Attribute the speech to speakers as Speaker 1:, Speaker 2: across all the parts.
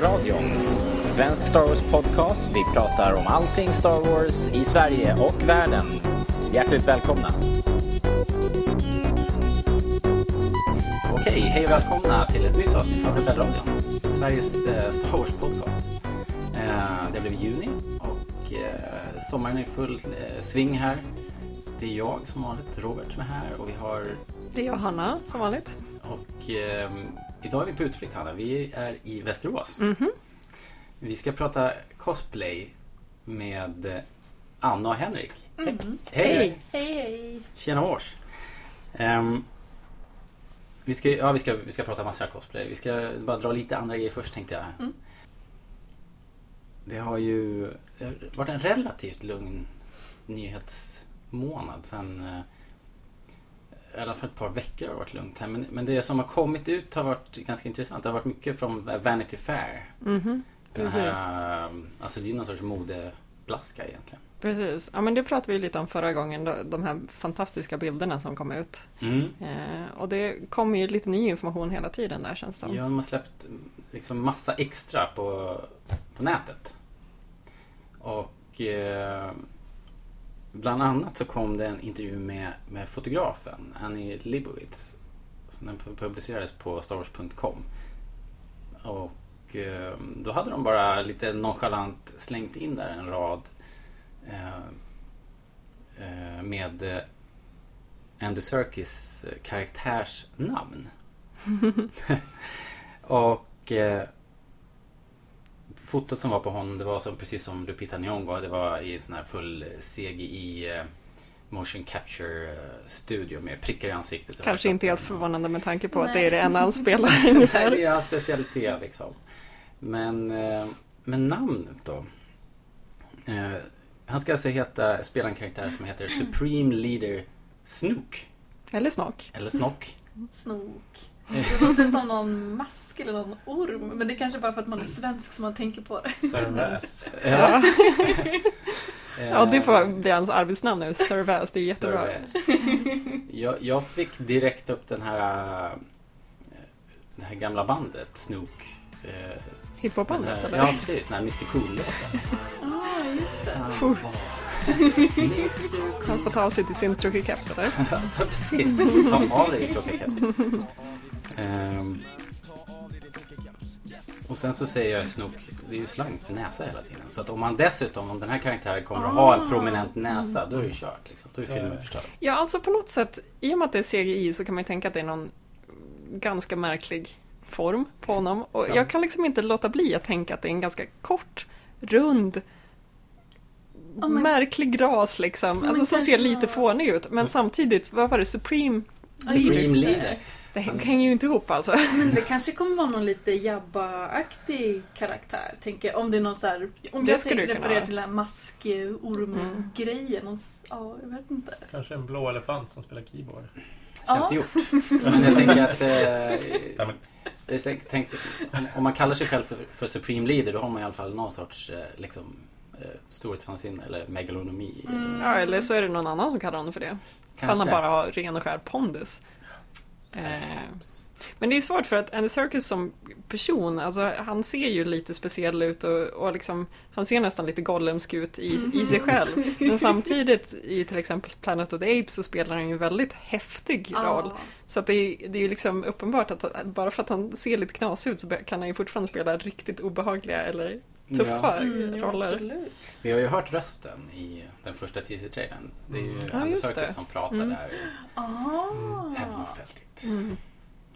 Speaker 1: Rebellradion. En svensk Star Wars-podcast. Vi pratar om allting Star Wars i Sverige och världen. Hjärtligt välkomna! Okej, hej och välkomna till ett nytt avsnitt av Rebellradion. Sveriges eh, Star Wars-podcast. Eh, det blivit juni och eh, sommaren är i full eh, sving här. Det är jag som vanligt, Robert, som är här och vi har
Speaker 2: Det är jag Hanna som vanligt.
Speaker 1: och eh, idag är vi på utflykt Hanna. Vi är i Västerås.
Speaker 2: Mhm.
Speaker 1: Vi ska prata cosplay med eh, Anna och Henrik. He- Hej!
Speaker 2: Hej.
Speaker 3: Hej!
Speaker 1: Tjena års! Ehm, vi, ska, ja, vi, ska, vi ska prata massor av cosplay. Vi ska bara dra lite andra grejer först tänkte jag.
Speaker 3: Mm.
Speaker 1: Det har ju har varit en relativt lugn nyhetsmånad sen eh, i alla fall ett par veckor har varit lugnt här. Men, men det som har kommit ut har varit ganska intressant. Det har varit mycket från Vanity Fair.
Speaker 2: Mhm.
Speaker 1: Den
Speaker 2: Precis.
Speaker 1: här, eh, alltså det är någon sorts modeblaska egentligen.
Speaker 2: Precis. Ja, men det pratade vi lite om förra gången, då- de här fantastiska bilderna som kom ut.
Speaker 1: Mm.
Speaker 2: Eh, och det kommer ju lite ny information hela tiden där känns det som.
Speaker 1: Ja, de har släppt liksom massa extra på, på nätet. Och eh, bland annat så kom det en intervju med, med fotografen Annie Libowitz. Som den publicerades på starwars.com. Och eh, då hade de bara lite nonchalant slängt in där en rad eh, eh, med eh, Andy Serkis eh, karaktärsnamn. Och eh, fotot som var på honom det var som, precis som Lupita Nyong'o. Det var i en sån här full CGI eh, motion capture eh, studio med prickar i ansiktet.
Speaker 2: Kanske inte helt förvånande med tanke på att
Speaker 3: Nej.
Speaker 2: det är det enda han spelar ungefär.
Speaker 1: det är hans specialitet liksom. Men, eh, men namnet då? Han ska alltså heta, spela en karaktär som heter Supreme Leader Snook.
Speaker 2: Eller snock.
Speaker 1: Eller Snock.
Speaker 3: Snok. Det låter som någon mask eller någon orm. Men det är kanske bara för att man är svensk som man tänker på det.
Speaker 4: Servais.
Speaker 1: Ja.
Speaker 2: Ja, det får bli hans arbetsnamn nu. Servais, det är jättebra.
Speaker 1: Jag, jag fick direkt upp den här äh, Det här gamla bandet Snook den
Speaker 2: Hiphopbandet eller?
Speaker 1: Ja precis, den här Mr Cool-låten
Speaker 3: Ah, just det.
Speaker 2: Puh.
Speaker 1: Mr
Speaker 2: Han får ta av sig till sin truckerkeps eller?
Speaker 1: Ja, precis. Ta av dig din tråkiga keps. Ehm, och sen så säger jag Snook, det är ju slang för näsa hela tiden. Så att om man dessutom, om den här karaktären kommer att ha en
Speaker 3: Ah.
Speaker 1: prominent näsa, då är det ju kört. Liksom. Då är filmen förstörd.
Speaker 2: Ja, alltså på något sätt, i och med att det är CGI så kan man ju tänka att det är någon ganska märklig form på honom. Och
Speaker 1: Ja.
Speaker 2: jag kan liksom inte låta bli att tänka att det är en ganska kort, rund,
Speaker 3: men-
Speaker 2: märklig ras liksom.
Speaker 3: men
Speaker 2: Alltså som ser lite fånig ut. Men samtidigt, vad var det? Supreme?
Speaker 3: Just
Speaker 1: Supreme. Leader.
Speaker 2: Det hänger ju inte ihop alltså.
Speaker 3: Men det kanske kommer vara någon lite Jabba-aktig karaktär. Tänker. Om det är någon så här, Om
Speaker 2: Det
Speaker 3: jag
Speaker 2: skulle
Speaker 3: tänker
Speaker 2: vara.
Speaker 3: till den här mask-orm-grejen. s- Ja, jag vet inte.
Speaker 4: Kanske en blå elefant som spelar keyboard.
Speaker 1: Känns
Speaker 3: Ja.
Speaker 1: gjort. Men jag tänker att... Eh, jag tänk, tänk, om, man kallar sig själv för, för Supreme Leader, då har man i alla fall någon sorts eh, liksom, eh, storhetsvansinne eller megalonomi.
Speaker 3: Mm.
Speaker 2: Ja, eller så är det någon annan som kallar honom för det. Så han
Speaker 1: Kanske.
Speaker 2: bara har ren och skär pondus. Eh, men det är svårt för att Andy Serkis som person, alltså han ser ju lite speciell ut och, och liksom, han ser nästan lite Gollumsk ut i, i sig själv. Men samtidigt i till exempel Planet of the Apes så spelar han ju en väldigt häftig roll.
Speaker 3: Ja.
Speaker 2: Så att det, är, det är ju liksom uppenbart att bara för att han ser lite knasig ut så kan han ju fortfarande spela riktigt obehagliga eller tuffa
Speaker 3: Mm, ja,
Speaker 2: roller.
Speaker 3: absolut.
Speaker 1: Vi har ju hört rösten i den första teaser-trailern. Det är ju
Speaker 4: Mm.
Speaker 2: Ja,
Speaker 1: Serkis
Speaker 2: det.
Speaker 1: som pratar
Speaker 2: Mm.
Speaker 1: där.
Speaker 3: Ah.
Speaker 1: Have you felt it?
Speaker 2: Mm.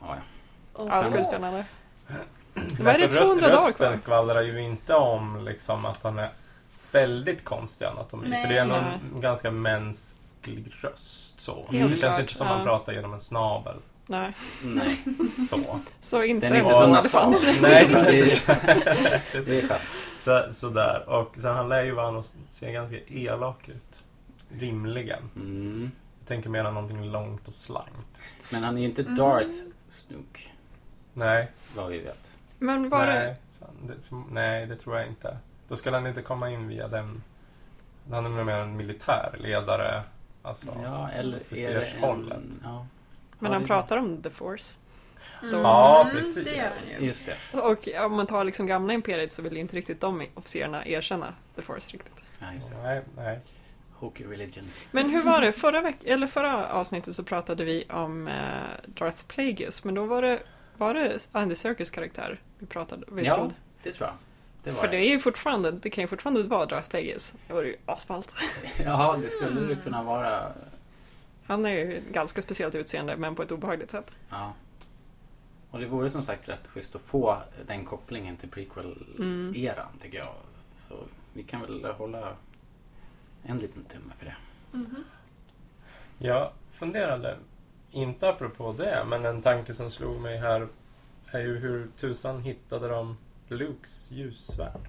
Speaker 1: Ja, ja.
Speaker 2: Ja, skådespelarna. Vad är det,
Speaker 4: Alltså,
Speaker 2: 200 dagar
Speaker 4: Rösten
Speaker 2: kvar?
Speaker 4: skvallrar ju inte om liksom, att han är väldigt konstig anatomi.
Speaker 3: Nej.
Speaker 4: För det är ändå en ganska mänsklig röst. Så. Det känns
Speaker 2: klart,
Speaker 4: inte som
Speaker 2: ja.
Speaker 4: man pratar genom en snabel.
Speaker 2: Nej,
Speaker 1: Nej,
Speaker 4: Så.
Speaker 2: så inte
Speaker 1: den är inte så nasal.
Speaker 4: Nej, det är
Speaker 1: det
Speaker 4: inte så.
Speaker 1: det
Speaker 4: sådär. Och så han lär ju vara och ser ganska elak ut. Rimligen.
Speaker 1: Mm.
Speaker 4: Jag tänker mer någonting långt och slankt.
Speaker 1: Men han är ju inte
Speaker 3: Mm.
Speaker 1: Darth Snook,
Speaker 4: Nej,
Speaker 1: vad vi vet.
Speaker 2: Men var det...
Speaker 4: nej, så- det, nej, det tror jag inte. Då skulle han inte komma in via den. Han är mer en militär ledare. Alltså,
Speaker 1: Ja, eller är det en...
Speaker 4: officershållet.
Speaker 1: Ja.
Speaker 2: Men han
Speaker 1: det-
Speaker 2: pratar om the force.
Speaker 3: Mm,
Speaker 4: Ja, precis.
Speaker 3: Det.
Speaker 1: Just det.
Speaker 2: Och om man tar liksom gamla imperiet så vill ju inte riktigt de officerarna erkänna The Force riktigt.
Speaker 1: Ja, just det.
Speaker 4: Nej, nej.
Speaker 1: Hokey religion.
Speaker 2: Men hur var det? Förra, veck- eller förra avsnittet så pratade vi om eh, Darth Plagueis, men då var det, var det Andy Serkis karaktär vi pratade vi
Speaker 1: Ja,
Speaker 2: trodde.
Speaker 1: det tror jag. Det var
Speaker 2: För det är ju fortfarande, det kan ju fortfarande vara Darth Plagueis. Det vore ju asballt.
Speaker 1: Ja, det skulle det kunna vara.
Speaker 2: Han är ju ganska speciellt utseende, men på ett obehagligt sätt.
Speaker 1: Ja. Och det vore som sagt rätt schysst att få den kopplingen till prequel-eran tycker jag. Så vi kan väl hålla en liten tumme för det.
Speaker 3: Mhm.
Speaker 4: Jag funderade, inte apropå det, men en tanke som slog mig här är ju hur tusan hittade de Lukes ljussvärd?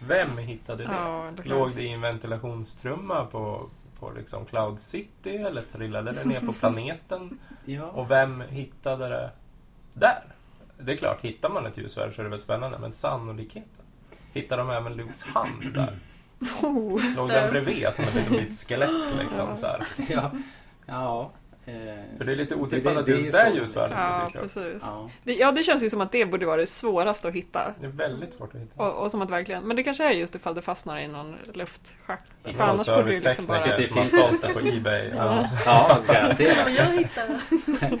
Speaker 4: Vem hittade det?
Speaker 2: Ja, det
Speaker 4: Låg det i en ventilationstrumma på, på liksom Cloud City eller trillade det ner på planeten?
Speaker 1: Ja.
Speaker 4: Och vem hittade det där? Det är klart, hittar man ett ljusvärd så är det väl spännande, men sannolikheten? Hittar de även Lukes hand där?
Speaker 2: Oh.
Speaker 4: Låg den bredvid som ett litet skelett liksom så här?
Speaker 1: ja. Ja. Eh,
Speaker 4: För det är lite
Speaker 1: Det-
Speaker 4: otippat
Speaker 1: det-
Speaker 4: att
Speaker 1: det är
Speaker 4: just
Speaker 1: ju
Speaker 4: det ljusvärdet ska
Speaker 2: Ja,
Speaker 4: dyka upp.
Speaker 2: precis.
Speaker 1: ja.
Speaker 2: Det, ja, det känns ju som att det borde vara det svåraste att hitta.
Speaker 4: Det är väldigt svårt att hitta.
Speaker 2: Och, och som att verkligen, men det kanske är just ifall det fastnar i någon luftschakt.
Speaker 1: Det
Speaker 2: För annars borde det ju liksom bara...
Speaker 4: som har sålt det på Ebay.
Speaker 1: Ja, ja, garanterat.
Speaker 3: jag hittade.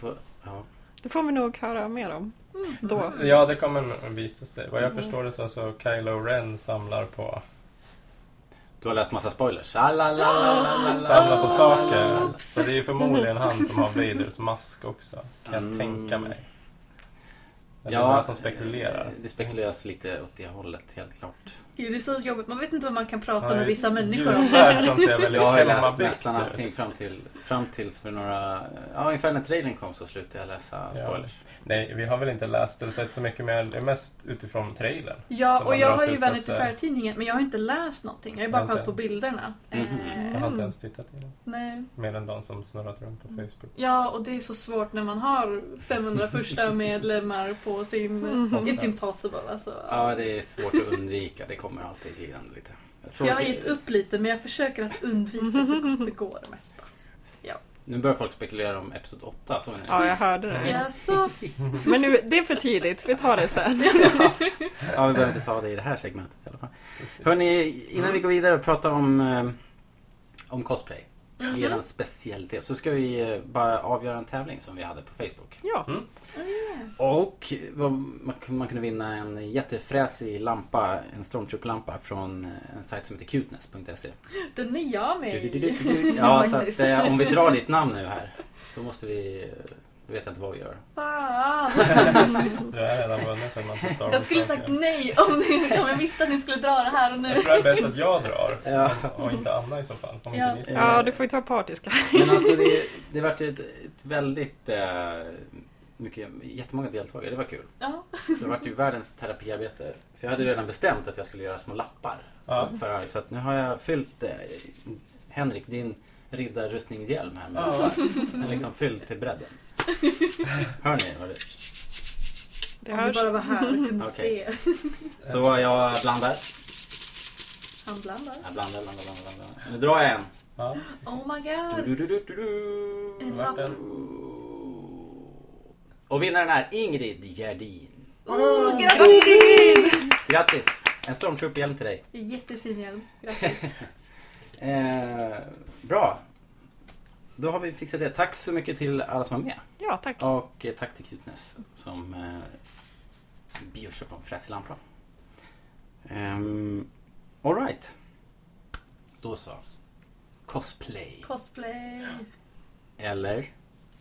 Speaker 1: På, ja.
Speaker 2: Det får vi nog höra mer om. Då.
Speaker 4: Ja, det kommer visa sig. Vad jag
Speaker 2: Mm.
Speaker 4: förstår det så, så Kylo Ren samlar på,
Speaker 1: Du har läst massa spoilers. Ah, la, la, la, la, la, la.
Speaker 4: samlar på saker.
Speaker 3: Oops.
Speaker 4: Så det är ju förmodligen han som har Vaders mask också. Kan jag
Speaker 1: Mm.
Speaker 4: tänka mig. Men det är bara som spekulerar.
Speaker 1: Det spekuleras lite åt det hållet, helt klart.
Speaker 3: Gud, det är så jobbigt. Man vet inte vad man kan prata
Speaker 4: Ja,
Speaker 3: med vissa människor om.
Speaker 1: Jag har läst nästan allting fram, till, fram tills för några... Ja, ungefär när trailern kom så slutade jag läsa
Speaker 4: Ja.
Speaker 1: spoilers.
Speaker 4: Nej, vi har väl inte läst eller sett så mycket mer. Det är mest utifrån trailern.
Speaker 3: Ja, och jag har ju. Vanity Fair-tidningen, men jag har inte läst någonting. Jag har ju bara kollat på bilderna. Eh,
Speaker 4: Jag har inte ens tittat i den.
Speaker 3: nej.
Speaker 4: Mer än de som snurrat runt på Facebook.
Speaker 3: Ja, och det är så svårt när man har 500 första medlemmar på sin... It's impossible alltså.
Speaker 1: Ja, det är svårt att undvika. Det kommer alltid glidande lite.
Speaker 3: Så jag har gett upp lite, men jag försöker att undvika så gott det går det mesta.
Speaker 1: Nu börjar folk spekulera om Episod 8. Så
Speaker 2: Ja, jag hörde det.
Speaker 3: Ja, så...
Speaker 2: Men nu, det är för tidigt. Vi tar det sen.
Speaker 1: ja, vi behöver inte ta det i det här segmentet i alla fall. Hörni, innan vi går vidare och pratar om, eh, om cosplay.
Speaker 3: Mhm.
Speaker 1: Er specialitet. Så ska vi eh, bara avgöra en tävling som vi hade på Facebook.
Speaker 2: Ja.
Speaker 1: Och vad- man, man kunde vinna en jättefräsig lampa, en stormtrooper-lampa från eh, en sajt som heter cuteness.se.
Speaker 3: Den är jag med
Speaker 1: Du, du, du,
Speaker 3: i.
Speaker 1: du, du. Ja, så att eh, om vi drar ditt namn nu här. Då måste vi... Då vet jag inte vad vi gör.
Speaker 3: Fan!
Speaker 4: Du har redan vunnit en massa Star
Speaker 3: Jag skulle sagt nej om, ni, om jag visste att ni skulle dra det här och nu.
Speaker 4: Jag tror det är bäst att jag drar.
Speaker 1: Ja.
Speaker 4: Och inte Anna i så fall. Om
Speaker 3: Ja.
Speaker 4: inte ni
Speaker 2: Ja, du får ju ta partiska.
Speaker 1: Men alltså det, det vart ett, ett väldigt... Eh, mycket, jättemånga deltagare. Det var kul.
Speaker 3: Ja.
Speaker 1: Det vart ju världens terapiarbete. För jag hade redan bestämt att jag skulle göra små lappar.
Speaker 4: Ja.
Speaker 1: För, så att nu har jag fyllt eh, Henrik, din riddarrustningshjälm här. Med,
Speaker 4: Ja.
Speaker 1: Liksom fylld till bredden. Hör ni vad det
Speaker 2: Det
Speaker 3: Om du
Speaker 2: hörs.
Speaker 3: bara var här och kunde
Speaker 1: Okej.
Speaker 3: se.
Speaker 1: Så jag blandar.
Speaker 3: Han blandar.
Speaker 1: Jag blandar, blandar, blandar, blandar. Nu drar jag en.
Speaker 4: Ja.
Speaker 3: Oh my god.
Speaker 1: Du, du, du, du, du.
Speaker 3: En lapp.
Speaker 4: den?
Speaker 1: Och vinnaren är Ingrid Gerdin.
Speaker 3: Oh, grattis!
Speaker 1: Grattis! En stormtrooperhjälm till dig.
Speaker 3: Jättefin hjälm. Grattis.
Speaker 1: Eh, bra. Då har vi fixat det. Tack så mycket till alla som var med.
Speaker 2: Ja, tack.
Speaker 1: Och eh, tack till Cuteness som eh, bjussar på en fräsig lampa. Um, Alright. Då så. Cosplay.
Speaker 3: Cosplay.
Speaker 1: Eller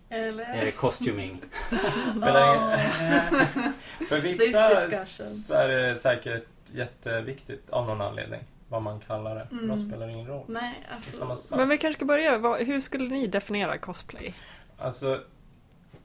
Speaker 3: Eller?
Speaker 1: är det costuming?
Speaker 4: Spelar ingen... För
Speaker 3: This
Speaker 4: vissa
Speaker 3: discussion.
Speaker 4: så är det säkert jätteviktigt av någon anledning vad man kallar det. För då
Speaker 3: Mm.
Speaker 4: spelar ingen roll.
Speaker 3: Nej, alltså.
Speaker 4: sak.
Speaker 2: Men vi kanske ska börja. Hur skulle ni definiera cosplay?
Speaker 4: Alltså,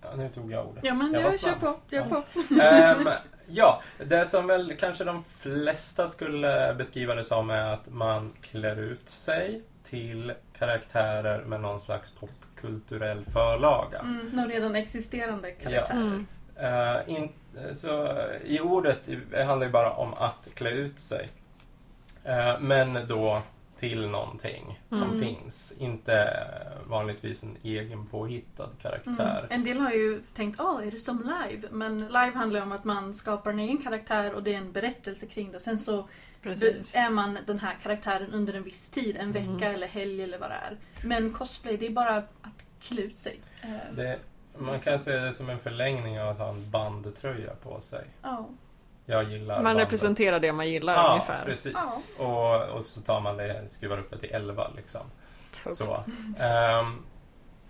Speaker 4: ja, nu tog jag ordet.
Speaker 3: Ja men
Speaker 4: Jag
Speaker 3: jag kör på. Kör
Speaker 4: Ja.
Speaker 3: på.
Speaker 4: Ehm, ja, det som väl kanske de flesta skulle beskriva det som är att man klär ut sig till karaktärer med någon slags popkulturell förlaga.
Speaker 3: Mm, någon redan existerande karaktär.
Speaker 2: Mm.
Speaker 4: Eh, in, så I ordet handlar det bara om att klä ut sig. Eh, men då till någonting
Speaker 2: Mm.
Speaker 4: som finns. Inte vanligtvis en egen påhittad karaktär.
Speaker 3: Mm. En del har ju tänkt, ah, är det som live? Men live handlar ju om att man skapar en egen karaktär och det är en berättelse kring det. Och sen så
Speaker 2: Precis.
Speaker 3: är man den här karaktären under en viss tid, en vecka
Speaker 2: Mm.
Speaker 3: eller helg eller vad det är. Men cosplay, det är bara att klä ut sig. Eh,
Speaker 4: Det, man kan se det som en förlängning av att ha en bandtröja på sig.
Speaker 3: Ja.
Speaker 4: Jag gillar
Speaker 2: Man
Speaker 4: bandet.
Speaker 2: representerar det man gillar
Speaker 4: Ja,
Speaker 2: ungefär.
Speaker 4: precis.
Speaker 3: Ja.
Speaker 4: Och, och så tar man det, skruvar upp det till 11 liksom.
Speaker 2: Tufft.
Speaker 4: Så. Ehm,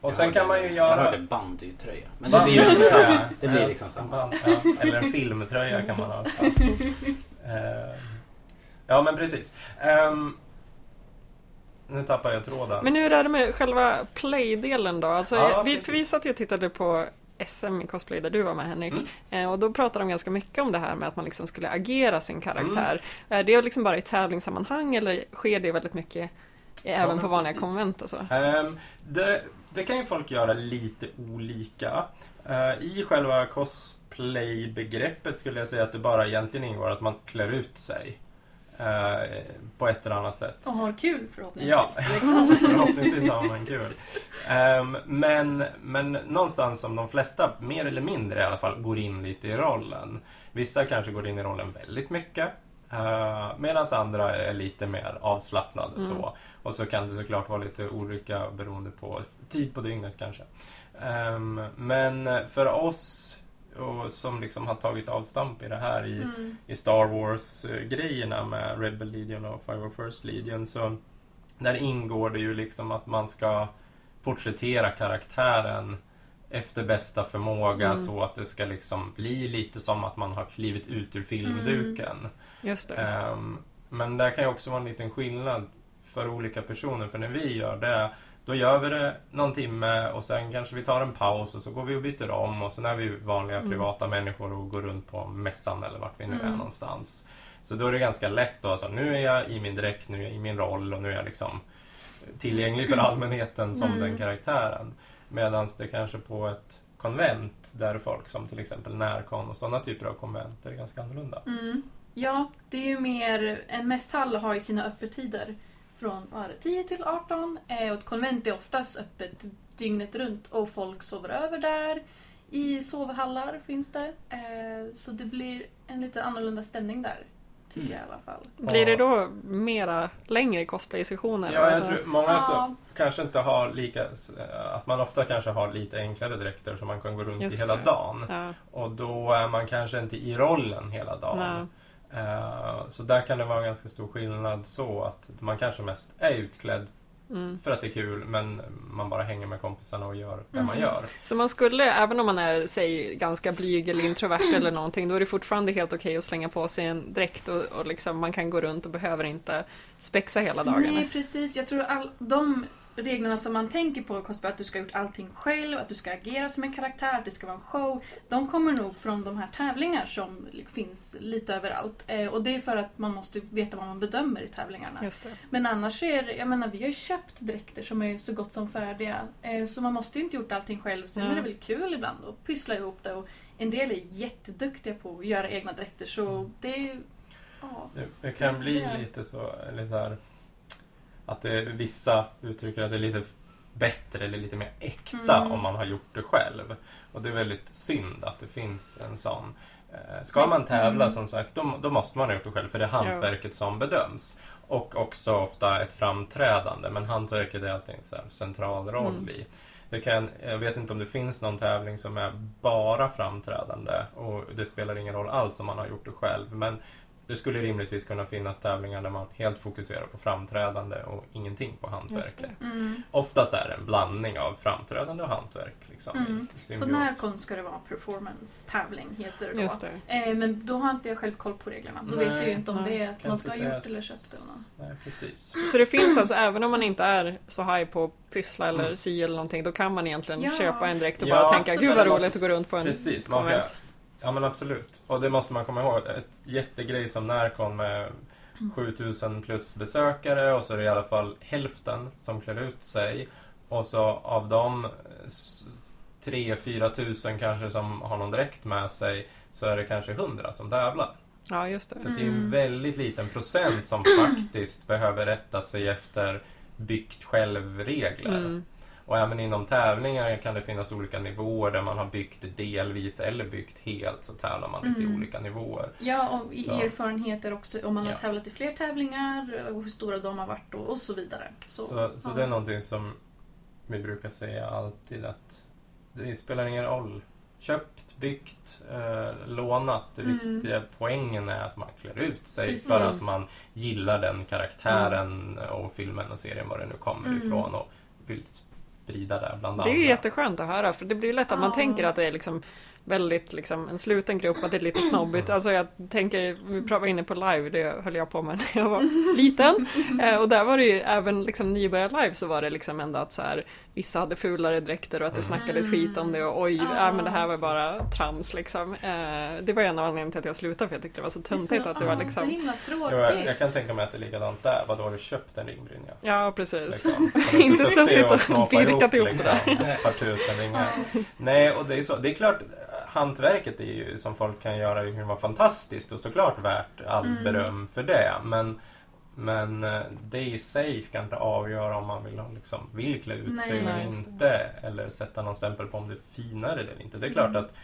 Speaker 4: och
Speaker 1: Jag
Speaker 4: sen
Speaker 1: hörde-
Speaker 4: kan man ju
Speaker 1: Jag
Speaker 4: göra...
Speaker 1: hörde bandytröja. Men det blir ju ändå samma. Det blir liksom samma.
Speaker 4: band- ja, eller en filmtröja kan man ha också. Ehm, ja, men precis. Ehm, nu tappar jag tråden.
Speaker 2: Men hur är det med själva play-delen då? Alltså,
Speaker 4: Ja,
Speaker 2: vi,
Speaker 4: precis.
Speaker 2: för vi satt ju och tittade på SM i cosplay där du var med Henrik.
Speaker 4: Mm.
Speaker 2: Eh, och då pratade de ganska mycket om det här med att man liksom skulle agera sin karaktär.
Speaker 4: Mm.
Speaker 2: Är det liksom bara i tävlingssammanhang eller sker det väldigt mycket även
Speaker 4: men
Speaker 2: på vanliga
Speaker 4: precis.
Speaker 2: konvent och så?
Speaker 4: Ehm, det, det kan ju folk göra lite olika. Eh, I själva cosplay-begreppet skulle jag säga att det bara egentligen ingår att man klär ut sig. eh, på ett eller annat sätt.
Speaker 3: Och har kul förhoppningsvis.
Speaker 4: Ja,
Speaker 3: Liksom.
Speaker 4: förhoppningsvis har man kul. Ehm, men, men någonstans som de flesta, mer eller mindre i alla fall, går in lite i rollen. Vissa kanske går in i rollen väldigt mycket. Uh, Medan andra är lite mer avslappnade.
Speaker 2: Mm.
Speaker 4: Så. Och så kan det såklart vara lite olika beroende på tid på dygnet kanske. Ehm, men för oss och som liksom har tagit avstamp i det här i,
Speaker 3: Mm.
Speaker 4: i Star Wars-grejerna med Rebel Legion och First Legion så där ingår det ju liksom att man ska porträttera karaktären efter bästa förmåga
Speaker 2: Mm.
Speaker 4: så att det ska liksom bli lite som att man har klivit ut ur filmduken.
Speaker 2: Det.
Speaker 4: Ehm, men där kan ju också vara en liten skillnad för olika personer. För när vi gör det, då gör vi det någon timme och sen kanske vi tar en paus och så går vi och byter om och sen är vi vanliga
Speaker 2: Mm.
Speaker 4: privata människor och går runt på mässan eller vart vi nu är
Speaker 3: Mm.
Speaker 4: någonstans. Så då är det ganska lätt att alltså, nu är jag i min dräkt, nu är jag i min roll och nu är jag liksom tillgänglig för allmänheten som
Speaker 3: Mm.
Speaker 4: den karaktären. Medan det kanske på ett konvent där folk som till exempel Närcon och sådana typer av konvent är ganska annorlunda.
Speaker 3: Mm. Ja, det är ju mer... En mässhall har ju sina öppettider från vad är det, 10 till 18 eh, och ett konvent är oftast öppet dygnet runt och folk sover över där. I sovhallar finns det. Eh, så det blir en lite annorlunda stämning där. Tycker
Speaker 1: Mm.
Speaker 3: jag i alla fall.
Speaker 2: Blir det då mera längre cosplay-sessioner?
Speaker 4: Ja, jag
Speaker 2: Alltså-
Speaker 4: tror många så
Speaker 3: Ja,
Speaker 4: kanske inte har lika... Att man ofta kanske har lite enklare dräkter som man kan gå runt
Speaker 2: Just
Speaker 4: i hela
Speaker 2: det.
Speaker 4: dagen.
Speaker 2: Ja,
Speaker 4: Och då är man kanske inte i rollen hela dagen.
Speaker 2: nej.
Speaker 4: Eh, så där kan det vara en ganska stor skillnad så att man kanske mest är utklädd
Speaker 2: Mm.
Speaker 4: för att det är kul men man bara hänger med kompisarna och gör det
Speaker 3: Mm.
Speaker 4: man gör.
Speaker 2: Så man skulle, även om man är, säg, ganska blyg eller introvert eller någonting, då är det fortfarande helt okej att slänga på sig en dräkt och, och liksom, man kan gå runt och behöver inte spexa hela dagarna.
Speaker 3: Nej, precis. Jag tror all, de reglerna som man tänker på i cosplay, att du ska ha gjort allting själv, att du ska agera som en karaktär, att det ska vara en show. De kommer nog från de här tävlingar som finns lite överallt. Eh, och det är för att man måste veta vad man bedömer i tävlingarna.
Speaker 2: Just det.
Speaker 3: Men annars så är jag menar vi har ju köpt dräkter som är så gott som färdiga. Eh, så man måste ju inte gjort allting själv. Sen
Speaker 2: Ja.
Speaker 3: är det väl kul ibland att pyssla ihop det. Och en del är jätteduktiga på att göra egna dräkter så det är ju... Ja.
Speaker 4: Det, det kan bli lite så, eller så här, att det, vissa uttrycker att det är lite bättre eller lite mer äkta
Speaker 3: Mm.
Speaker 4: om man har gjort det själv. Och det är väldigt synd att det finns en sån. Eh, Ska man tävla
Speaker 3: Mm.
Speaker 4: som sagt, då, då måste man ha gjort det själv för det är hantverket som bedöms. Och också ofta ett framträdande, men hantverket är alltid en central roll
Speaker 2: Mm.
Speaker 4: i. Det kan, jag vet inte om det finns någon tävling som är bara framträdande och det spelar ingen roll alls om man har gjort det själv. Men det skulle rimligtvis kunna finnas tävlingar där man helt fokuserar på framträdande och ingenting på hantverket.
Speaker 3: Mm.
Speaker 4: Oftast är det en blandning av framträdande och hantverk. Liksom,
Speaker 3: Mm. På. Närcon ska det vara performance-tävling, heter det då.
Speaker 2: Just det.
Speaker 3: Eh, men då har inte jag själv koll på reglerna. Då
Speaker 4: Nej,
Speaker 3: vet jag ju inte om
Speaker 2: nej.
Speaker 3: det är att man ska ha gjort eller köpt eller något.
Speaker 4: Nej, precis.
Speaker 2: Så det finns alltså, även om man inte är så high på pyssla eller
Speaker 4: Mm.
Speaker 2: sy eller någonting, då kan man egentligen
Speaker 3: Ja.
Speaker 2: köpa en dräkt och
Speaker 4: Ja,
Speaker 2: bara tänka, gud vad roligt att gå runt på en
Speaker 4: Precis, man kan,
Speaker 2: konvent.
Speaker 4: Ja men absolut. Och det måste man komma ihåg. Ett jättegrej som Närcon med 7000 plus besökare och så är det i alla fall hälften som klär ut sig. Och så av dem 3-4 tusen kanske som har någon dräkt med sig så är det kanske 100 som tävlar.
Speaker 2: Ja, just det.
Speaker 4: Så det är en
Speaker 3: Mm.
Speaker 4: väldigt liten procent som faktiskt behöver rätta sig efter byggt själv-regler.
Speaker 2: Mm.
Speaker 4: Och även inom tävlingar kan det finnas olika nivåer där man har byggt delvis eller byggt helt så tävlar man lite i
Speaker 3: Mm.
Speaker 4: olika nivåer.
Speaker 3: Ja, och i
Speaker 4: Så.
Speaker 3: erfarenheter också om man har
Speaker 4: Ja.
Speaker 3: tävlat i fler tävlingar och hur stora de har varit och, och så vidare. Så,
Speaker 4: Så, så
Speaker 3: ja.
Speaker 4: det är någonting som vi brukar säga alltid att det spelar ingen roll. Köpt, byggt, eh, lånat. Det
Speaker 3: Mm.
Speaker 4: viktiga poängen är att man klär ut sig
Speaker 3: Precis.
Speaker 4: för att man gillar den karaktären och filmen och serien var det nu kommer
Speaker 3: Mm.
Speaker 4: ifrån och vill sprida det bland
Speaker 2: Det är ju
Speaker 4: andra.
Speaker 2: jätteskönt att höra för det blir lätt att man tänker att det är liksom väldigt liksom en sluten grupp, att det är lite snobbigt. Alltså jag tänker, vi var inne på live, det höll jag på med när jag var liten. Eh, och där var det ju även liksom nybörjar-live så var det liksom ändå att så här, vissa hade fulare dräkter och att det
Speaker 4: Mm.
Speaker 2: snackades skit om det och oj,
Speaker 3: Ja,
Speaker 2: äh, men det här var bara trams liksom. Eh, det var en av anledningarna till att jag slutade för jag tyckte det var så töntigt att det var
Speaker 3: Så
Speaker 2: liksom
Speaker 3: himla
Speaker 4: Jo, jag,
Speaker 3: tråkigt.
Speaker 4: jag kan tänka mig att det är likadant där. Vadå, har du köpt en ringbrynja?
Speaker 2: Ja, precis.
Speaker 4: Liksom.
Speaker 2: Inte suttit och virkat ihop
Speaker 4: liksom, ett par tusen ringar. Nej, och det är så. Det är klart, hantverket är ju, som folk kan göra det kan vara fantastiskt och såklart värt all
Speaker 3: Mm.
Speaker 4: beröm för det. Men, men eh, det i sig kan inte avgöra om man vill, ha liksom, vill klä ut sig eller inte. Eller sätta någon stämpel på om det är finare eller inte. Det är klart
Speaker 3: Mm.
Speaker 4: att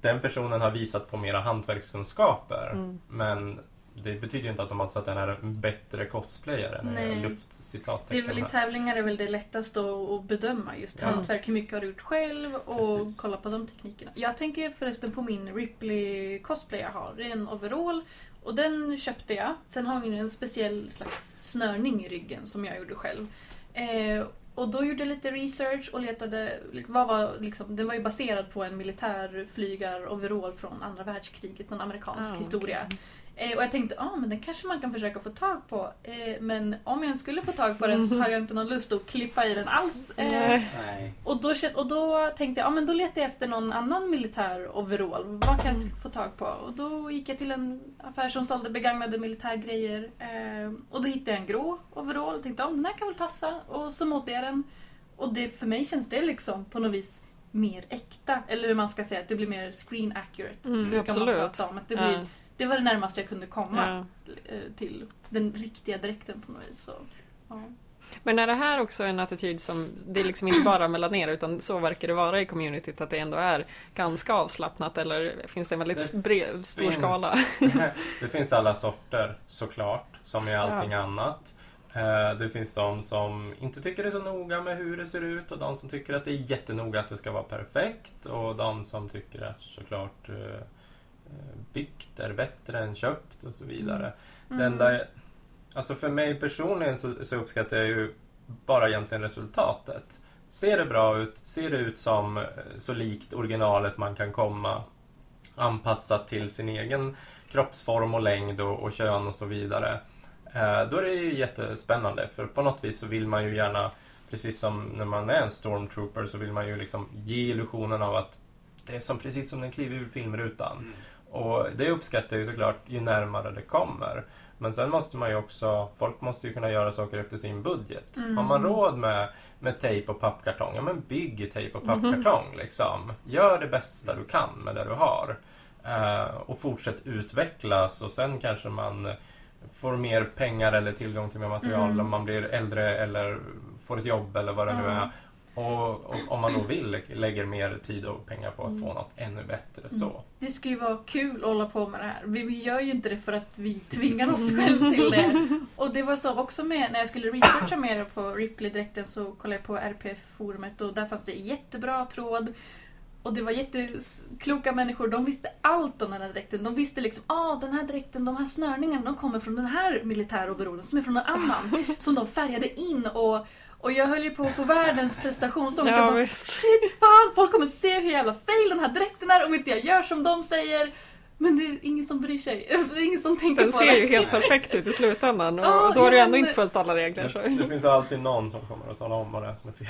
Speaker 4: den personen har visat på mera hantverkskunskaper.
Speaker 2: Mm.
Speaker 4: Men det betyder ju inte automatiskt att den är en bättre cosplayer.
Speaker 3: Nej. Det är
Speaker 4: Luftcitattecken.
Speaker 3: väl i tävlingar är väl det lättaste att, att bedöma just
Speaker 4: Ja.
Speaker 3: hantverk, hur mycket har du gjort själv och
Speaker 4: Precis.
Speaker 3: kolla på de teknikerna. Jag tänker förresten på min Ripley cosplay jag har. Det är en overall och den köpte jag. Sen har vi en speciell slags snörning i ryggen som jag gjorde själv. Eh, och då gjorde jag lite research och letade, vad var liksom, den var ju baserad på en militärflygar-overall från andra världskriget, någon amerikansk
Speaker 2: Ah,
Speaker 3: historia.
Speaker 2: okej.
Speaker 3: Eh, och jag tänkte, ja ah, men den kanske man kan försöka få tag på. Eh, men om jag skulle få tag på den så har jag inte någon lust att klippa i den alls. Eh, och, då, och då tänkte jag, ja ah, men då letar jag efter någon annan militär overall. Vad kan jag få tag på? Och då gick jag till en affär som sålde begagnade militärgrejer. Eh, och då hittade jag en grå overall och tänkte, ja ah, den här kan väl passa. Och så mådde jag den. Och det, för mig känns det liksom på något vis mer äkta. Eller hur man ska säga, att det blir mer screen accurate.
Speaker 2: Mm,
Speaker 3: man
Speaker 2: absolut.
Speaker 3: prata om. Att det, blir,
Speaker 2: Ja,
Speaker 3: det var det närmaste jag kunde komma
Speaker 2: ja.
Speaker 3: eh, till den riktiga dräkten på något vis. Så, ja.
Speaker 2: Men är det här också en attityd som, det är liksom inte bara mellan er utan så verkar det vara i communityt att det ändå är ganska avslappnat eller finns det en väldigt
Speaker 4: Det
Speaker 2: bred, stor
Speaker 4: finns-
Speaker 2: skala?
Speaker 4: det finns alla sorter såklart, som i allting annat. Eh, Det finns de som inte tycker det är så noga med hur det ser ut och de som tycker att det är jättenoga att det ska vara perfekt och de som tycker att såklart eh, byggt är bättre än köpt och så vidare. Det
Speaker 3: Mm.
Speaker 4: enda, alltså för mig personligen så, så uppskattar jag ju bara egentligen resultatet. Ser det bra ut? Ser det ut som eh, så likt originalet man kan komma? Anpassat till sin egen kroppsform och längd och, och kön och så vidare. Eh, då är det ju jättespännande för på något vis så vill man ju gärna, precis som när man är en stormtrooper, så vill man ju liksom ge illusionen av att det är som precis som den kliver ur filmrutan.
Speaker 1: Mm.
Speaker 4: Och det uppskattar jag ju såklart ju närmare det kommer. Men sen måste man ju också, folk måste ju kunna göra saker efter sin budget.
Speaker 3: Mm.
Speaker 4: Har man råd med, med tejp och pappkartong, ja men bygg tejp och pappkartong liksom. Gör det bästa du kan med det du har. Eh, och fortsätt utvecklas och sen kanske man får mer pengar eller tillgång till mer material
Speaker 3: Mm.
Speaker 4: om man blir äldre eller får ett jobb eller vad det nu
Speaker 3: Ja.
Speaker 4: är. Och, och om man då vill lägger mer tid och pengar på att få något ännu bättre så.
Speaker 3: Det ska ju vara kul att hålla på med det här. Vi, vi gör ju inte det för att vi tvingar oss själva till det. Och det var så också med när jag skulle researcha mer på Ripley-dräkten så kollade jag på RPF-forumet och där fanns det jättebra tråd. Och det var jättekloka människor, de visste allt om den här dräkten. De visste liksom, ah den här dräkten, de här snörningarna, de kommer från den här militäroverallen som är från en annan. Som de färgade in och, och jag höll ju på att få världens prestationsångest. Jag
Speaker 2: Ja,
Speaker 3: bara,
Speaker 2: visst.
Speaker 3: Shit fan, folk kommer se hur jävla fail den här dräkten är om inte jag gör som de säger. Men det är ingen som bryr sig. Det är ingen som tänker
Speaker 2: Den
Speaker 3: på
Speaker 2: ser
Speaker 3: det.
Speaker 2: ju helt perfekt ut i slutändan och
Speaker 3: Ja,
Speaker 2: då har du
Speaker 3: ja,
Speaker 2: ändå
Speaker 3: men-
Speaker 2: inte följt alla regler. Så.
Speaker 4: Det finns alltid någon som kommer att tala om vad det är som är fel.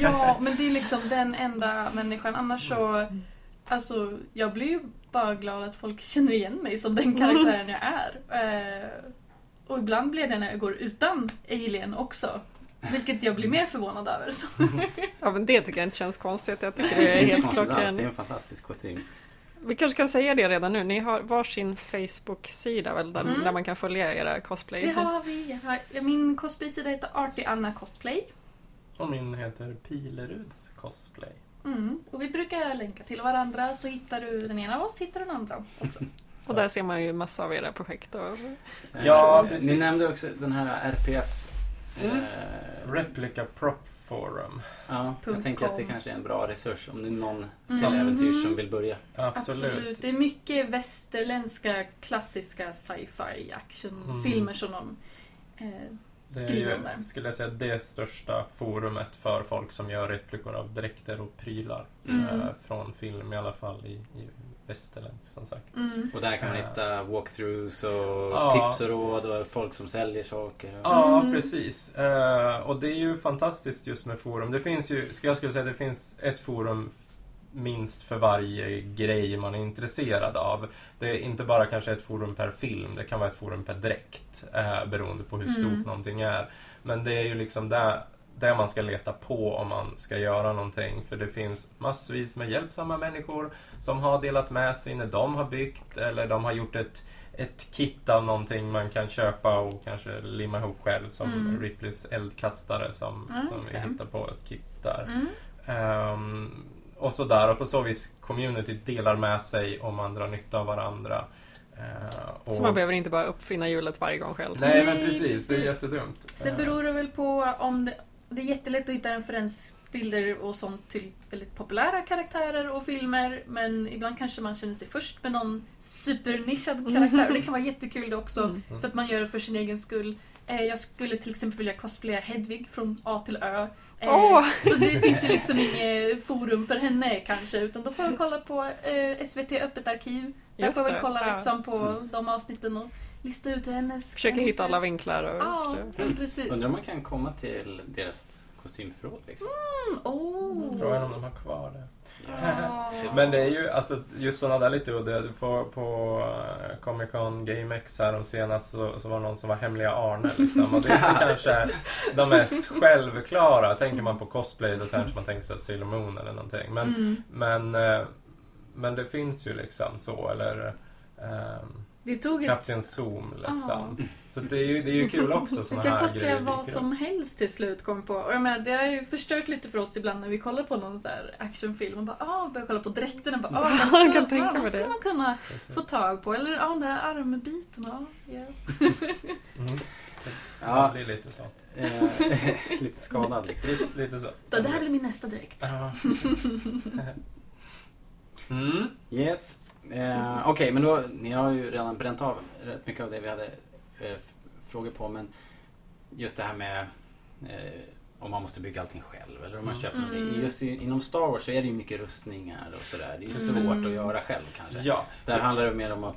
Speaker 3: Ja, men det är liksom den enda människan. Annars så... Alltså, jag blir ju bara glad att folk känner igen mig som den karaktären jag är. Eh, och ibland blir det när jag går utan Alien också. Vilket jag blir mer förvånad över. Så.
Speaker 2: Ja men det tycker jag inte känns konstigt. Jag tycker det är helt
Speaker 1: alls, Det är
Speaker 2: klockrent.
Speaker 1: en fantastisk kostym.
Speaker 2: Vi kanske kan säga det redan nu. Ni har varsin Facebook-sida väl, där,
Speaker 3: Mm.
Speaker 2: där man kan följa era cosplay?
Speaker 3: Det har vi. Har, min cosplaysida heter Arty Anna Cosplay.
Speaker 4: Och min heter Pileruds cosplay.
Speaker 3: Mm. Och vi brukar länka till varandra så hittar du den ena av oss, hittar den andra också.
Speaker 2: Och där ser man ju massa av era projekt. Och...
Speaker 4: Ja, precis.
Speaker 1: Ni nämnde också den här RPF.
Speaker 4: Mm.
Speaker 1: Eh,
Speaker 4: Replica Prop Forum.
Speaker 1: ja, jag tänker att det kanske är en bra resurs om det är någon
Speaker 3: Mm.
Speaker 1: till äventyr som vill börja.
Speaker 4: Absolut.
Speaker 3: Absolut. Det är mycket västerländska klassiska sci-fi actionfilmer som de eh,
Speaker 4: Det är
Speaker 3: skriver om
Speaker 4: ju, skulle jag säga, det största forumet för folk som gör replikor av dräkter och prylar.
Speaker 3: Mm.
Speaker 4: Eh, från film i alla fall i, i västerländsk som sagt.
Speaker 3: Mm.
Speaker 1: Och där kan man
Speaker 4: Ja.
Speaker 1: hitta walkthroughs och
Speaker 4: Ja.
Speaker 1: tips och råd och folk som säljer saker.
Speaker 4: Ja,
Speaker 3: Mm.
Speaker 4: precis. Eh, och det är ju fantastiskt just med forum. Det finns ju, jag skulle säga att det finns ett forum minst för varje grej man är intresserad av. Det är inte bara kanske ett forum per film, det kan vara ett forum per dräkt. Eh, beroende på hur stort
Speaker 3: Mm.
Speaker 4: någonting är. Men det är ju liksom där, där man ska leta på om man ska göra någonting. För det finns massvis med hjälpsamma människor som har delat med sig när de har byggt eller de har gjort ett ett kit av någonting man kan köpa och kanske limma ihop själv som
Speaker 3: Mm.
Speaker 4: Ripleys eldkastare som,
Speaker 3: Ja,
Speaker 4: som vi
Speaker 3: det.
Speaker 4: hittar på ett kit där.
Speaker 3: Mm.
Speaker 4: Ehm, och så där och på så vis community delar med sig och man drar nytta av varandra. Ehm, och,
Speaker 2: Så man behöver inte bara uppfinna hjulet varje gång själv.
Speaker 4: Nej men precis, det är jättedumt.
Speaker 3: Sen beror det väl på om det, det är jättelätt att hitta referensbilder och sånt till väldigt populära karaktärer och filmer men ibland kanske man känner sig först med någon supernischad karaktär och det kan vara jättekul det också
Speaker 2: Mm.
Speaker 3: för att man gör det för sin egen skull. Eh, Jag skulle till exempel vilja cosplaya Hedvig från A till Ö.
Speaker 2: Åh!
Speaker 3: Så det finns ju liksom inget forum för henne kanske utan då får jag kolla på eh, SVT Öppet arkiv. Där
Speaker 2: Just
Speaker 3: får jag väl kolla liksom på de avsnitten och lista ut hur hennes...
Speaker 2: Försöka
Speaker 3: hennes-
Speaker 2: hitta alla vinklar. Och...
Speaker 3: Ja,
Speaker 1: Mm.
Speaker 3: precis.
Speaker 1: Undrar om man kan komma till deras kostymförråd liksom.
Speaker 3: Mm, oh.
Speaker 4: Frågan om de har kvar det.
Speaker 3: Ja.
Speaker 4: Men det är ju alltså just sådana där lite udda. På, på eh, Comic Con GameX här de senast så, så var det någon som var hemliga Arne liksom. Och det är inte kanske de mest självklara. Tänker man på cosplay då kanske man tänker sig Sailor Moon eller någonting. Men,
Speaker 3: Mm.
Speaker 4: men, eh, men det finns ju liksom så. Eller ehm,
Speaker 3: Det tog ett...
Speaker 4: Kapten Zoom liksom.
Speaker 3: Ja.
Speaker 4: Så det är ju, det är ju kul också
Speaker 3: Du
Speaker 4: sådana
Speaker 3: kan
Speaker 4: här
Speaker 3: cosplaya
Speaker 4: grejer.
Speaker 3: vad
Speaker 4: dyker
Speaker 3: som helst till slut kom på. Och jag menar, det har ju förstört lite för oss ibland när vi kollar på någon så här actionfilm och bara ah, börjar kolla på dräkterna och bara ah,
Speaker 2: Jag
Speaker 3: vad ska,
Speaker 2: kan tänka
Speaker 3: ah,
Speaker 2: mig
Speaker 3: vad man kunna.
Speaker 4: Precis.
Speaker 3: få tag på? Eller ah, den där armbiten. Ja, ja.
Speaker 4: Mm.
Speaker 1: Ja.
Speaker 4: Det blir lite så.
Speaker 1: Eh, lite skadad liksom.
Speaker 4: Lite, lite så.
Speaker 3: Då, Det här blir min nästa dräkt.
Speaker 4: Mm.
Speaker 1: Yes. Eh, Okej, men då, ni har ju redan bränt av rätt mycket av det vi hade eh, frågor på. Men just det här med eh, om man måste bygga allting själv eller om man
Speaker 4: Mm.
Speaker 1: köper
Speaker 3: Mm.
Speaker 1: någonting. Just i, inom Star Wars så är det ju mycket rustningar och sådär. Det är ju
Speaker 3: Mm.
Speaker 1: svårt att göra själv kanske.
Speaker 4: Ja,
Speaker 1: Där handlar det mer om att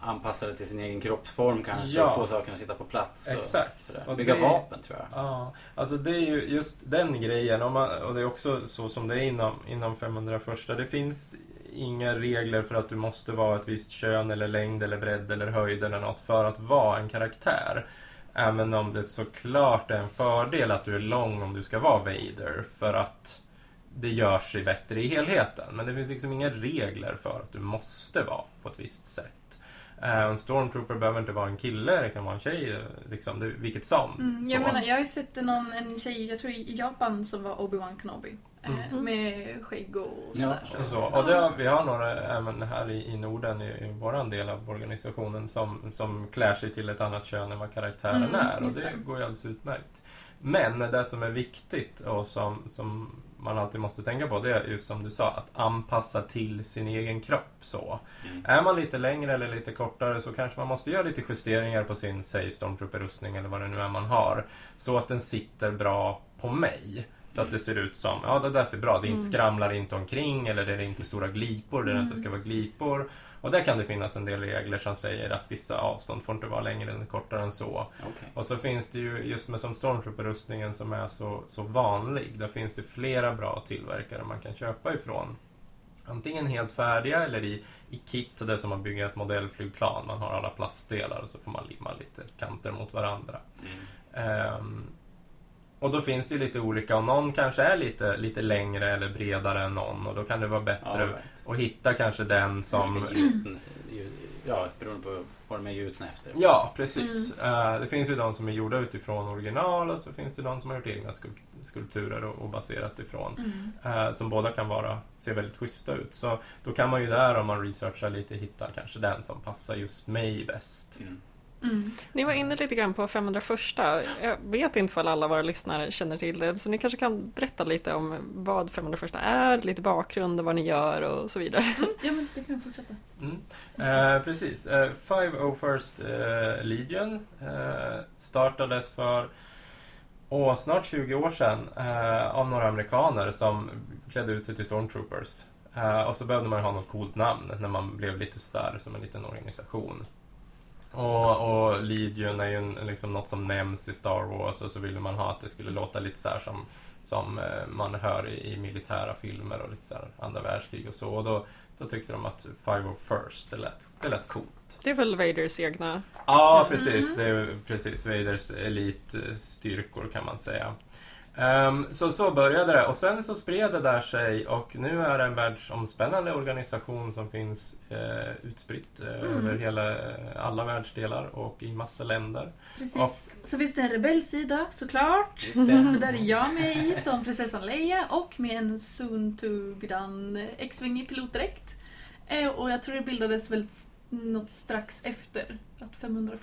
Speaker 1: anpassa det till sin egen kroppsform kanske
Speaker 4: Ja.
Speaker 1: och få sakerna att sitta på plats. Och
Speaker 4: Exakt.
Speaker 1: Sådär.
Speaker 4: Och
Speaker 1: Bygga
Speaker 4: det-
Speaker 1: vapen tror jag.
Speaker 4: Ja, alltså det är ju just den grejen om man, och det är också så som det är inom, inom 500 första. Det finns inga regler för att du måste vara ett visst kön eller längd eller bredd eller höjd eller något för att vara en karaktär. Även om det såklart är en fördel att du är lång om du ska vara Vader för att det gör sig bättre i helheten. Men det finns liksom inga regler för att du måste vara på ett visst sätt. Eh, En stormtrooper behöver inte vara en kille, det kan vara en tjej, liksom, det, vilket som.
Speaker 3: Mm, jag
Speaker 4: Så.
Speaker 3: menar, jag har ju sett någon, en tjej, jag tror i Japan, som var Obi-Wan Kenobi. Eh,
Speaker 2: Mm.
Speaker 3: Med skägg och
Speaker 1: Ja,
Speaker 3: sådär.
Speaker 4: Och, så. och det har, vi har några även här i, i Norden, i, i vår del av organisationen, som, som klär sig till ett annat kön än vad karaktären
Speaker 3: Mm,
Speaker 4: är. Och det,
Speaker 3: det.
Speaker 4: går ju alldeles utmärkt. Men det som är viktigt och som, som man alltid måste tänka på, det är just som du sa, att anpassa till sin egen kropp. så.
Speaker 1: Mm.
Speaker 4: Är man lite längre eller lite kortare så kanske man måste göra lite justeringar på sin, säg stormtrooper-rustning eller vad det nu är man har. Så att den sitter bra på mig. Så att det ser ut som, ja det där ser bra, det inte
Speaker 2: Mm.
Speaker 4: skramlar inte omkring eller det är inte stora glipor där det inte ska vara glipor. Och där kan det finnas en del regler som säger att vissa avstånd får inte vara längre eller kortare än så.
Speaker 1: Okej.
Speaker 4: Och så finns det ju, just med som stormtrooper-rustningen som är så, så vanlig, där finns det flera bra tillverkare man kan köpa ifrån. Antingen helt färdiga eller i, i kit, det är som att bygga ett modellflygplan. Man har alla plastdelar och så får man limma lite kanter mot varandra.
Speaker 1: Mm.
Speaker 4: Ehm, och då finns det ju lite olika och någon kanske är lite, lite längre eller bredare än någon och då kan det vara
Speaker 1: Ja,
Speaker 4: bättre
Speaker 1: right.
Speaker 4: att hitta kanske den som...
Speaker 1: Ju- Ja, beroende på vad de är gjutna efter.
Speaker 4: Ja, precis. Eh, det finns ju de som är gjorda utifrån original och så finns det de som har gjort egna skul- skulpturer och, och baserat ifrån.
Speaker 3: Mm.
Speaker 4: eh, som båda kan vara, se väldigt schyssta ut. Så då kan man ju där om man researchar lite hitta kanske den som passar just mig bäst.
Speaker 1: Mm.
Speaker 3: Mm.
Speaker 2: Ni var inne lite grann på 501. Jag vet inte om alla våra lyssnare känner till det, så ni kanske kan berätta lite om vad 501 är, lite bakgrund, vad ni gör och så vidare.
Speaker 3: Mm. Ja, men du kan fortsätta.
Speaker 4: Mm. Eh, precis. Eh, 501st eh, Legion eh, startades för åh, snart 20 år sedan eh, av några amerikaner som klädde ut sig till Stormtroopers. Eh, och så behövde man ha något coolt namn när man blev lite sådär som en liten organisation. Och, och Legion är ju en, liksom något som nämns i Star Wars och så ville man ha att det skulle låta lite så här som, som eh, man hör i, i militära filmer och lite så här andra världskrig och så. Och då, då tyckte de att 501st, det lät, det lät coolt.
Speaker 2: Det är väl Vaders egna...
Speaker 4: Ja,
Speaker 3: Mm.
Speaker 4: precis. Det är precis Vaders elitstyrkor kan man säga. Ehm, så så började det och sen så spred det där sig och nu är det en världsomspännande organisation som finns eh, utspritt eh,
Speaker 3: Mm.
Speaker 4: över hela, eh, alla världsdelar och i massa länder.
Speaker 3: Precis. Så finns det en rebellsida såklart. Där är jag med i som prinsessan Leia och med en soon to be done X-Wing i pilotdräkt. Eh, Och jag tror det bildades väl s- något strax efter att 501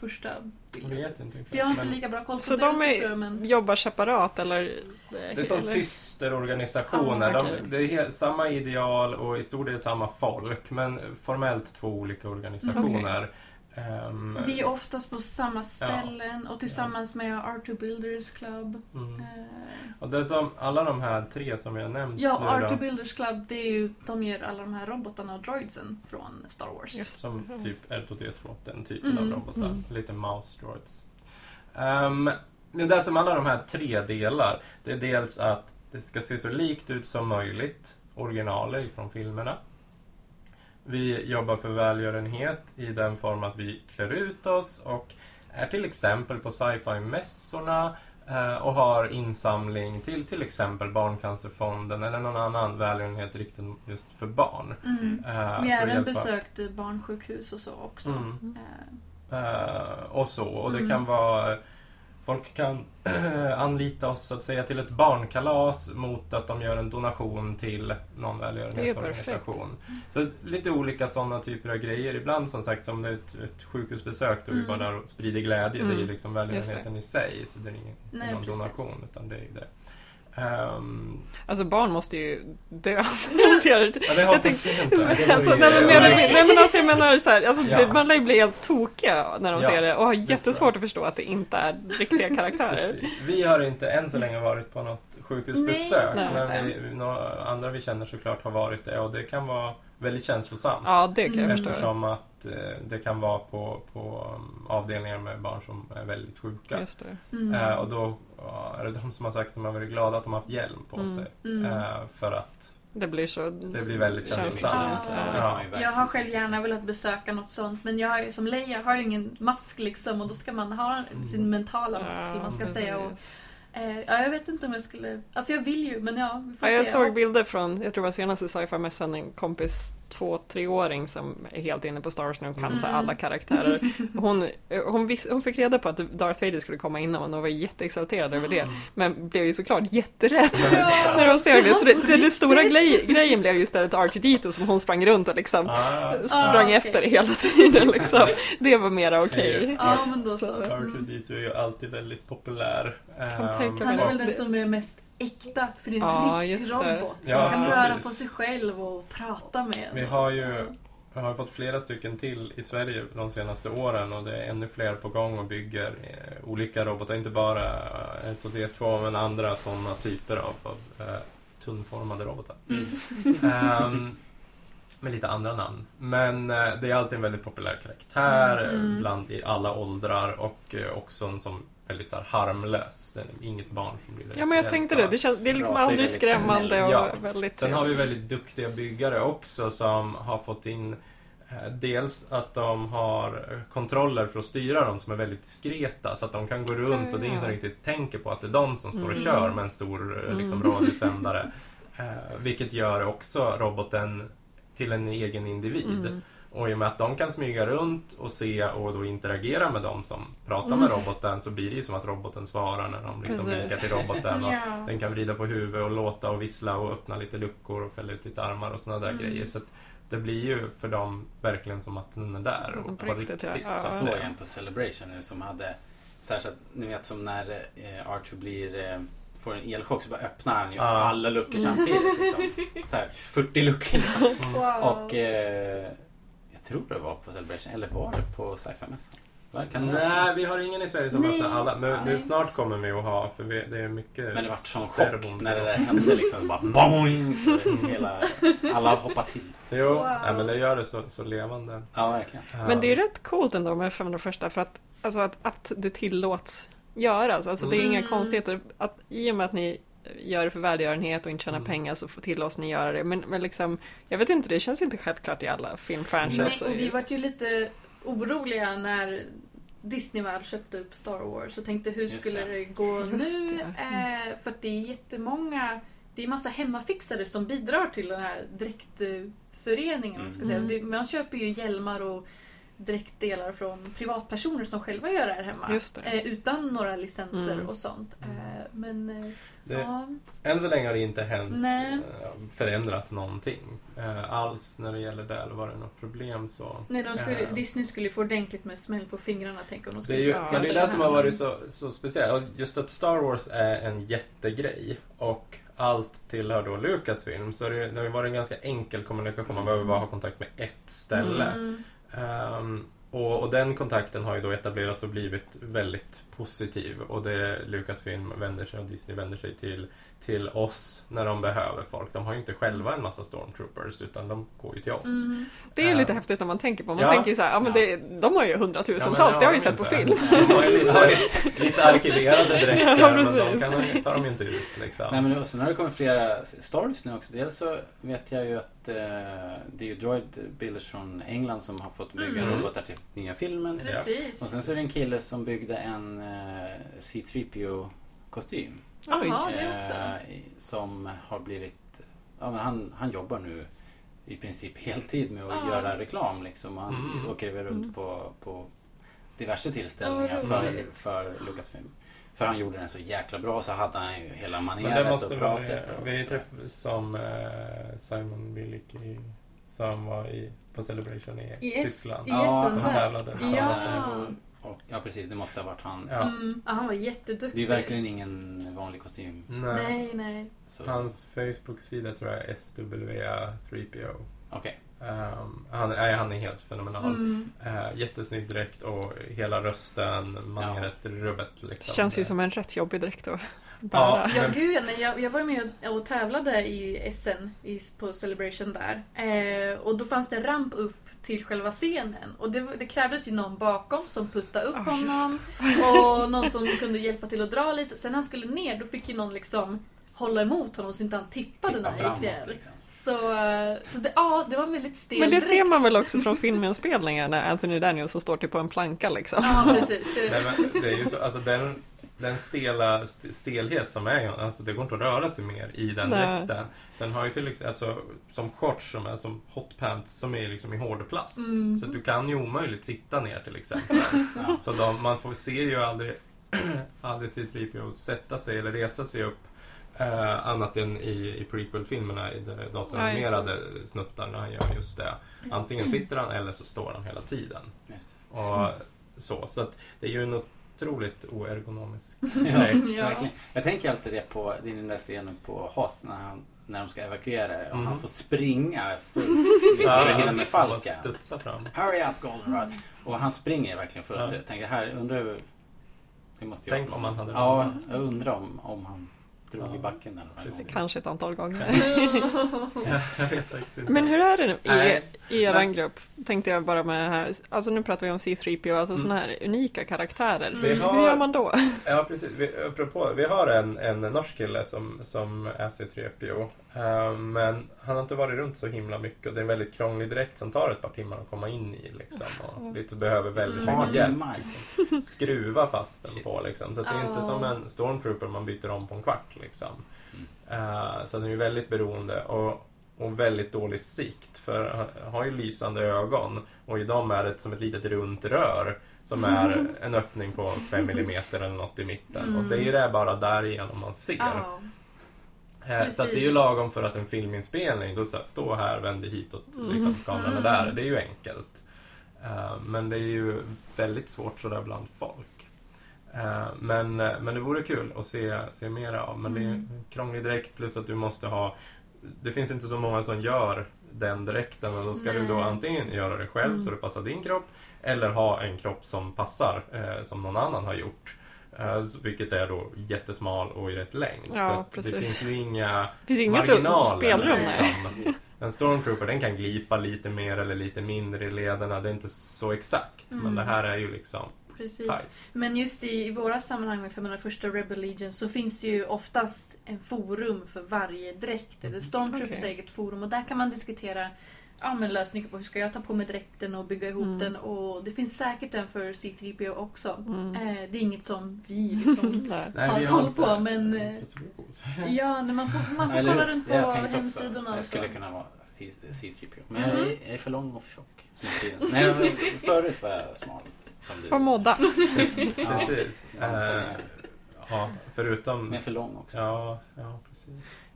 Speaker 4: Jag vet inte exakt.
Speaker 3: För jag har inte
Speaker 4: men
Speaker 3: lika bra koll på
Speaker 2: Så de är-
Speaker 3: men...
Speaker 2: Jobbar separat eller?
Speaker 4: det är som
Speaker 2: eller-
Speaker 4: systerorganisationer. De, det är helt, samma ideal och i stor del samma folk men formellt två olika organisationer. Ehm,
Speaker 3: Vi är oftast på samma ställen och tillsammans med R2 Builders Club.
Speaker 4: mm.
Speaker 3: Eh,
Speaker 4: Och det som alla de här tre som jag nämnt
Speaker 3: Ja,
Speaker 4: nu
Speaker 3: R2
Speaker 4: då,
Speaker 3: Builders Club, det är ju, de gör alla de här robotarna och droidsen från Star Wars.
Speaker 2: Just.
Speaker 4: Som typ R2D2, den typen
Speaker 3: Mm.
Speaker 4: av robotar.
Speaker 2: Mm.
Speaker 4: Lite mouse droids. Um, men det som alla de här tre delar, det är dels att det ska se så likt ut som möjligt, originaler från filmerna. Vi jobbar för välgörenhet i den form att vi klär ut oss och är till exempel på sci-fi-mässorna eh, och har insamling till till exempel Barncancerfonden eller någon annan välgörenhet riktad just för barn.
Speaker 3: Mm.
Speaker 4: eh,
Speaker 3: Vi har även
Speaker 4: hjälpa-
Speaker 3: besökt barnsjukhus och så också.
Speaker 4: Mm.
Speaker 3: Eh,
Speaker 4: Eh, och så. Och det
Speaker 3: Mm.
Speaker 4: kan vara... Folk kan anlita oss så att säga till ett barnkalas mot att de gör en donation till någon välgörenhetsorganisation. Så lite olika sådana typer av grejer. Ibland som sagt som det är ett, ett sjukhusbesök då vi
Speaker 3: Mm.
Speaker 4: bara där och sprider glädje. Det är ju
Speaker 2: Mm.
Speaker 4: liksom välgörenheten i sig. Så det är ingen,
Speaker 3: Nej,
Speaker 4: någon
Speaker 3: precis.
Speaker 4: donation utan det är det. Ehm,
Speaker 2: Alltså barn måste ju dö
Speaker 4: ja, det hoppas vi inte.
Speaker 2: Alltså, nej, men, mer nej men alltså jag menar så här, alltså,
Speaker 4: Ja.
Speaker 2: det, man lär ju bli helt tokiga när de
Speaker 4: Ja,
Speaker 2: ser det och har jättesvårt att förstå att det inte är riktiga karaktärer.
Speaker 4: Vi har inte än så länge varit på något sjukhusbesök.
Speaker 2: Nej.
Speaker 4: men
Speaker 2: Nej.
Speaker 4: vi, några andra vi känner såklart har varit det och det kan vara väldigt känslosamt.
Speaker 2: Ja, det kan jag
Speaker 3: Mm.
Speaker 2: förstå.
Speaker 4: Eftersom att eh, det kan vara på, på um, avdelningar med barn som är väldigt sjuka.
Speaker 2: Just det.
Speaker 3: mm.
Speaker 4: Eh, och då ja, är det de som har sagt att de har varit glada att de har haft hjälm på
Speaker 2: Mm.
Speaker 4: sig.
Speaker 3: Mm.
Speaker 4: Eh, för att
Speaker 2: Det blir så...
Speaker 4: Det blir väldigt känslosamt.
Speaker 3: Ja.
Speaker 1: ju
Speaker 3: Jag har själv gärna velat besöka något sånt men jag är, som Leia har ju ingen mask liksom och då ska man ha sin mentala mask eller man ska säga. Och. Eh, ja, jag vet inte om jag skulle... Alltså jag vill ju men ja, vi får
Speaker 2: Ja, jag
Speaker 3: se.
Speaker 2: såg bilder från, jag tror det var senaste sci-fi-mässan, en kompis två, treåring som är helt inne på Star Wars nu och kan
Speaker 3: Mm.
Speaker 2: alla karaktärer. Hon, hon, vis, hon fick reda på att Darth Vader skulle komma innan och var jätteexalterad över det. Men blev ju såklart jätterädd när de såg det. Så det, så det stora grej, grejen blev ju istället R2D2 som hon sprang runt och liksom
Speaker 4: ah,
Speaker 2: sprang
Speaker 3: Ah,
Speaker 2: efter hela tiden. Liksom. Det var mera okej.
Speaker 3: Ja, men då så.
Speaker 2: Så-
Speaker 3: Mm.
Speaker 4: R2D2 är ju alltid väldigt populär.
Speaker 2: Kan tänka
Speaker 3: Han är väl den som är mest äkta för det är en
Speaker 2: Ja,
Speaker 3: riktig robot som
Speaker 4: Ja,
Speaker 3: kan
Speaker 4: precis.
Speaker 3: röra på sig själv och prata med
Speaker 4: Vi
Speaker 3: en.
Speaker 4: har ju vi har fått flera stycken till i Sverige de senaste åren och det är ännu fler på gång och bygger eh, olika robotar. Inte bara eh, 1 och D2 men andra sådana typer av, av eh, tunnformade robotar.
Speaker 1: Mm.
Speaker 4: Ehm, med lite andra namn. Men eh, det är alltid en väldigt populär karaktär eh,
Speaker 3: Mm.
Speaker 4: bland i alla åldrar och eh, också en som väldigt så här, harmlös. Det är inget barn som blir
Speaker 2: Ja, men jag tänkte det. Det, känns, det är liksom aldrig
Speaker 4: väldigt
Speaker 2: skrämmande och
Speaker 4: Ja.
Speaker 2: väldigt
Speaker 4: Sen har vi väldigt duktiga byggare också som har fått in eh, Dels att de har kontroller för att styra dem som är väldigt diskreta så att de kan gå runt och det är ingen som riktigt tänker på att det är de som står och
Speaker 2: Mm.
Speaker 4: kör med en stor eh, liksom,
Speaker 2: Mm.
Speaker 4: radiosändare. Eh, vilket gör också roboten till en egen individ. Och i och med att de kan smyga runt och se och då interagera med de som pratar med
Speaker 2: Mm.
Speaker 4: roboten så blir det ju som att roboten svarar när de liksom
Speaker 2: Precis.
Speaker 4: vinkar till roboten. Och
Speaker 3: Ja.
Speaker 4: den kan vrida på huvudet och låta och vissla och öppna lite luckor och fälla ut lite armar och sådana där
Speaker 3: Mm.
Speaker 4: grejer. Så att det blir ju för dem verkligen som att den är där. Och
Speaker 2: på riktigt,
Speaker 4: riktigt.
Speaker 2: ja.
Speaker 4: så
Speaker 1: Jag såg
Speaker 4: säga.
Speaker 1: en på Celebration nu som hade Särskilt, ni vet som när eh, Arthur blir eh, Får en elchock så bara öppnar han ju alla luckor samtidigt liksom. så här, 40 luckor liksom.
Speaker 3: Wow.
Speaker 1: Och eh, Jag tror det var på Celebration, eller var det på sci-fi-mässan?
Speaker 4: Nej, vi har ingen i Sverige som öppnar alla. Men nu snart kommer vi att ha, för vi, det är mycket
Speaker 1: Men det vart sån chock när det där hände liksom. Så bara boing! Så hela, alla hoppade till.
Speaker 4: Så jo,
Speaker 3: Wow.
Speaker 4: nej, men det gör det så, så levande.
Speaker 1: Ja, verkligen.
Speaker 2: Men det är rätt coolt ändå med 501 för att, alltså att, att det tillåts göras. Alltså det är inga
Speaker 3: Mm.
Speaker 2: konstigheter. Att, I och med att ni gör det för välgörenhet och inte tjänar
Speaker 4: Mm.
Speaker 2: pengar så får tillåts ni göra det. Men, men liksom, jag vet inte, det känns inte självklart i alla
Speaker 3: Nej,
Speaker 2: filmfranchises.
Speaker 3: och vi vart ju lite oroliga när Disney väl köpte upp Star Wars och tänkte hur
Speaker 1: Just
Speaker 3: skulle
Speaker 1: det.
Speaker 3: det, gå
Speaker 2: Just
Speaker 3: nu?
Speaker 2: det. Mm.
Speaker 3: Eh, för att det är jättemånga, det är massa hemmafixare som bidrar till den här dräktföreningen. man Ska säga.
Speaker 2: Mm.
Speaker 3: Det, man köper ju hjälmar och dräktdelar från privatpersoner som själva gör det här hemma.
Speaker 2: Just det.
Speaker 3: Eh, utan några licenser
Speaker 2: Mm.
Speaker 3: och sånt. Eh, men eh,
Speaker 4: Det,
Speaker 3: ja,
Speaker 4: Än så länge har det inte hänt
Speaker 3: Nej.
Speaker 4: eh, förändrats någonting eh, alls när det gäller det. Eller var det något problem så...
Speaker 3: nej, skulle,
Speaker 4: eh,
Speaker 3: Disney skulle få ordentligt med smäll på fingrarna tänk om de
Speaker 4: Det
Speaker 3: skulle
Speaker 4: är ju
Speaker 2: Ja,
Speaker 4: men det, är
Speaker 2: det
Speaker 4: det som har varit så, så speciellt. Just att Star Wars är en jättegrej och allt tillhör då Lucasfilm så det, det har varit en ganska enkel kommunikation. Man behöver bara ha kontakt med ett ställe.
Speaker 3: Mm.
Speaker 4: Ehm, och, och den kontakten har ju då etablerats och blivit väldigt positiv. Och det Lucasfilm vänder sig och Disney vänder sig till, till oss när de behöver folk. De har ju inte själva en massa stormtroopers utan de går ju till oss.
Speaker 3: Mm.
Speaker 2: Det är ju lite
Speaker 4: Eh,
Speaker 2: häftigt när man tänker på. Man
Speaker 4: ja.
Speaker 2: tänker ju så här, ja men det, de har ju hundratusentals,
Speaker 4: Ja, men
Speaker 2: det har vi
Speaker 4: de
Speaker 2: sett på
Speaker 4: inte.
Speaker 2: film.
Speaker 4: De har ju lite, lite arkiverade dräkter
Speaker 2: Ja,
Speaker 4: men de kan, tar de ju inte ut liksom.
Speaker 1: Nej men och sen har det kommit flera stories nu också. Dels så vet jag ju att eh, det är ju Droid Builders från England som har fått bygga
Speaker 3: Mm.
Speaker 1: robotar till nya filmen.
Speaker 3: Precis.
Speaker 1: Och sen så är det en kille som byggde en eh, C3PO kostym.
Speaker 2: Oj.
Speaker 3: Ja, det också.
Speaker 1: Eh, som har blivit... Ja, men han, han jobbar nu i princip heltid med att
Speaker 3: Ja.
Speaker 1: göra reklam. Liksom. Han
Speaker 4: Mm.
Speaker 1: åker väl runt
Speaker 2: Mm.
Speaker 1: på, på diverse tillställningar
Speaker 3: Ja,
Speaker 1: för, för Lucasfilm. För han gjorde den så jäkla bra så hade han ju hela maneret och pratet. och
Speaker 4: Vi
Speaker 1: så.
Speaker 4: träffade som eh, Simon Billick i, som var i, på Celebration i
Speaker 3: I S-
Speaker 4: Tyskland.
Speaker 3: i
Speaker 1: Ja,
Speaker 3: där.
Speaker 4: tävlade.
Speaker 3: Ja.
Speaker 1: Och, ja precis, det måste ha varit han.
Speaker 4: Ja.
Speaker 3: Mm. Ja, han var jätteduktig.
Speaker 1: Det är verkligen ingen vanlig kostym.
Speaker 4: Nej.
Speaker 3: Nej, nej.
Speaker 1: Så,
Speaker 4: Hans Facebook-sida tror jag är SWA3PO.
Speaker 1: Okej.
Speaker 4: Um, han, nej, han är helt fenomenal.
Speaker 3: Mm.
Speaker 4: Uh, jättesnygg dräkt och hela rösten, maneret, rubbet. Liksom.
Speaker 2: Det känns ju som en rätt jobbig dräkt
Speaker 4: Ja,
Speaker 2: bära.
Speaker 3: Ja, gud ja, nej, jag, jag var med och, tävlade i SN i, på Celebration där. Eh, och då fanns det en ramp upp till själva scenen. Och det, det krävdes ju någon bakom som puttade upp
Speaker 2: just
Speaker 3: honom. Och någon som kunde hjälpa till att dra lite. Sen när han skulle ner, då fick ju någon liksom hålla emot honom så inte han tippade
Speaker 1: Tippa
Speaker 3: när han gick ner.
Speaker 1: liksom.
Speaker 3: Så, så det, ja, det var en väldigt stel
Speaker 2: Men det
Speaker 3: dräkt.
Speaker 2: ser man väl också från filminspelningar när Anthony Daniels står typ på en planka liksom.
Speaker 3: Ja, precis.
Speaker 4: Nej,
Speaker 3: Det,
Speaker 4: men det är ju så, alltså den, den stela st- stelhet som är, alltså det går inte att röra sig mer i den
Speaker 2: Nej.
Speaker 4: dräkten. Den har ju till exempel, alltså, som shorts som är som hot pants som är liksom i hårdplast.
Speaker 3: Mm.
Speaker 4: Så att du kan ju omöjligt sitta ner till exempel.
Speaker 1: Ja.
Speaker 4: Så de, man får, ser ju aldrig, aldrig C3PO sätta sig eller resa sig upp eh, annat än i, i prequel-filmerna, i de datoranimerade snuttar när han gör just det. Antingen sitter han eller så står han hela tiden.
Speaker 1: Just.
Speaker 4: Och så, så att det är ju en otroligt oergonomisk
Speaker 1: Ja.
Speaker 3: Ja.
Speaker 1: Jag tänker alltid det på den där scenen på Hoth när, han, när de ska evakuera och
Speaker 4: Mhm.
Speaker 1: han får springa fullt liksom, för att hinna med falken.
Speaker 4: fram.
Speaker 1: Hurry up Goldenrod! Och han springer verkligen fullt
Speaker 4: Ja.
Speaker 1: ut. Tänkte här, undrar hur... Det måste jag
Speaker 4: Tänk om han hade
Speaker 1: Ja, jag undrar om, om han drog
Speaker 4: Ja,
Speaker 1: i backen något.
Speaker 2: Kanske ett antal gånger.
Speaker 4: Ja, jag vet faktiskt inte.
Speaker 2: Men hur är det nu i, i er
Speaker 4: Nej.
Speaker 2: grupp? Tänkte jag bara med här. Alltså nu pratar vi om C3PO, alltså
Speaker 4: Mm.
Speaker 2: sådana här unika karaktärer.
Speaker 3: Mm.
Speaker 4: Vi
Speaker 2: Hur
Speaker 4: har-
Speaker 2: gör man då?
Speaker 4: Ja, precis. Vi, apropå, vi har en, en norsk kille som, som är C3PO. Eh, Men han har inte varit runt så himla mycket och det är en väldigt krånglig dräkt som tar ett par timmar att komma in i. Liksom, och lite behöver väldigt
Speaker 3: Mm.
Speaker 4: mycket hjälp.
Speaker 1: Timmar.
Speaker 4: skruva fast den
Speaker 1: Shit.
Speaker 4: på. Liksom. Så att det är inte som en stormtrooper man byter om på en kvart. Liksom.
Speaker 1: Mm.
Speaker 4: Eh, så den är väldigt beroende och, och väldigt dålig sikt. För han har ju lysande ögon och i dem är det som ett litet runt rör som är en öppning på 5 mm eller något i mitten.
Speaker 3: Mm.
Speaker 4: Och det är det bara därigenom man ser.
Speaker 3: Ja.
Speaker 4: Eh, Så det är ju
Speaker 3: Precis.
Speaker 4: lagom för att en filminspelning, då så att stå här, vänd dig hitåt, liksom, kameran är
Speaker 3: Mm.
Speaker 4: där. Det är ju enkelt. Eh, Men det är ju väldigt svårt sådär bland folk. Eh, Men, men det vore kul att se, se mera av. Men det är
Speaker 3: Mm.
Speaker 4: krånglig direkt plus att du måste ha... Det finns inte så många som gör den direkten och då ska du då
Speaker 3: Nej.
Speaker 4: antingen göra det själv
Speaker 2: Mm.
Speaker 4: så det passar din kropp eller ha en kropp som passar, eh, som någon annan har gjort. Vilket är då jättesmal och i rätt längd.
Speaker 2: Ja,
Speaker 4: För att
Speaker 2: precis.
Speaker 4: Det finns ju inga
Speaker 2: Det finns inget
Speaker 4: marginaler.
Speaker 2: spelrum.
Speaker 4: Liksom. En stormtrooper den kan glipa lite mer eller lite mindre i lederna. Det är inte så exakt. Men
Speaker 3: Mm.
Speaker 4: det här är ju liksom
Speaker 3: Precis.
Speaker 4: tight.
Speaker 3: Men just i, i våra sammanhang med 501 Rebel Legion så finns det ju oftast en forum för varje dräkt. Eller Stormtroopers
Speaker 2: Okej.
Speaker 3: eget forum. Och där kan man diskutera ja, men lösningar på hur ska jag ta på mig dräkten och bygga ihop
Speaker 2: Mm.
Speaker 3: den. Och det finns säkert en för C3PO också.
Speaker 2: Mm.
Speaker 3: Eh, det är inget som vi liksom
Speaker 2: Nej.
Speaker 3: har
Speaker 4: vi
Speaker 3: koll
Speaker 4: inte-
Speaker 3: på, men, eh,
Speaker 4: det vore coolt.
Speaker 3: Ja, när man får, man får
Speaker 1: Eller
Speaker 3: kolla runt på hemsidorna
Speaker 1: Jag skulle kunna vara C- C3PO. Men
Speaker 3: Mhm.
Speaker 1: jag, är, jag är för lång och för tjock. för. Nej, men förut var jag smal.
Speaker 2: Får modda.
Speaker 1: Ja.
Speaker 4: Precis.
Speaker 1: Ja,
Speaker 4: Eh, ja, förutom...
Speaker 1: Men för lång också.
Speaker 4: Ja, ja, precis.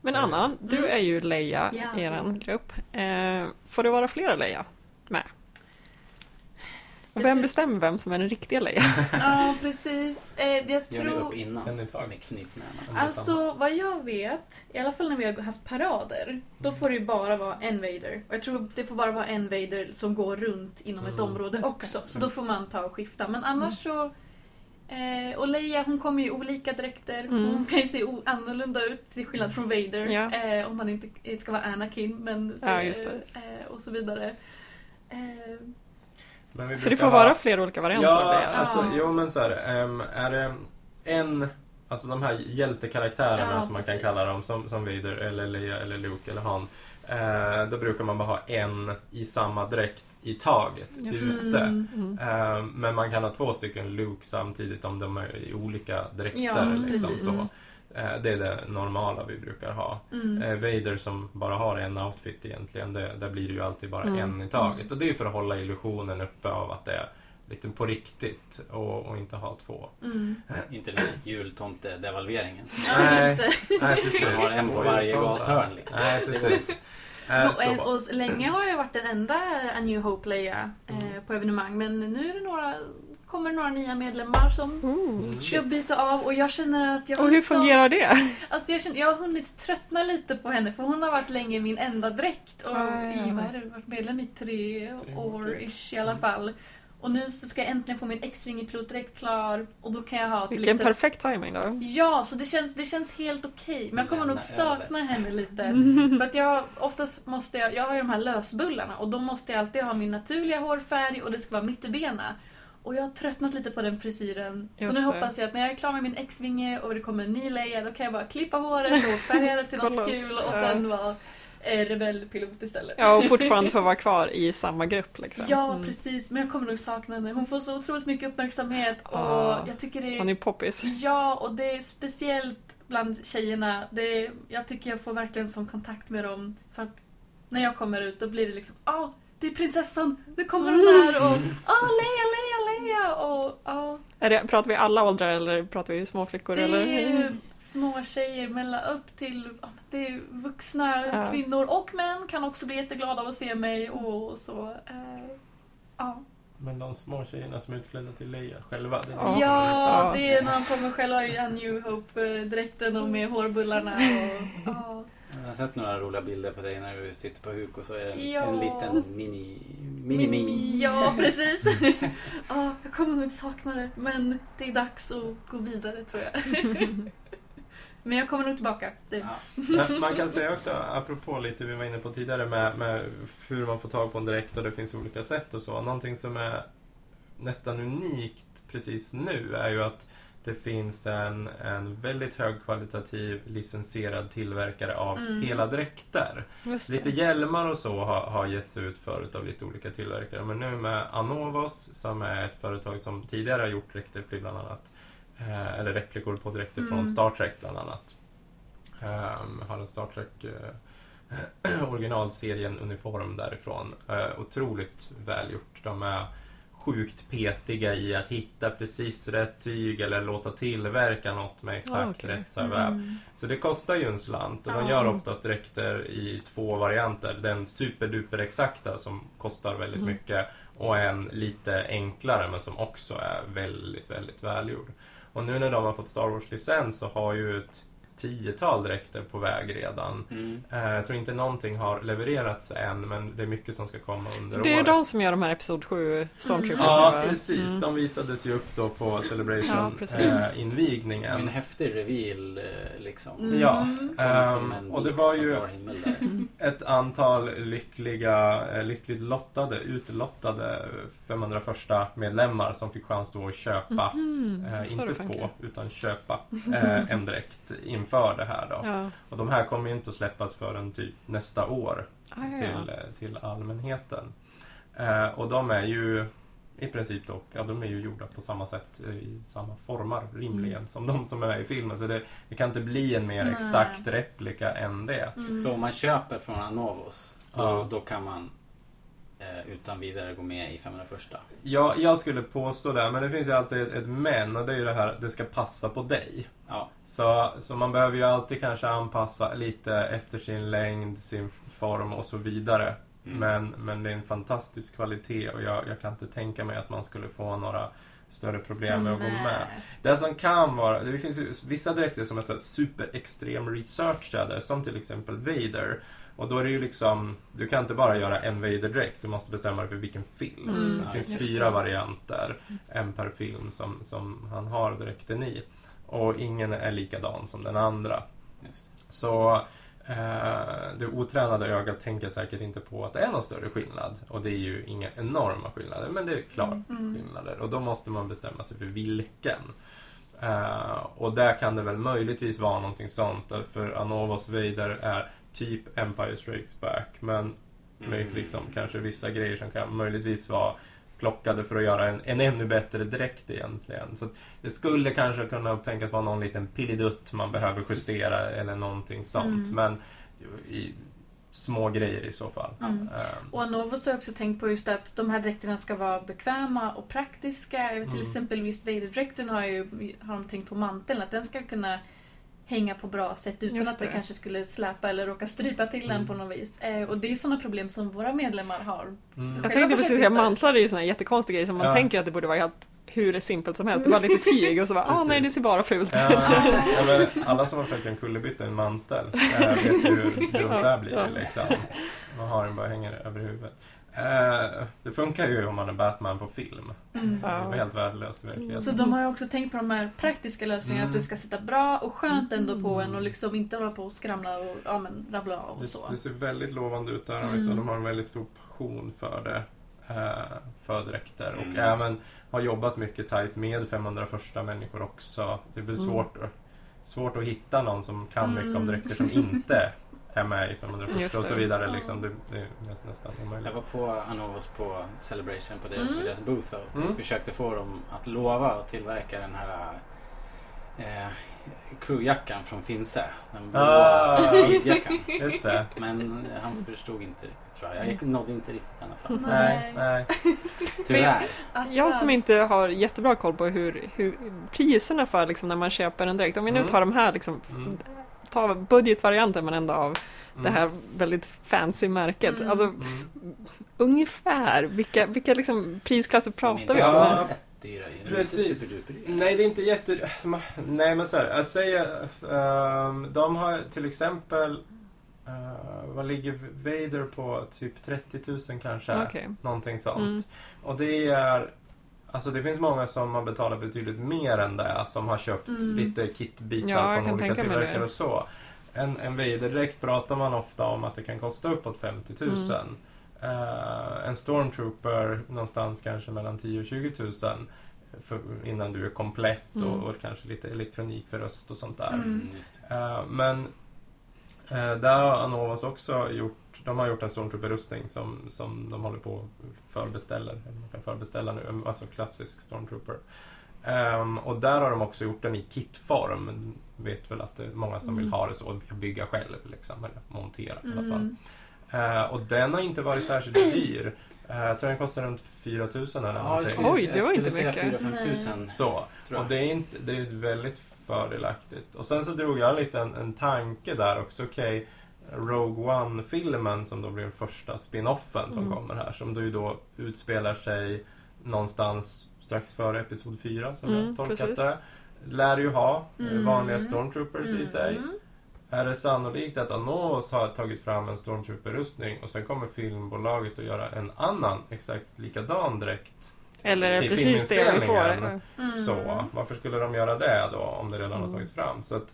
Speaker 2: Men Anna, du
Speaker 3: Mm.
Speaker 2: är ju Leia
Speaker 3: Ja.
Speaker 2: i er grupp. Eh, får det vara flera Leia med? Och
Speaker 3: Jag
Speaker 2: vem bestämmer vem som är den riktiga Leia?
Speaker 3: Ja, precis. Eh, jag
Speaker 1: Gör ni
Speaker 3: tror...
Speaker 1: upp innan?
Speaker 4: En i taget.
Speaker 3: Alltså vad jag vet, i alla fall när vi har haft parader, då får det ju bara vara en Vader. Och jag tror det får bara vara en Vader som går runt inom ett
Speaker 4: Mm.
Speaker 3: område också. Så då får man ta och skifta. Men annars så... Eh, och Leia hon kommer ju i olika dräkter.
Speaker 2: Mm.
Speaker 3: Hon ska ju se annorlunda ut till skillnad från Vader.
Speaker 2: Ja.
Speaker 3: Eh, om man inte ska vara Anakin. Men
Speaker 2: Ja, just det.
Speaker 3: Eh, och så vidare. Eh,
Speaker 4: Men vi
Speaker 2: Så det får
Speaker 4: ha-
Speaker 2: vara flera olika varianter av
Speaker 4: Ja,
Speaker 2: Leia?
Speaker 4: alltså,
Speaker 3: Ja.
Speaker 4: jo men så är det. Ehm, är det en, alltså de här hjältekaraktärerna
Speaker 3: Ja,
Speaker 4: som man kan
Speaker 3: precis.
Speaker 4: kalla dem, som, som Vader eller Leia eller Luke eller Han. Eh, då brukar man bara ha en i samma dräkt i taget
Speaker 2: Just
Speaker 4: ute.
Speaker 3: Mm.
Speaker 2: Mm.
Speaker 4: Eh, men man kan ha två stycken Luke samtidigt om de är i olika dräkter.
Speaker 3: Ja,
Speaker 4: liksom, så. Eh, det är det normala vi brukar ha.
Speaker 3: Mm.
Speaker 4: Eh, Vader som bara har en outfit egentligen, det, där blir det ju alltid bara
Speaker 2: Mm.
Speaker 4: en i taget. Och det är för att hålla illusionen uppe av att det är lite på riktigt och, och inte ha två.
Speaker 3: Mm.
Speaker 1: Inte den jultomte-devalveringen.
Speaker 3: Ja,
Speaker 4: Nej.
Speaker 3: just det.
Speaker 4: Nej, precis.
Speaker 1: Man har en på varje gathörn, liksom.
Speaker 4: Nej, precis. Eh,
Speaker 3: Och, och så länge har jag varit den enda A New Hope Leia eh,
Speaker 4: Mm.
Speaker 3: på evenemang men nu är det några, kommer det några nya medlemmar som.
Speaker 4: Mm.
Speaker 3: ska byta av och jag känner att jag
Speaker 2: Och hur
Speaker 3: liksom-
Speaker 2: fungerar det?
Speaker 3: Alltså jag, känner, jag har hunnit tröttna lite på henne för hon har varit länge min enda dräkt och
Speaker 2: Ah, ja.
Speaker 3: i, vad är det, varit medlem i tre, år, ish i alla fall. Och nu så ska jag äntligen få min X-Wing i pilotdräkt klar och då kan jag ha till
Speaker 2: Vilken
Speaker 3: exempel
Speaker 2: perfekt timing då.
Speaker 3: Ja, så det känns, det känns helt okej. Men jag kommer
Speaker 1: Lämna
Speaker 3: nog sakna henne lite. För att jag oftast måste jag, jag har ju de här lösbullarna och då måste jag alltid ha min naturliga hårfärg och det ska vara mitt i bena. Och jag har tröttnat lite på den frisyren. Så
Speaker 2: Just
Speaker 3: nu
Speaker 2: det.
Speaker 3: hoppas jag att när jag är klar med min X-vinge och det kommer en ny Leia då kan jag bara klippa håret och färga det till något kul och sen vara eh, rebellpilot istället.
Speaker 2: Ja, och fortfarande få vara kvar i samma grupp liksom.
Speaker 3: Ja,
Speaker 2: Mm.
Speaker 3: precis. Men jag kommer nog sakna henne. Hon får så otroligt mycket uppmärksamhet och
Speaker 2: Ah.
Speaker 3: jag tycker det är
Speaker 2: Hon är poppis.
Speaker 3: Ja, och det är speciellt bland tjejerna. Det är, jag tycker jag får verkligen som kontakt med dem. För att när jag kommer ut då blir det liksom ah, det är prinsessan! Nu kommer hon här och ah, Leia, Leia, Leia! Och ah,
Speaker 2: Är det, pratar vi alla åldrar eller pratar vi små flickor?
Speaker 3: det
Speaker 2: eller?
Speaker 3: är små tjejer mellan upp till det är vuxna
Speaker 2: Ja.
Speaker 3: kvinnor och män kan också bli jätteglada av att se mig och så. Eh, ja.
Speaker 4: Men de små tjejerna som är utklädda till Leia själva. Det är
Speaker 2: Ja.
Speaker 3: Ja,
Speaker 2: Ja.
Speaker 3: det är när de kommer själva i A New Hope-dräkten och med hårbullarna. Och, ja.
Speaker 1: Jag har sett några roliga bilder på dig när du sitter på huk och så är det en,
Speaker 3: Ja.
Speaker 1: en liten mini... Mini-mi.
Speaker 3: Ja, precis. ja, jag kommer nog sakna det, men det är dags att gå vidare tror jag. men jag kommer nog tillbaka.
Speaker 1: Ja.
Speaker 4: Man kan säga också, apropå lite vi var inne på tidigare med, med hur man får tag på en dräkt och det finns olika sätt och så. Någonting som är nästan unikt precis nu är ju att Det finns en, en väldigt högkvalitativ licensierad tillverkare av
Speaker 3: Mm.
Speaker 4: hela dräkter. Lite hjälmar och så har, har getts ut förut av lite olika tillverkare. Men nu med Anovos som är ett företag som tidigare har gjort dräkter till bland annat eh, eller replikor på dräkter från
Speaker 3: Mm.
Speaker 4: Star Trek bland annat. Um, har en Star Trek eh, originalserien uniform därifrån. Eh, otroligt välgjort. De är sjukt petiga i att hitta precis rätt tyg eller låta tillverka något med exakt
Speaker 2: Ah, okej.
Speaker 4: rätt så här väv.
Speaker 3: Mm.
Speaker 4: Så det kostar ju en slant och de
Speaker 3: Ja.
Speaker 4: gör oftast dräkter i två varianter. Den superduper exakta som kostar väldigt
Speaker 2: Mm.
Speaker 4: mycket och en lite enklare men som också är väldigt, väldigt välgjord. Och nu när de har fått Star Wars-licens så har ju ett tiotal dräkter på väg redan.
Speaker 1: Mm.
Speaker 4: Eh, Jag tror inte någonting har levererats än men det är mycket som ska komma under
Speaker 2: Det är
Speaker 4: året.
Speaker 2: de som gör de här Episod 7 Stormtroopers
Speaker 3: Mm.
Speaker 4: Ja, precis.
Speaker 2: Mm.
Speaker 4: De visades ju upp då på
Speaker 2: Ja, precis.
Speaker 1: En
Speaker 4: Celebration-invigningen.
Speaker 1: häftig reveal eh, liksom.
Speaker 3: Mm.
Speaker 4: Ja.
Speaker 1: En
Speaker 4: och det var ju ett antal lyckliga, eh, lyckligt lottade, utlottade 501 medlemmar som fick chans då att köpa,
Speaker 2: Mhm,
Speaker 4: eh, inte få, utan köpa eh, en dräkt inför det här då.
Speaker 2: Ja.
Speaker 4: Och de här kommer ju inte att släppas förrän typ nästa år
Speaker 2: Ah,
Speaker 4: till, eh, till allmänheten. Eh, och de är ju i princip då, ja de är ju gjorda på samma sätt eh, i samma formar rimligen
Speaker 2: Mm.
Speaker 4: som de som är i filmen. Så det, det kan inte bli en mer
Speaker 3: Nej.
Speaker 4: exakt replika än det.
Speaker 3: Mm.
Speaker 1: Så om man köper från Anovos, då,
Speaker 4: Ja.
Speaker 1: då kan man eh, utan vidare gå med i 501.
Speaker 4: Ja, jag skulle påstå det, men det finns ju alltid ett, ett men och det är ju det här att det ska passa på dig.
Speaker 1: Ja.
Speaker 4: Så, så man behöver ju alltid kanske anpassa lite efter sin längd, sin form och så vidare.
Speaker 1: Mm.
Speaker 4: Men, men det är en fantastisk kvalitet och jag, jag kan inte tänka mig att man skulle få några större problem med att gå med. Det som kan vara, det finns ju vissa dräkter som är så superextrem researchade, som till exempel Vader. Och då är det ju liksom, du kan inte bara göra en Vader-dräkt, du måste bestämma dig för vilken film.
Speaker 2: Mm,
Speaker 4: det finns fyra
Speaker 2: det.
Speaker 4: varianter, en per film som, som han har dräkten i. Och ingen är likadan som den andra.
Speaker 1: Just.
Speaker 4: Så eh, det otränade ögat tänker säkert inte på att det är någon större skillnad. Och det är ju inga enorma skillnader, men det är klart
Speaker 3: Mm.
Speaker 4: skillnader. Och då måste man bestämma sig för vilken. Eh, och där kan det väl möjligtvis vara någonting sånt. För Anovos Vader är typ Empire Strikes Back. Men med
Speaker 1: Mm.
Speaker 4: liksom kanske vissa grejer som kan möjligtvis vara plockade för att göra en, en ännu bättre dräkt egentligen. Så det skulle kanske kunna tänkas vara någon liten pilledutt man behöver justera eller någonting sånt.
Speaker 3: Mm.
Speaker 4: Men i små grejer i så fall.
Speaker 3: Mm.
Speaker 4: Ehm,
Speaker 3: Och Anovos har också tänkt på just att de här dräkterna ska vara bekväma och praktiska. Jag vet till
Speaker 4: Mm.
Speaker 3: exempel just Vader-dräkten har, ju, har de tänkt på manteln, att den ska kunna hänga på bra sätt utan
Speaker 2: Just
Speaker 3: att det.
Speaker 2: det.
Speaker 3: kanske skulle släpa eller råka strypa till
Speaker 4: Mm.
Speaker 3: en på något vis. Eh, och det är sådana problem som våra medlemmar har.
Speaker 4: mm.
Speaker 2: Jag tänkte precis säga, mantlar är ju såna här jättekonstig grej som man
Speaker 4: Ja.
Speaker 2: tänker att det borde vara helt hur simpelt som helst. Det var lite tyg och så bara, ah nej det ser bara fult
Speaker 4: Ja,
Speaker 2: ut.
Speaker 4: ja, men alla som har försökt en kullerbytta i en mantel vet ju hur dumt det blir.
Speaker 2: Ja.
Speaker 4: Liksom. Man har den bara hänger över huvudet. Eh, det funkar ju om man är Batman på film.
Speaker 3: Mm.
Speaker 4: Det är helt värdelöst i verkligheten.
Speaker 3: Så de har ju också tänkt på de här praktiska lösningarna,
Speaker 4: Mm.
Speaker 3: att det ska sitta bra och skönt ändå på
Speaker 4: Mm.
Speaker 3: en och liksom inte hålla på och skramla och ja, men, rabbla av och
Speaker 4: Det,
Speaker 3: så.
Speaker 4: det ser väldigt lovande ut där.
Speaker 3: Mm.
Speaker 4: Liksom. De har en väldigt stor passion för det. Eh, för dräkter. Och
Speaker 1: Mm.
Speaker 4: även har jobbat mycket tajt med 501 människor också. Det är väl
Speaker 2: Mm.
Speaker 4: svårt, svårt att hitta någon som kan mycket om
Speaker 3: Mm.
Speaker 4: dräkter som inte är med i 501
Speaker 2: Just
Speaker 4: och så vidare.
Speaker 3: Ja.
Speaker 4: Liksom. Det, det är nästan, omöjligt.
Speaker 1: Jag var på Anovos på Celebration på deras,
Speaker 3: Mm.
Speaker 1: deras booth och
Speaker 4: Mm.
Speaker 1: försökte få dem att lova att tillverka den här eh, crewjackan från Finse. Den blåa
Speaker 4: Ah. Just det.
Speaker 1: Men han förstod inte riktigt tror jag. Jag nådde inte riktigt i alla fall.
Speaker 4: Nej, nej.
Speaker 1: Tyvärr.
Speaker 2: Jag som inte har jättebra koll på hur, hur priserna för liksom, när man köper en dräkt. Om vi nu
Speaker 4: Mm.
Speaker 2: tar de här liksom,
Speaker 4: Mm.
Speaker 2: Ta budgetvarianten men ändå av
Speaker 4: Mm.
Speaker 2: det här väldigt fancy märket.
Speaker 3: Mm.
Speaker 2: Alltså
Speaker 4: Mm.
Speaker 2: ungefär, vilka, vilka liksom prisklasser pratar vi om?
Speaker 4: Ja.
Speaker 1: jättedyra.
Speaker 4: Precis. Nej, det är inte jätte... Nej, men så här. Jag säger... ehm, de har till exempel... eh, vad ligger Vader på? Typ 30 000 kanske?
Speaker 2: Okej.
Speaker 4: Någonting sånt.
Speaker 2: Mm.
Speaker 4: Och det är... Alltså det finns många som har betalat betydligt mer än det. Som har köpt
Speaker 3: Mm.
Speaker 4: lite kitbitar
Speaker 2: Ja,
Speaker 4: från olika tillverkare och så. En, en Vader-dräkt pratar man ofta om att det kan kosta uppåt 50 000.
Speaker 2: Mm.
Speaker 4: Eh, en Stormtrooper någonstans kanske mellan 10 och 20 000. för, innan du är komplett
Speaker 2: Mm.
Speaker 4: och, och kanske lite elektronik för röst och sånt där. Eh, men där har Anovas också gjort de har gjort en Stormtrooper-rustning som, som de håller på och förbeställer. Man kan förbeställa nu, en- alltså klassisk Stormtrooper. Ehm, och där har de också gjort den i kitform. Vet väl att det är många som vill
Speaker 3: Mm.
Speaker 4: ha det så, bygga själv liksom, eller montera i alla fall.
Speaker 3: Mm.
Speaker 4: Eh, och den har inte varit särskilt dyr. Eh, jag tror den kostar runt 4000 eller
Speaker 1: Ja,
Speaker 4: någonting.
Speaker 2: Oj, det var
Speaker 1: skulle
Speaker 2: inte mycket.
Speaker 1: 4-5 tusen.
Speaker 4: Så,
Speaker 1: tror jag.
Speaker 4: och det är, inte, det är ett väldigt fördelaktigt. Och sen så drog jag lite en, en tanke där också. Okej, Rogue One-filmen som då blir den första spin-offen som
Speaker 2: Mm.
Speaker 4: kommer här. Som då ju då utspelar sig någonstans strax före Episod 4 som
Speaker 2: Mm,
Speaker 4: jag tolkat
Speaker 2: precis.
Speaker 4: det. Lär ju ha eh,
Speaker 3: Mm.
Speaker 4: vanliga Stormtroopers i sig.
Speaker 3: Mm.
Speaker 4: Är det sannolikt att Anos har tagit fram en Stormtrooper-rustning och sen kommer filmbolaget att göra en annan exakt likadan dräkt?
Speaker 2: Eller
Speaker 4: Till
Speaker 2: precis det vi får?
Speaker 3: Mm.
Speaker 4: Så, varför skulle de göra det då om det redan har
Speaker 2: Mm.
Speaker 4: tagits fram? Så att,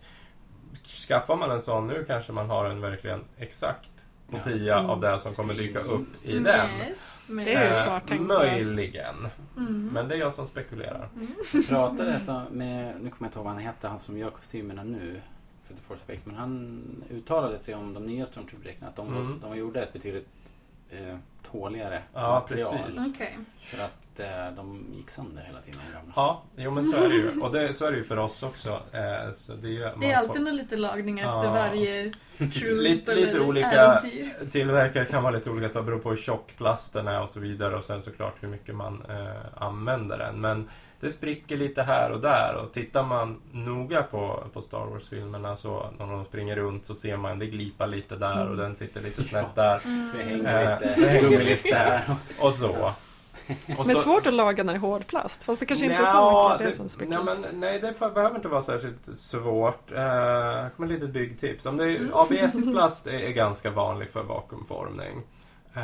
Speaker 4: skaffar man en sån nu kanske man har en verkligen exakt kopia
Speaker 2: Ja. Mm.
Speaker 4: av det som kommer dyka upp i
Speaker 3: Mm.
Speaker 4: den.
Speaker 3: Yes.
Speaker 2: Det är ju
Speaker 4: Eh,
Speaker 2: smart tänkt.
Speaker 4: Möjligen.
Speaker 3: Mm.
Speaker 4: Men det är jag som spekulerar.
Speaker 1: Jag pratade så med, nu kommer jag inte ihåg vad han hette, han som gör kostymerna nu för The Force Awakens. Men han uttalade sig om de nya Stormtrooper-dräkterna. Att de,
Speaker 4: Mm.
Speaker 1: de gjorde ett betydligt eh, tåligare
Speaker 4: Ja,
Speaker 1: material.
Speaker 4: precis.
Speaker 3: Okej.
Speaker 1: För att eh, de gick sönder hela tiden.
Speaker 4: Ja, jo men så är det ju. Och det, så är det ju för oss också. Eh, så det är, ju-
Speaker 3: Det är
Speaker 4: får-
Speaker 3: alltid någon lite lagning efter
Speaker 4: Ja.
Speaker 3: varje troop
Speaker 4: Lite-
Speaker 3: eller
Speaker 4: lite olika-
Speaker 3: äventyr.
Speaker 4: Tillverkare kan vara lite olika, så det beror på hur tjock plasten är och så vidare och sen såklart hur mycket man eh, använder den. Men det spricker lite här och där och tittar man noga på, på Star Wars-filmerna så när de springer runt så ser man det glipar lite där och
Speaker 2: Mm.
Speaker 4: den sitter lite snett där
Speaker 1: Det
Speaker 3: Mm.
Speaker 1: hänger
Speaker 4: Eh,
Speaker 1: lite
Speaker 4: det hänger
Speaker 1: där.
Speaker 4: och så. Och
Speaker 2: Men
Speaker 4: så-
Speaker 2: svårt att laga när det är hårdplast. Fast det kanske inte är så mycket det, som spricker.
Speaker 4: nej, men, nej, det behöver inte vara särskilt svårt. Uh, kommer ett litet byggtips. Om det är,
Speaker 3: Mm.
Speaker 4: ABS-plast är, är ganska vanlig för vakuumformning.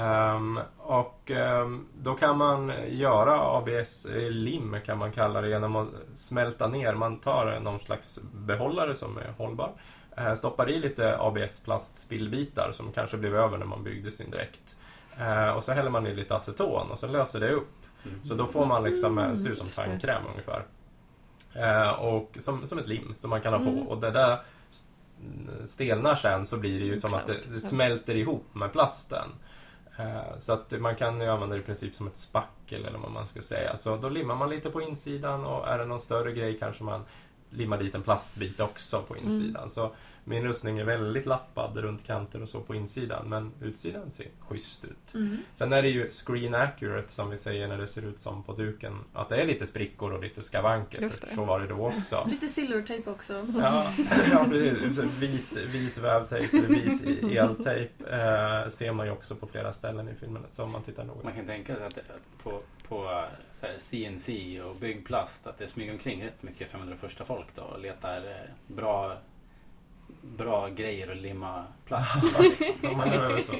Speaker 4: Ehm, och ehm, då kan man göra ABS-lim kan man kalla det genom att smälta ner. Man tar någon slags behållare som är hållbar. eh, stoppar i lite ABS-plastspillbitar som kanske blev över när man byggde sin dräkt. Eh, och så häller man i lite aceton och så löser det upp.
Speaker 1: Mm.
Speaker 4: Så då får man liksom, eh,
Speaker 2: Mm,
Speaker 4: ser ut som
Speaker 2: det.
Speaker 4: tandkräm ungefär. Eh, och som, som ett lim som man kan ha på.
Speaker 2: Mm.
Speaker 4: Och det där st- stelnar sen så blir det ju som att
Speaker 2: Plast,
Speaker 4: det, det
Speaker 2: ja.
Speaker 4: smälter ihop med plasten. Eh, så att man kan ju använda det i princip som ett spackel eller vad man ska säga. Så då limmar man lite på insidan och är det någon större grej kanske man limmar dit en plastbit också på insidan.
Speaker 2: Mm.
Speaker 4: Så min rustning är väldigt lappad runt kanter och så på insidan men utsidan ser schysst ut.
Speaker 3: Mm.
Speaker 4: Sen är det ju screen accurate som vi säger när det ser ut som på duken. Att det är lite sprickor och lite skavanker. Så var det då också.
Speaker 3: Lite silvertejp också.
Speaker 4: Ja, ja precis. Vit, vit vävtejp eller vit eltejp eh, ser man ju också på flera ställen i filmen. Så om man tittar noga.
Speaker 1: Man kan tänka sig att det- på, på så här CNC och byggplast att det smyger omkring rätt mycket 501 folk då och letar eh, bra, bra grejer att limma plast på, liksom.
Speaker 4: Om man gör det så.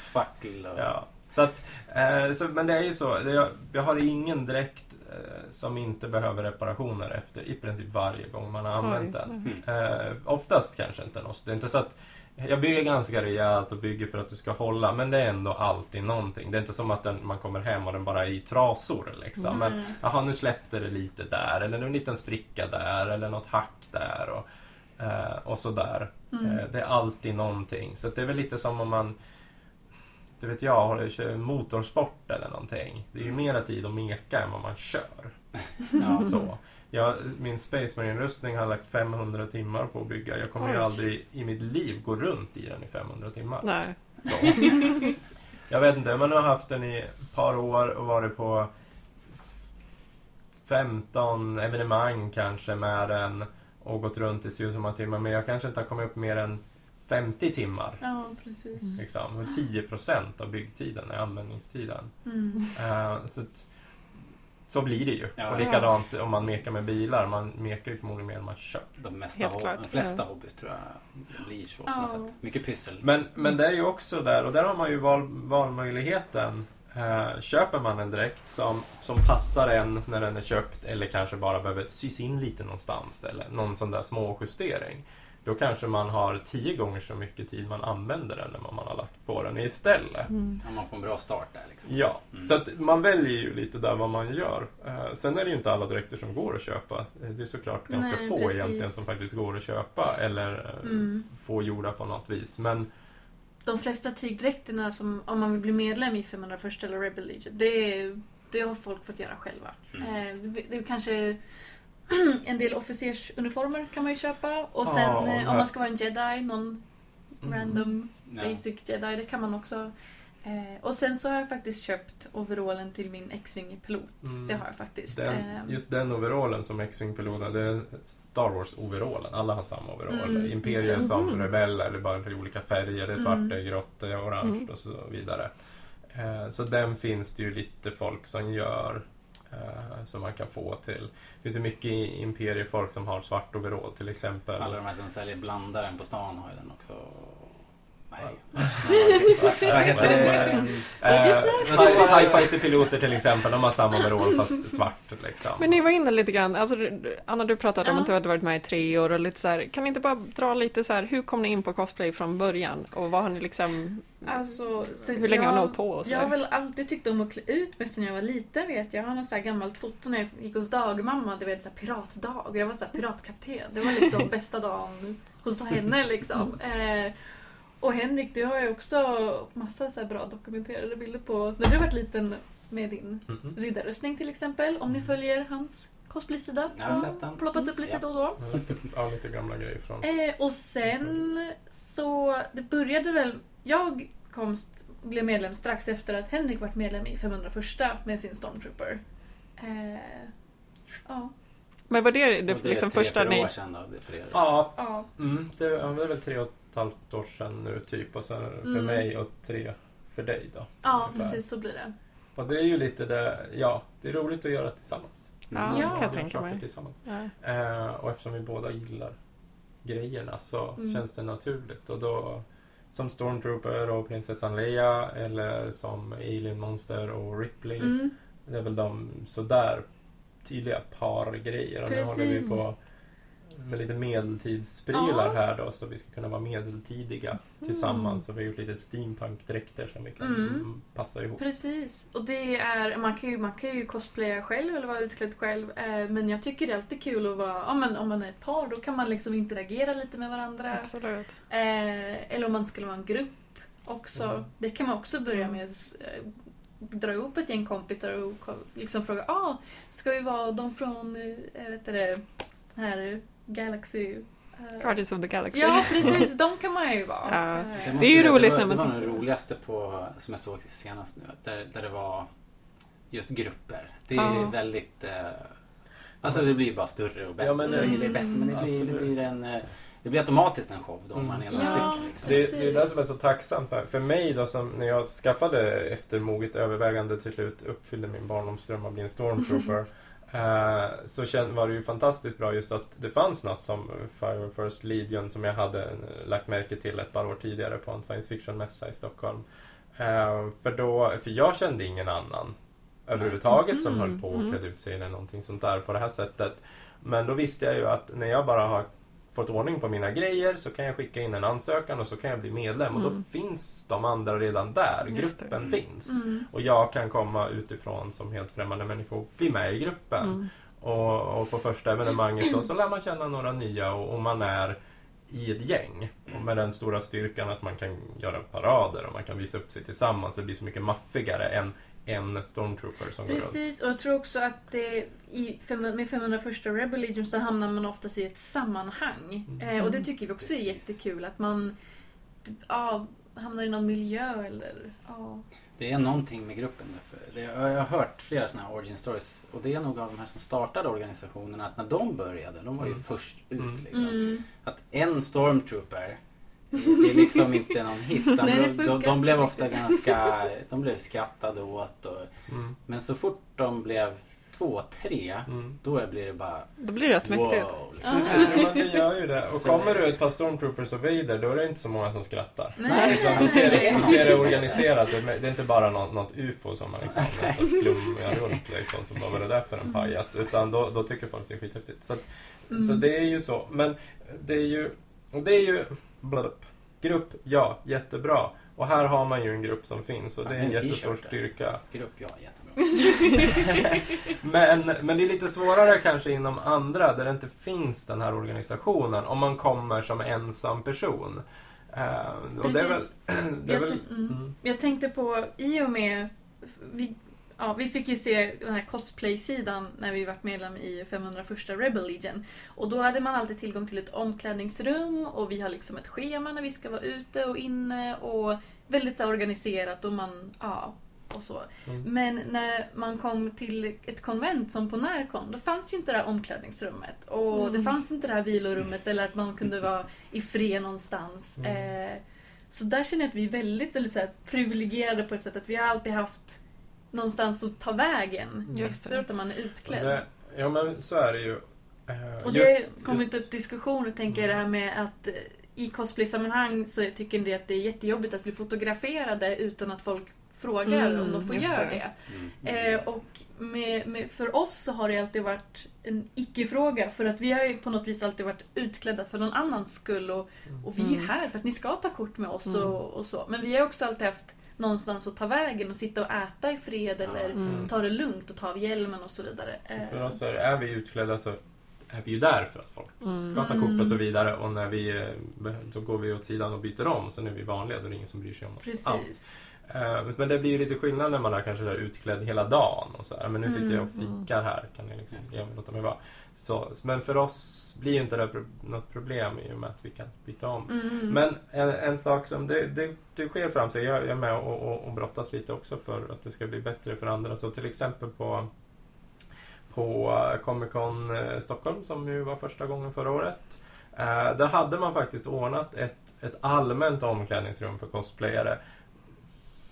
Speaker 1: Spackel och...
Speaker 4: Ja. Så att, eh, så, men det är ju så. Det, jag, jag har ingen dräkt eh, som inte behöver reparationer efter i princip varje gång man har använt
Speaker 2: Oj,
Speaker 4: den.
Speaker 1: Mm.
Speaker 4: Eh, oftast kanske inte något. Det är inte så att jag bygger ganska rejält och bygger för att det ska hålla men det är ändå alltid någonting. Det är inte som att den, man kommer hem och den bara är i trasor liksom. Men
Speaker 3: Mm.
Speaker 4: jaha, nu släppte det lite där eller en liten spricka där eller något hack där och, eh, och sådär.
Speaker 3: Mm.
Speaker 4: Eh, det är alltid någonting. Så det är väl lite som om man det vet jag, kör motorsport eller någonting. Det är ju mera tid att meka än vad man kör.
Speaker 1: Ja,
Speaker 4: Så. Jag, min Space Marine-rustning har jag lagt 500 timmar på att bygga. Jag kommer ju
Speaker 2: Oj.
Speaker 4: aldrig i mitt liv gå runt i den i 500 timmar.
Speaker 2: Nej.
Speaker 4: Så. Jag vet inte, jag har haft den i ett par år och varit på 15 evenemang kanske med den och gått runt i si så många timmar. Men jag kanske inte har kommit upp mer än 50 timmar.
Speaker 3: Ja, precis.
Speaker 4: Liksom. Och 10 procent av byggtiden är användningstiden.
Speaker 3: Mm.
Speaker 4: Eh, så, att, så blir det ju.
Speaker 1: Ja.
Speaker 4: och likadant om man mekar med bilar. Man mekar ju förmodligen mer än man kör.
Speaker 1: de, mesta
Speaker 2: Helt
Speaker 1: ho-
Speaker 2: klart,
Speaker 1: de flesta
Speaker 2: ja.
Speaker 1: hobbys tror jag blir så
Speaker 3: Ja.
Speaker 1: sätt. Mycket pyssel.
Speaker 4: Men, men det är ju också där, och där har man ju val, valmöjligheten. Eh, köper man en dräkt som, som passar en när den är köpt eller kanske bara behöver sys in lite någonstans eller någon sån där små justering. Då kanske man har tio gånger så mycket tid man använder den än vad man har lagt på den istället.
Speaker 2: Mm.
Speaker 1: Om man får en bra start där liksom.
Speaker 4: Ja,
Speaker 1: Mm.
Speaker 4: så att man väljer ju lite där vad man gör. Eh, sen är det ju inte alla dräkter som går att köpa. Eh, Det är såklart ganska
Speaker 3: Nej,
Speaker 4: få
Speaker 3: precis.
Speaker 4: egentligen som faktiskt går att köpa eller eh,
Speaker 3: Mm.
Speaker 4: få gjorda på något vis. Men
Speaker 3: De flesta tygdräkterna som, om man vill bli medlem i 501 eller Rebel Legion, det, det har folk fått göra själva.
Speaker 1: Mm.
Speaker 3: Eh, det, det är kanske en del officersuniformer kan man ju köpa och sen
Speaker 4: Ja,
Speaker 3: eh,
Speaker 4: här-
Speaker 3: om man ska vara en jedi, någon
Speaker 4: Mm.
Speaker 3: random
Speaker 1: Ja.
Speaker 3: basic jedi, det kan man också. Eh, och sen så har jag faktiskt köpt overallen till min X-Wing pilot.
Speaker 4: Mm.
Speaker 3: Det har jag faktiskt.
Speaker 4: den,
Speaker 3: Eh,
Speaker 4: just den overallen som X-Wing-piloten, det är Star Wars-overallen. Alla har samma overall.
Speaker 3: Mm,
Speaker 4: Imperiet som
Speaker 2: Mhm.
Speaker 4: rebeller, det är bara i olika färger. Det är svart,
Speaker 3: Mm.
Speaker 4: det är grått, det är orange
Speaker 2: Mm.
Speaker 4: och så vidare. Eh, Så den finns det ju lite folk som gör eh, Som man kan få till. Det finns ju mycket imperiefolk som har svart overall till exempel.
Speaker 1: Alla de här som säljer blandaren på stan har ju den också.
Speaker 4: Vad
Speaker 1: heter det?
Speaker 4: Eh, TIE Fighter-piloter till exempel, de har samma overall fast svart liksom.
Speaker 2: Men ni var inne lite grann, alltså, Anna du pratade om att du hade varit med i tre år och lite så här, kan ni inte bara dra lite så här, hur kom ni in på cosplay från början? Och vad har ni liksom,
Speaker 3: Alltså, så
Speaker 2: hur länge har ni
Speaker 3: jag-
Speaker 2: hållit på? Och så
Speaker 3: Jag har väl alltid tyckt om att klä ut mig sen jag var liten vet jag. Jag har något så här gammalt foto när jag gick hos dagmamma. Det var så här piratdag och jag var så här piratkapten. Det var liksom bästa dagen hos henne liksom. Eh, och Henrik, du har ju också massa så här bra dokumenterade bilder på när du varit liten med din
Speaker 4: Mhm.
Speaker 3: riddarrustning till exempel. Om ni följer hans cosplaysida.
Speaker 1: Jag har sett den.
Speaker 3: Ploppat upp lite
Speaker 1: Ja.
Speaker 3: då och då.
Speaker 4: Ja, lite, gamla grejer från...
Speaker 3: Eh, och sen så, det började väl, jag kom, blev medlem strax efter att Henrik varit medlem i 501 med sin Stormtrooper. Eh, ja.
Speaker 2: Men var det, det
Speaker 1: Och det är
Speaker 2: liksom
Speaker 1: tre,
Speaker 2: första
Speaker 1: fyra
Speaker 2: ni...
Speaker 1: år sedan då, det är för er.
Speaker 4: Ja,
Speaker 3: ja.
Speaker 4: mm, det, ja, det är väl tre och halvt år sedan nu typ och sen för
Speaker 3: Mm.
Speaker 4: mig och tre för dig då.
Speaker 3: Ja,
Speaker 4: ungefär.
Speaker 3: precis så blir det.
Speaker 4: Och det är ju lite det, ja, det är roligt att göra tillsammans.
Speaker 2: Ja,
Speaker 1: Mm.
Speaker 3: Ja.
Speaker 2: kan jag tänka
Speaker 4: saker
Speaker 2: mig.
Speaker 4: Tillsammans.
Speaker 2: Ja.
Speaker 4: Eh, och eftersom vi båda gillar grejerna så
Speaker 3: Mm.
Speaker 4: känns det naturligt. Och då som Stormtrooper och prinsessan Leia eller som Alien Monster och Ripley.
Speaker 3: Mm.
Speaker 4: Det är väl de sådär tydliga pargrejer. Och nu håller vi på med lite medeltidsprylar
Speaker 3: Ja.
Speaker 4: här då så vi ska kunna vara medeltidiga tillsammans. Så vi har gjort lite steampunk-dräkter som vi kan
Speaker 3: Mm.
Speaker 4: passa ihop.
Speaker 3: Precis. Och det är, man kan ju, man kan ju cosplaya själv eller vara utklädd själv. Eh, men jag tycker det är alltid kul att vara, ja, men om man är ett par då kan man liksom interagera lite med varandra.
Speaker 2: Absolut.
Speaker 3: Eh, eller om man skulle vara en grupp också.
Speaker 4: Mm.
Speaker 3: Det kan man också börja
Speaker 2: Mm.
Speaker 3: med. eh, Dra ihop ett gäng kompisar och liksom fråga ah, ska vi vara de från eh, vet du det, den här Galaxy... eh,
Speaker 2: Guardians of the Galaxy.
Speaker 3: Ja, precis. De kan man ju vara.
Speaker 2: Ja.
Speaker 3: Eh,
Speaker 1: måste
Speaker 2: Det är ju roligt
Speaker 1: var,
Speaker 2: när man
Speaker 1: Det var det roligaste på, som jag såg senast nu. Där, där det var just grupper. Det är
Speaker 2: Ja.
Speaker 1: väldigt... Eh, alltså det blir bara större och bättre.
Speaker 4: Ja, men det-
Speaker 1: det, blir bättre men det blir, det blir en... eh, Det blir automatiskt en show då om
Speaker 4: Mm.
Speaker 1: man är några
Speaker 3: Ja.
Speaker 1: stycken. Liksom.
Speaker 4: Det, det är det som är så tacksamt. här. För mig då, som när jag skaffade efter moget övervägande till slut uppfyllde min barndomsdröm att bli en stormtrooper. eh, så var det ju fantastiskt bra just att det fanns något som Fire First Legion som jag hade eh, lagt märke till ett par år tidigare på en science fiction-mässa i Stockholm. Eh, för, då, för jag kände ingen annan överhuvudtaget som
Speaker 2: Mhm,
Speaker 4: höll på och
Speaker 2: mm.
Speaker 4: klädde ut sig eller någonting sånt där på det här sättet. Men då visste jag ju att när jag bara har fått ordning på mina grejer så kan jag skicka in en ansökan och så kan jag bli medlem. Och
Speaker 2: Mm.
Speaker 4: då finns de andra redan där.
Speaker 2: Just.
Speaker 4: Gruppen
Speaker 1: Mm.
Speaker 4: finns.
Speaker 3: Mm.
Speaker 4: Och jag kan komma utifrån som helt främmande människa och bli med i gruppen.
Speaker 2: Mm.
Speaker 4: Och, och på första evenemanget då så lär man känna några nya och, och man är i ett gäng. Och med den stora styrkan att man kan göra parader och man kan visa upp sig tillsammans. Det blir så mycket maffigare än en stormtrooper som går runt.
Speaker 3: Precis, och jag tror också att det, i, fem- med 501 Rebel Legion så hamnar man oftast i ett sammanhang.
Speaker 4: Mm.
Speaker 3: Eh, och det tycker vi också är
Speaker 1: Precis.
Speaker 3: jättekul, att man ja, hamnar i någon miljö eller... Ja.
Speaker 1: Det är någonting med gruppen. nu, För det, jag har hört flera sådana här origin stories. Och det är nog av de här som startade organisationerna att när de började, de var ju
Speaker 4: Mm.
Speaker 1: först ut.
Speaker 4: Mm.
Speaker 1: Liksom.
Speaker 3: Mm.
Speaker 1: Att en stormtrooper det är liksom inte någon hit. De,
Speaker 3: Nej, det
Speaker 1: de, de, de blev ofta ganska... De blev skrattade åt. Och,
Speaker 4: Mm.
Speaker 1: men så fort de blev två, tre,
Speaker 4: Mm.
Speaker 1: då blir det bara
Speaker 2: Då blir det rätt mäktigt.
Speaker 1: wow.
Speaker 3: Ja.
Speaker 1: Liksom.
Speaker 4: Ja, men det gör ju det. Och kommer du ett par stormtroopers och Vader då är det inte så många som skrattar.
Speaker 3: Nej,
Speaker 4: Liksom, då, ser det, då ser det organiserat. Det är inte bara något, något ufo som man liksom flummar runt liksom. Så vad var det där för en pajas? Utan då, då tycker folk det är skithäftigt. Så, att-
Speaker 3: Mm.
Speaker 4: så det är ju så. Men det är ju det är ju... Blup. Grupp, ja, jättebra. Och här har man ju en grupp som finns och det är
Speaker 1: en
Speaker 4: en jättestor styrka.
Speaker 1: Grupp, ja, jättebra.
Speaker 4: Men, men det är lite svårare kanske inom andra där det inte finns den här organisationen om man kommer som ensam person. Eh, väl,
Speaker 3: Precis. Jag,
Speaker 4: väl,
Speaker 3: mm.
Speaker 4: mm.
Speaker 3: jag tänkte på, i och med... Vi, ja, vi fick ju se den här cosplay-sidan när vi var medlem i 501 Rebel Legion. Och då hade man alltid tillgång till ett omklädningsrum och vi har liksom ett schema när vi ska vara ute och inne och väldigt så organiserat och man, ja, och så.
Speaker 4: Mm.
Speaker 3: Men när man kom till ett konvent som på Närcon, då fanns ju inte det här omklädningsrummet. Och det
Speaker 2: Mm.
Speaker 3: fanns inte det här vilorummet eller att man kunde vara i fred någonstans.
Speaker 4: Mm.
Speaker 3: Eh, så där känner jag att vi är väldigt, väldigt så här, privilegierade på ett sätt att vi har alltid haft någonstans att ta vägen.
Speaker 2: Just det.
Speaker 3: Efteråt när man är utklädd.
Speaker 4: det, ja men så är det ju. Eh,
Speaker 3: Och
Speaker 4: just-
Speaker 3: det har kommit upp diskussioner, tänker jag, det här med att eh, i cosplay-sammanhang så tycker en del att det är jättejobbigt att bli fotograferade utan att folk frågar
Speaker 2: Mm,
Speaker 3: om de får
Speaker 2: just
Speaker 3: göra
Speaker 2: det.
Speaker 3: det.
Speaker 1: Mm.
Speaker 3: Eh, och med, med, för oss så har det alltid varit en icke-fråga för att vi har ju på något vis alltid varit utklädda för någon annans skull och, och vi är
Speaker 2: Mm.
Speaker 3: här för att ni ska ta kort med oss
Speaker 2: Mm.
Speaker 3: och, och så. Men vi har också alltid haft någonstans att ta vägen och sitta och äta i fred eller
Speaker 2: Mm.
Speaker 3: ta det lugnt och ta av hjälmen och så vidare. Eh,
Speaker 4: För oss är, är vi utklädda så är vi ju där för att folk
Speaker 2: Mm.
Speaker 4: ska ta kort och så vidare och när vi eh, då går vi åt sidan och byter om så nu är vi vanliga då är det ingen som bryr sig om oss alls.
Speaker 3: Precis.
Speaker 4: Eh, Men det blir ju lite skillnad när man är kanske där utklädd hela dagen och så här. Men nu sitter jag och
Speaker 2: Mm.
Speaker 4: fikar här, kan ni liksom mig, låta mig vara. Så, men för oss blir inte det något problem i och med att vi kan byta om.
Speaker 3: Mm.
Speaker 4: Men en, en sak som det, det, det sker fram sig, jag, jag är med och, och, och brottas lite också för att det ska bli bättre för andra. Så till exempel på, på eh, Comic Con eh, Stockholm som ju var första gången förra året. Eh, där hade man faktiskt ordnat ett, ett allmänt omklädningsrum för cosplayare.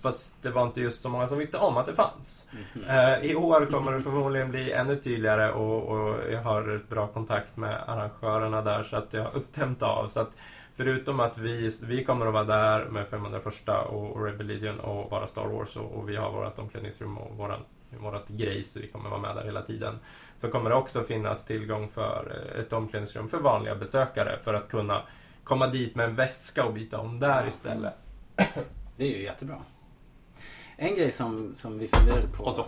Speaker 4: Fast det var inte just så många som visste om att det fanns.
Speaker 1: Mhm.
Speaker 4: Eh, I år kommer det förmodligen bli ännu tydligare och, och jag har ett bra kontakt med arrangörerna där så att jag har stämt av. Så att förutom att vi, vi kommer att vara där med 501 och, och Rebel Legion och vara Star Wars och, och vi har vårt omklädningsrum och våran, vårat grejs, vi kommer vara med där hela tiden. Så kommer det också finnas tillgång för eh, ett omklädningsrum för vanliga besökare för att kunna komma dit med en väska och byta om där istället.
Speaker 1: Det är ju jättebra. En grej som, som vi funderade på,
Speaker 4: Och så.
Speaker 1: eh,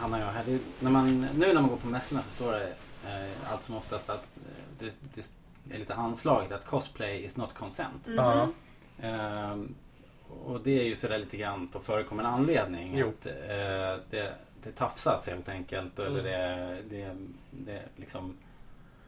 Speaker 1: Hanna och jag, här, det, är- när man, nu när man går på mässorna så står det eh, allt som oftast att eh, det, det är lite anslaget att cosplay is not consent.
Speaker 3: Mhm.
Speaker 4: Ja.
Speaker 1: Ehm, och det är ju sådär lite grann på förekommande anledning.
Speaker 4: Jo.
Speaker 1: Att, eh, det, det tafsas helt enkelt. Eller
Speaker 4: Mm.
Speaker 1: det, det, det liksom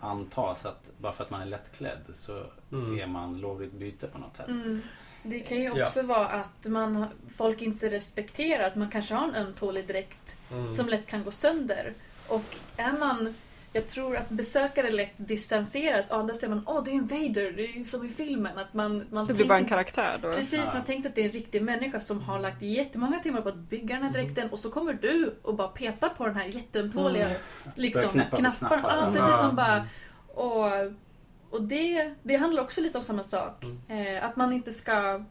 Speaker 1: antas att bara för att man är lättklädd så
Speaker 4: Mm.
Speaker 1: är man lovligt byte på något sätt.
Speaker 3: Mm. Det kan ju
Speaker 4: Ja.
Speaker 3: också vara att man, folk inte respekterar att man kanske har en ömtålig dräkt
Speaker 4: Mm.
Speaker 3: som lätt kan gå sönder. Och är man... Jag tror att besökare lätt distanseras. Ja, där ser man åh det är en Vader, det är ju som i filmen. Att man, man
Speaker 2: Det blir bara en karaktär då.
Speaker 3: Precis,
Speaker 1: Ja.
Speaker 3: man tänkte att det är en riktig människa som har lagt jättemånga timmar på att bygga den här dräkten och så kommer du och bara petar på den här jätteömtåliga
Speaker 1: Börjar
Speaker 3: liksom, knappar.
Speaker 1: knappar.
Speaker 3: Ja,
Speaker 1: Mm.
Speaker 3: precis.
Speaker 4: Ja.
Speaker 3: Man bara, och och det, det handlar också lite om samma sak.
Speaker 4: Mm.
Speaker 3: Eh, att man inte ska...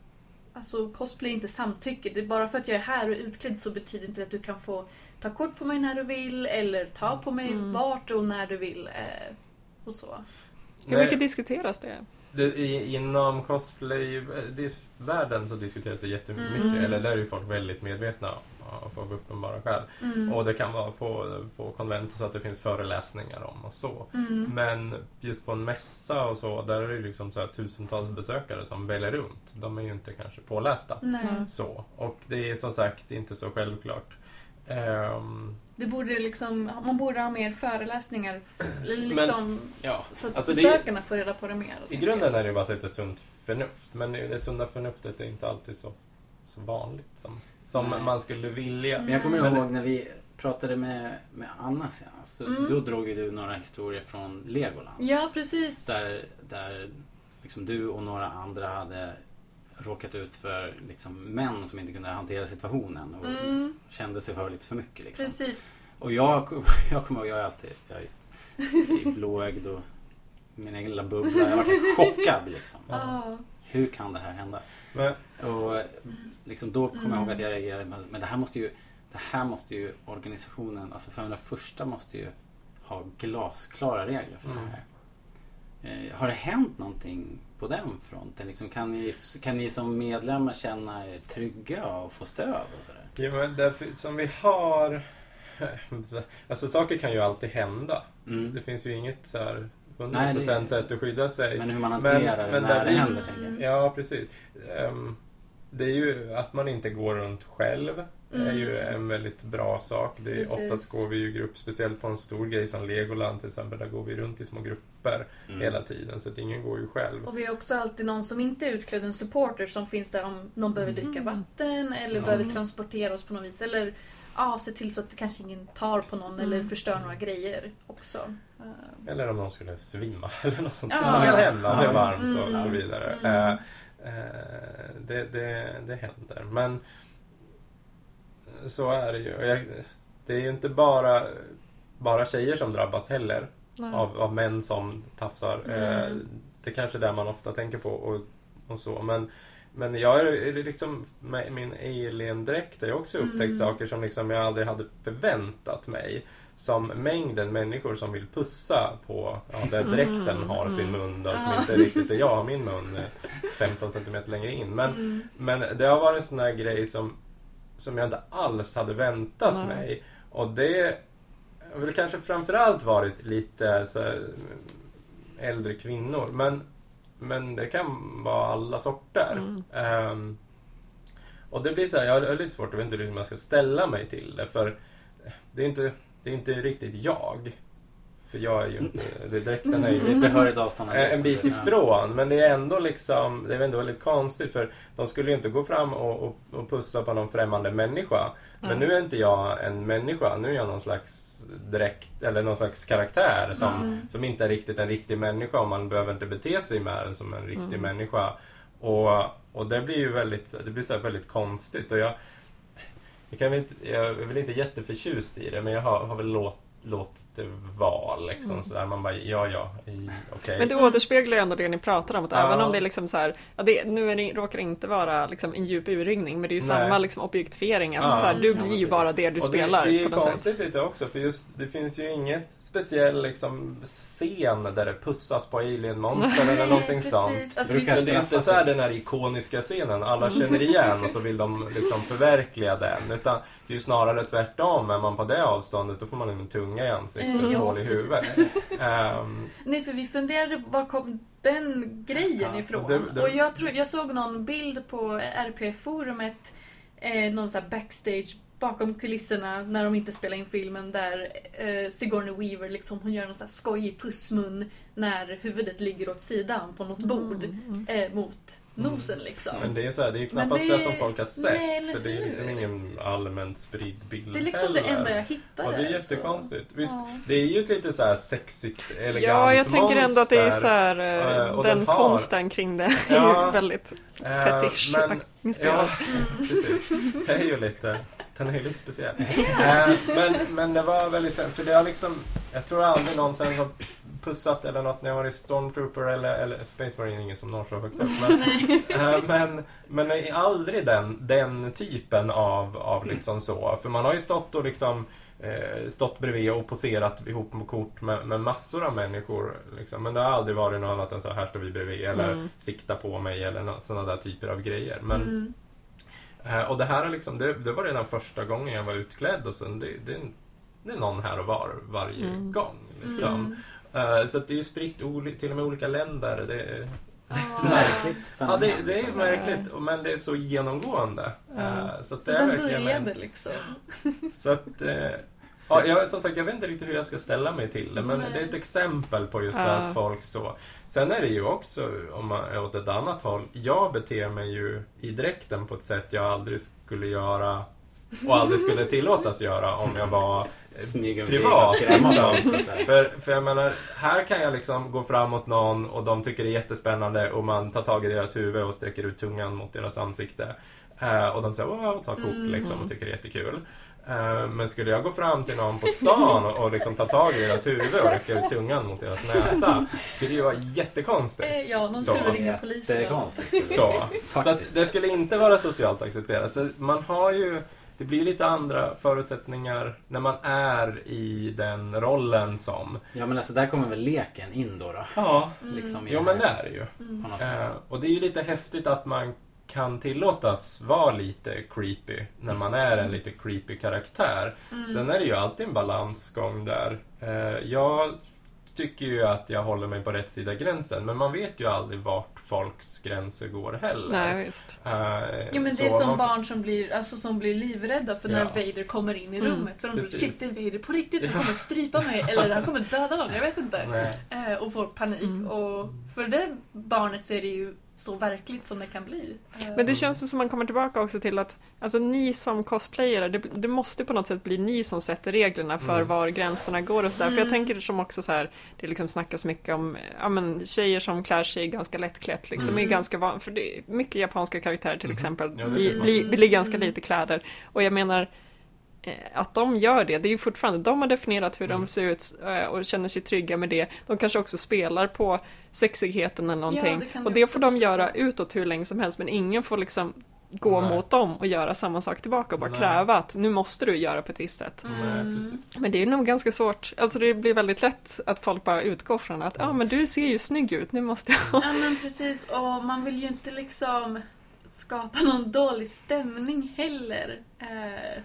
Speaker 3: Alltså cosplay är inte samtycke. Det är bara för att jag är här och är utklädd så betyder inte det att du kan få ta kort på mig när du vill eller ta på mig
Speaker 2: Mm.
Speaker 3: vart och när du vill. Eh, och så.
Speaker 2: Hur mycket diskuteras det?
Speaker 4: Det, i, inom cosplay-världen så diskuteras det jättemycket,
Speaker 3: Mm.
Speaker 4: eller där är ju folk väldigt medvetna av av uppenbara skäl.
Speaker 3: Mm.
Speaker 4: Och det kan vara på, på konvent så att det finns föreläsningar om och så.
Speaker 3: Mm.
Speaker 4: Men just på en mässa och så, där är det liksom så här tusentals besökare som väljer runt. De är ju inte kanske pålästa.
Speaker 3: Nej.
Speaker 4: Så. Och det är som sagt inte så självklart. Ehm,
Speaker 3: Det borde liksom, man borde ha mer föreläsningar. Liksom,
Speaker 1: Ja,
Speaker 3: så att
Speaker 4: alltså det-
Speaker 3: besökarna får reda på det mer.
Speaker 4: I grunden är det bara lite sunt förnuft. Men det sunda förnuftet är inte alltid så, så vanligt som, som
Speaker 1: Nej.
Speaker 4: man skulle vilja.
Speaker 3: Mm.
Speaker 1: Men jag kommer
Speaker 4: Men-
Speaker 1: ihåg när vi pratade med, med Anna senast. Så
Speaker 3: Mm.
Speaker 1: Då drog ju du några historier från Legoland.
Speaker 3: Ja, precis.
Speaker 1: Där, där liksom du och några andra hade råkat ut för liksom män som inte kunde hantera situationen och
Speaker 3: Mm,
Speaker 1: kände sig för lite för mycket. Liksom.
Speaker 3: precis.
Speaker 1: Och jag, jag kommer ihåg, jag är alltid jag är blåögd och min egen lilla bubbla. Jag var chockad liksom.
Speaker 4: Ja.
Speaker 3: Ah.
Speaker 1: Hur kan det här hända?
Speaker 4: Men,
Speaker 1: Och liksom då kommer jag ihåg
Speaker 3: Mm.
Speaker 1: att jag reagerade men det här måste ju det här måste ju organisationen, alltså 501 måste ju ha glasklara regler för
Speaker 4: Mm.
Speaker 1: det här. Eh, har det hänt någonting på den fronten? Liksom, kan, ni, kan ni som medlemmar känna er trygga och få stöd? Och sådär?
Speaker 4: Ja, men därför, som vi har... Alltså saker kan ju alltid hända.
Speaker 1: Mm.
Speaker 4: Det finns ju inget så här 100%
Speaker 1: Nej, det-
Speaker 4: sätt att skydda sig.
Speaker 1: Men hur man hanterar det
Speaker 4: men
Speaker 1: när det
Speaker 4: vi-
Speaker 1: händer, tänker jag.
Speaker 4: Ja, precis. Ehm, det är ju att man inte går runt själv. är ju
Speaker 3: Mm.
Speaker 4: en väldigt bra sak. Det är, oftast går vi ju i grupp, speciellt på en stor grej som Legoland till exempel. Där går vi runt i små grupper
Speaker 1: Mm.
Speaker 4: hela tiden. Så att ingen går ju själv.
Speaker 3: Och vi har också alltid någon som inte är utklädd, en supporter som finns där om någon behöver dricka
Speaker 2: Mm.
Speaker 3: vatten eller
Speaker 1: Ja.
Speaker 3: behöver transportera oss på något vis. Eller ja, se till så att det kanske ingen tar på någon eller
Speaker 2: Mm.
Speaker 3: förstör några grejer också. Eh,
Speaker 4: Eller om någon skulle svimma eller något sånt.
Speaker 3: Ja,
Speaker 4: det kan
Speaker 3: ja.
Speaker 4: hända. Det är varmt och
Speaker 3: det.
Speaker 4: så
Speaker 3: Mm.
Speaker 4: vidare. Eh, eh, det, det, det händer. Men så är det ju. Jag, det är ju inte bara, bara tjejer som drabbas heller. Av, av män som tafsar. Eh,
Speaker 3: Mm.
Speaker 4: det är kanske är det man ofta tänker på. Och, och så. Men, men jag är är liksom med min alien-dräkt har jag också upptäckt
Speaker 3: Mm.
Speaker 4: saker som liksom jag aldrig hade förväntat mig. Som mängden människor som vill pussa på ja, där dräkten
Speaker 2: Mm,
Speaker 4: har sin mun. Då, som
Speaker 3: Ja.
Speaker 4: inte riktigt är jag har min mun eh, 15 centimeter längre in. Men,
Speaker 3: mm.
Speaker 4: men det har varit en sån här grej som, som jag inte alls hade väntat
Speaker 2: Nej.
Speaker 4: mig. Och det har väl kanske framförallt varit lite så här, äldre kvinnor. Men, men det kan vara alla sorter.
Speaker 2: Mm.
Speaker 4: Ehm, och det blir så här, jag har lite svårt att veta hur jag ska ställa mig till det. För det är inte, det är inte riktigt jag. För jag är ju inte, det, dräkten är ju
Speaker 1: behörigt avstånd.
Speaker 4: Eh, en bit ifrån. Men det är ändå liksom, det är ändå väldigt konstigt för de skulle ju inte gå fram och, och, och pussa på någon främmande människa. Men
Speaker 2: Nej.
Speaker 4: nu är inte jag en människa, nu är jag någon slags dräkt eller någon slags karaktär som,
Speaker 3: Mm.
Speaker 4: som inte är riktigt en riktig människa och man behöver inte bete sig med den som en riktig
Speaker 2: Mm.
Speaker 4: människa. Och, och det blir ju väldigt, det blir så väldigt konstigt. Och jag, jag, kan väl inte, jag är väl inte jätteförtjust i det men jag har, har väl låt, låtit det vara liksom
Speaker 2: Mm.
Speaker 4: sådär. Man bara, ja ja, okej.
Speaker 2: Men det återspeglar ju ändå det ni pratar om. Att
Speaker 4: Ja.
Speaker 2: även om det är liksom så här, ja, det, nu är det, råkar det inte vara liksom en djup urringning, men det är ju
Speaker 4: Nej.
Speaker 2: samma liksom objektifiering. Att
Speaker 4: Ja.
Speaker 2: så här, du blir ju bara det du
Speaker 4: Och
Speaker 2: spelar
Speaker 4: det, det är ju
Speaker 2: på något sätt.
Speaker 4: konstigt lite också för just det finns ju inget speciell liksom, scen där det pussas på alien-monster eller någonting sånt.
Speaker 3: Alltså,
Speaker 4: det är inte så här den här ikoniska scenen alla känner igen och så vill de liksom förverkliga den. Utan det är ju snarare tvärtom. Är man på det avståndet då får man en tunga i ansiktet ett
Speaker 3: ja,
Speaker 4: hål i huvudet. Ehm,
Speaker 3: nej, för vi funderade var kom den grejen
Speaker 1: Ja,
Speaker 3: ifrån?
Speaker 4: och det- det-
Speaker 3: Och jag, tror, jag såg någon bild på RP-forumet, eh, någon sån här backstage bakom kulisserna när de inte spelar in filmen där eh, Sigourney Weaver liksom, hon gör någon sån här skojig pussmun när huvudet ligger åt sidan på något bord
Speaker 2: Mm.
Speaker 3: eh, mot nosen liksom.
Speaker 4: men det är, så här, det är ju knappast
Speaker 3: det-
Speaker 4: det, som folk har sett.
Speaker 3: nej,
Speaker 4: för det är liksom ingen allmänt spridd bild
Speaker 3: Det är liksom det
Speaker 4: heller.
Speaker 3: enda jag hittade.
Speaker 4: Och det är
Speaker 3: så-
Speaker 4: jättekonstigt. Visst,
Speaker 3: Ja.
Speaker 4: det är ju ett lite så här sexigt, elegant
Speaker 2: Ja, jag tänker ändå att det är
Speaker 4: monster.
Speaker 2: så här,
Speaker 4: Eh,
Speaker 2: eh,
Speaker 4: och
Speaker 2: den
Speaker 4: den har-
Speaker 2: konsten kring det är
Speaker 4: Ja.
Speaker 2: ju väldigt
Speaker 4: Eh,
Speaker 2: fetisch
Speaker 4: men,
Speaker 2: inspirerad.
Speaker 4: ja, precis. Det är ju lite, den är ju lite speciell. Eh, men, men det var väldigt fint, för det har liksom, jag tror aldrig någonsin har pussat eller något när jag var i Stormtrooper eller, eller Space Marine, ingen som når så högt upp. Men, eh, men, men är aldrig den, den typen av, av liksom så. För man har ju stått och liksom eh, stått bredvid och poserat ihop på kort med, med massor av människor. Liksom. Men det har aldrig varit något annat än så här står vi bredvid eller
Speaker 2: Mm.
Speaker 4: sikta på mig eller sådana där typer av grejer. Men,
Speaker 3: Mm.
Speaker 4: Eh, och det här är liksom, det, det var redan första gången jag var utklädd och sen det, det, det är någon här och var varje
Speaker 2: Mm.
Speaker 4: gång. Liksom.
Speaker 3: Mm.
Speaker 4: Eh, så att det är ju spritt till och med olika länder. Det, är-
Speaker 1: Så märkligt
Speaker 4: ja, det, det är
Speaker 1: liksom.
Speaker 4: märkligt men det är så genomgående. Eh, så att
Speaker 3: Så
Speaker 4: det är
Speaker 3: den
Speaker 4: verkligen
Speaker 3: började liksom.
Speaker 4: så att, ja, jag, som sagt, jag vet inte riktigt hur jag ska ställa mig till det, men
Speaker 3: Nej.
Speaker 4: det är ett exempel på just
Speaker 2: Ja.
Speaker 4: att folk så. Sen är det ju också, om man är åt ett annat håll, jag beter mig ju i dräkten på ett sätt jag aldrig skulle göra och aldrig skulle tillåtas göra om jag var
Speaker 1: Smyga
Speaker 4: privat. Liksom. För, för jag menar, här kan jag liksom gå fram mot någon och de tycker det är jättespännande och man tar tag i deras huvud och sträcker ut tungan mot deras ansikte. Eh, och de säger wow, tar kort
Speaker 3: Mm.
Speaker 4: liksom och tycker det är jättekul. Eh, men skulle jag gå fram till någon på stan och, och liksom ta tag i deras huvud och räcka ut tungan mot deras näsa skulle det ju vara jättekonstigt.
Speaker 3: Eh, Ja, någon
Speaker 4: Så.
Speaker 3: skulle ringa polisen.
Speaker 1: Jättekonstigt.
Speaker 4: Så, så
Speaker 1: Faktiskt.
Speaker 4: att det skulle inte vara socialt accepterat. Så man har ju det blir lite andra förutsättningar när man är i den rollen som...
Speaker 1: Ja men alltså där kommer väl leken in då? då
Speaker 4: Ja,
Speaker 3: Mm.
Speaker 1: liksom,
Speaker 4: jo
Speaker 1: det
Speaker 4: men det är det ju.
Speaker 3: Mm.
Speaker 1: På något sätt.
Speaker 4: Och det är ju lite häftigt att man kan tillåtas vara lite creepy när man är en lite creepy karaktär.
Speaker 3: Mm.
Speaker 4: Sen är det ju alltid en balansgång där. Eh, jag tycker ju att jag håller mig på rätt sida gränsen men man vet ju aldrig vart folks gränser går heller.
Speaker 2: Nej, visst.
Speaker 4: Eh,
Speaker 3: Jo men det är som
Speaker 4: man-
Speaker 3: barn som blir, alltså, som blir livrädda för när
Speaker 4: Ja.
Speaker 3: Vader kommer in i
Speaker 2: Mm.
Speaker 3: rummet. För de tror
Speaker 4: Precis.
Speaker 3: shit det är Vader på riktigt, han kommer strypa mig eller han kommer döda någon, jag vet inte. Eh, och får panik.
Speaker 2: Mm.
Speaker 3: Och för det barnet så är det ju så verkligt som det kan bli. Eh,
Speaker 2: Men det känns som man kommer tillbaka också till att alltså, ni som cosplayare, det, det måste på något sätt bli ni som sätter reglerna för
Speaker 4: Mm.
Speaker 2: var gränserna går och sådär. För jag
Speaker 3: Mm.
Speaker 2: tänker som också så här, det liksom snackas mycket om ja, men, tjejer som klär sig ganska lättklätt. Liksom,
Speaker 4: Mm.
Speaker 2: är ganska van, för det är mycket japanska karaktärer till
Speaker 4: Mhm.
Speaker 2: exempel.
Speaker 4: Ja,
Speaker 2: blir, blir, blir ganska
Speaker 3: Mm.
Speaker 2: lite kläder. Och jag menar, eh, att de gör det, det är ju fortfarande, de har definierat hur
Speaker 4: Mm.
Speaker 2: de ser ut eh, och känner sig trygga med det. De kanske också spelar på sexigheten eller någonting.
Speaker 3: det kan
Speaker 2: och
Speaker 3: det
Speaker 2: det får de göra utåt hur länge som helst, men ingen får liksom gå
Speaker 4: Nej.
Speaker 2: mot dem och göra samma sak tillbaka och bara
Speaker 4: Nej.
Speaker 2: kräva att nu måste du göra på ett visst sätt.
Speaker 3: Mm.
Speaker 2: Men det är nog ganska svårt, alltså det blir väldigt lätt att folk bara utgår från att ja men du ser ju snygg ut, nu måste jag...
Speaker 3: Ja men precis, och man vill ju inte liksom skapa någon dålig stämning heller. Eh,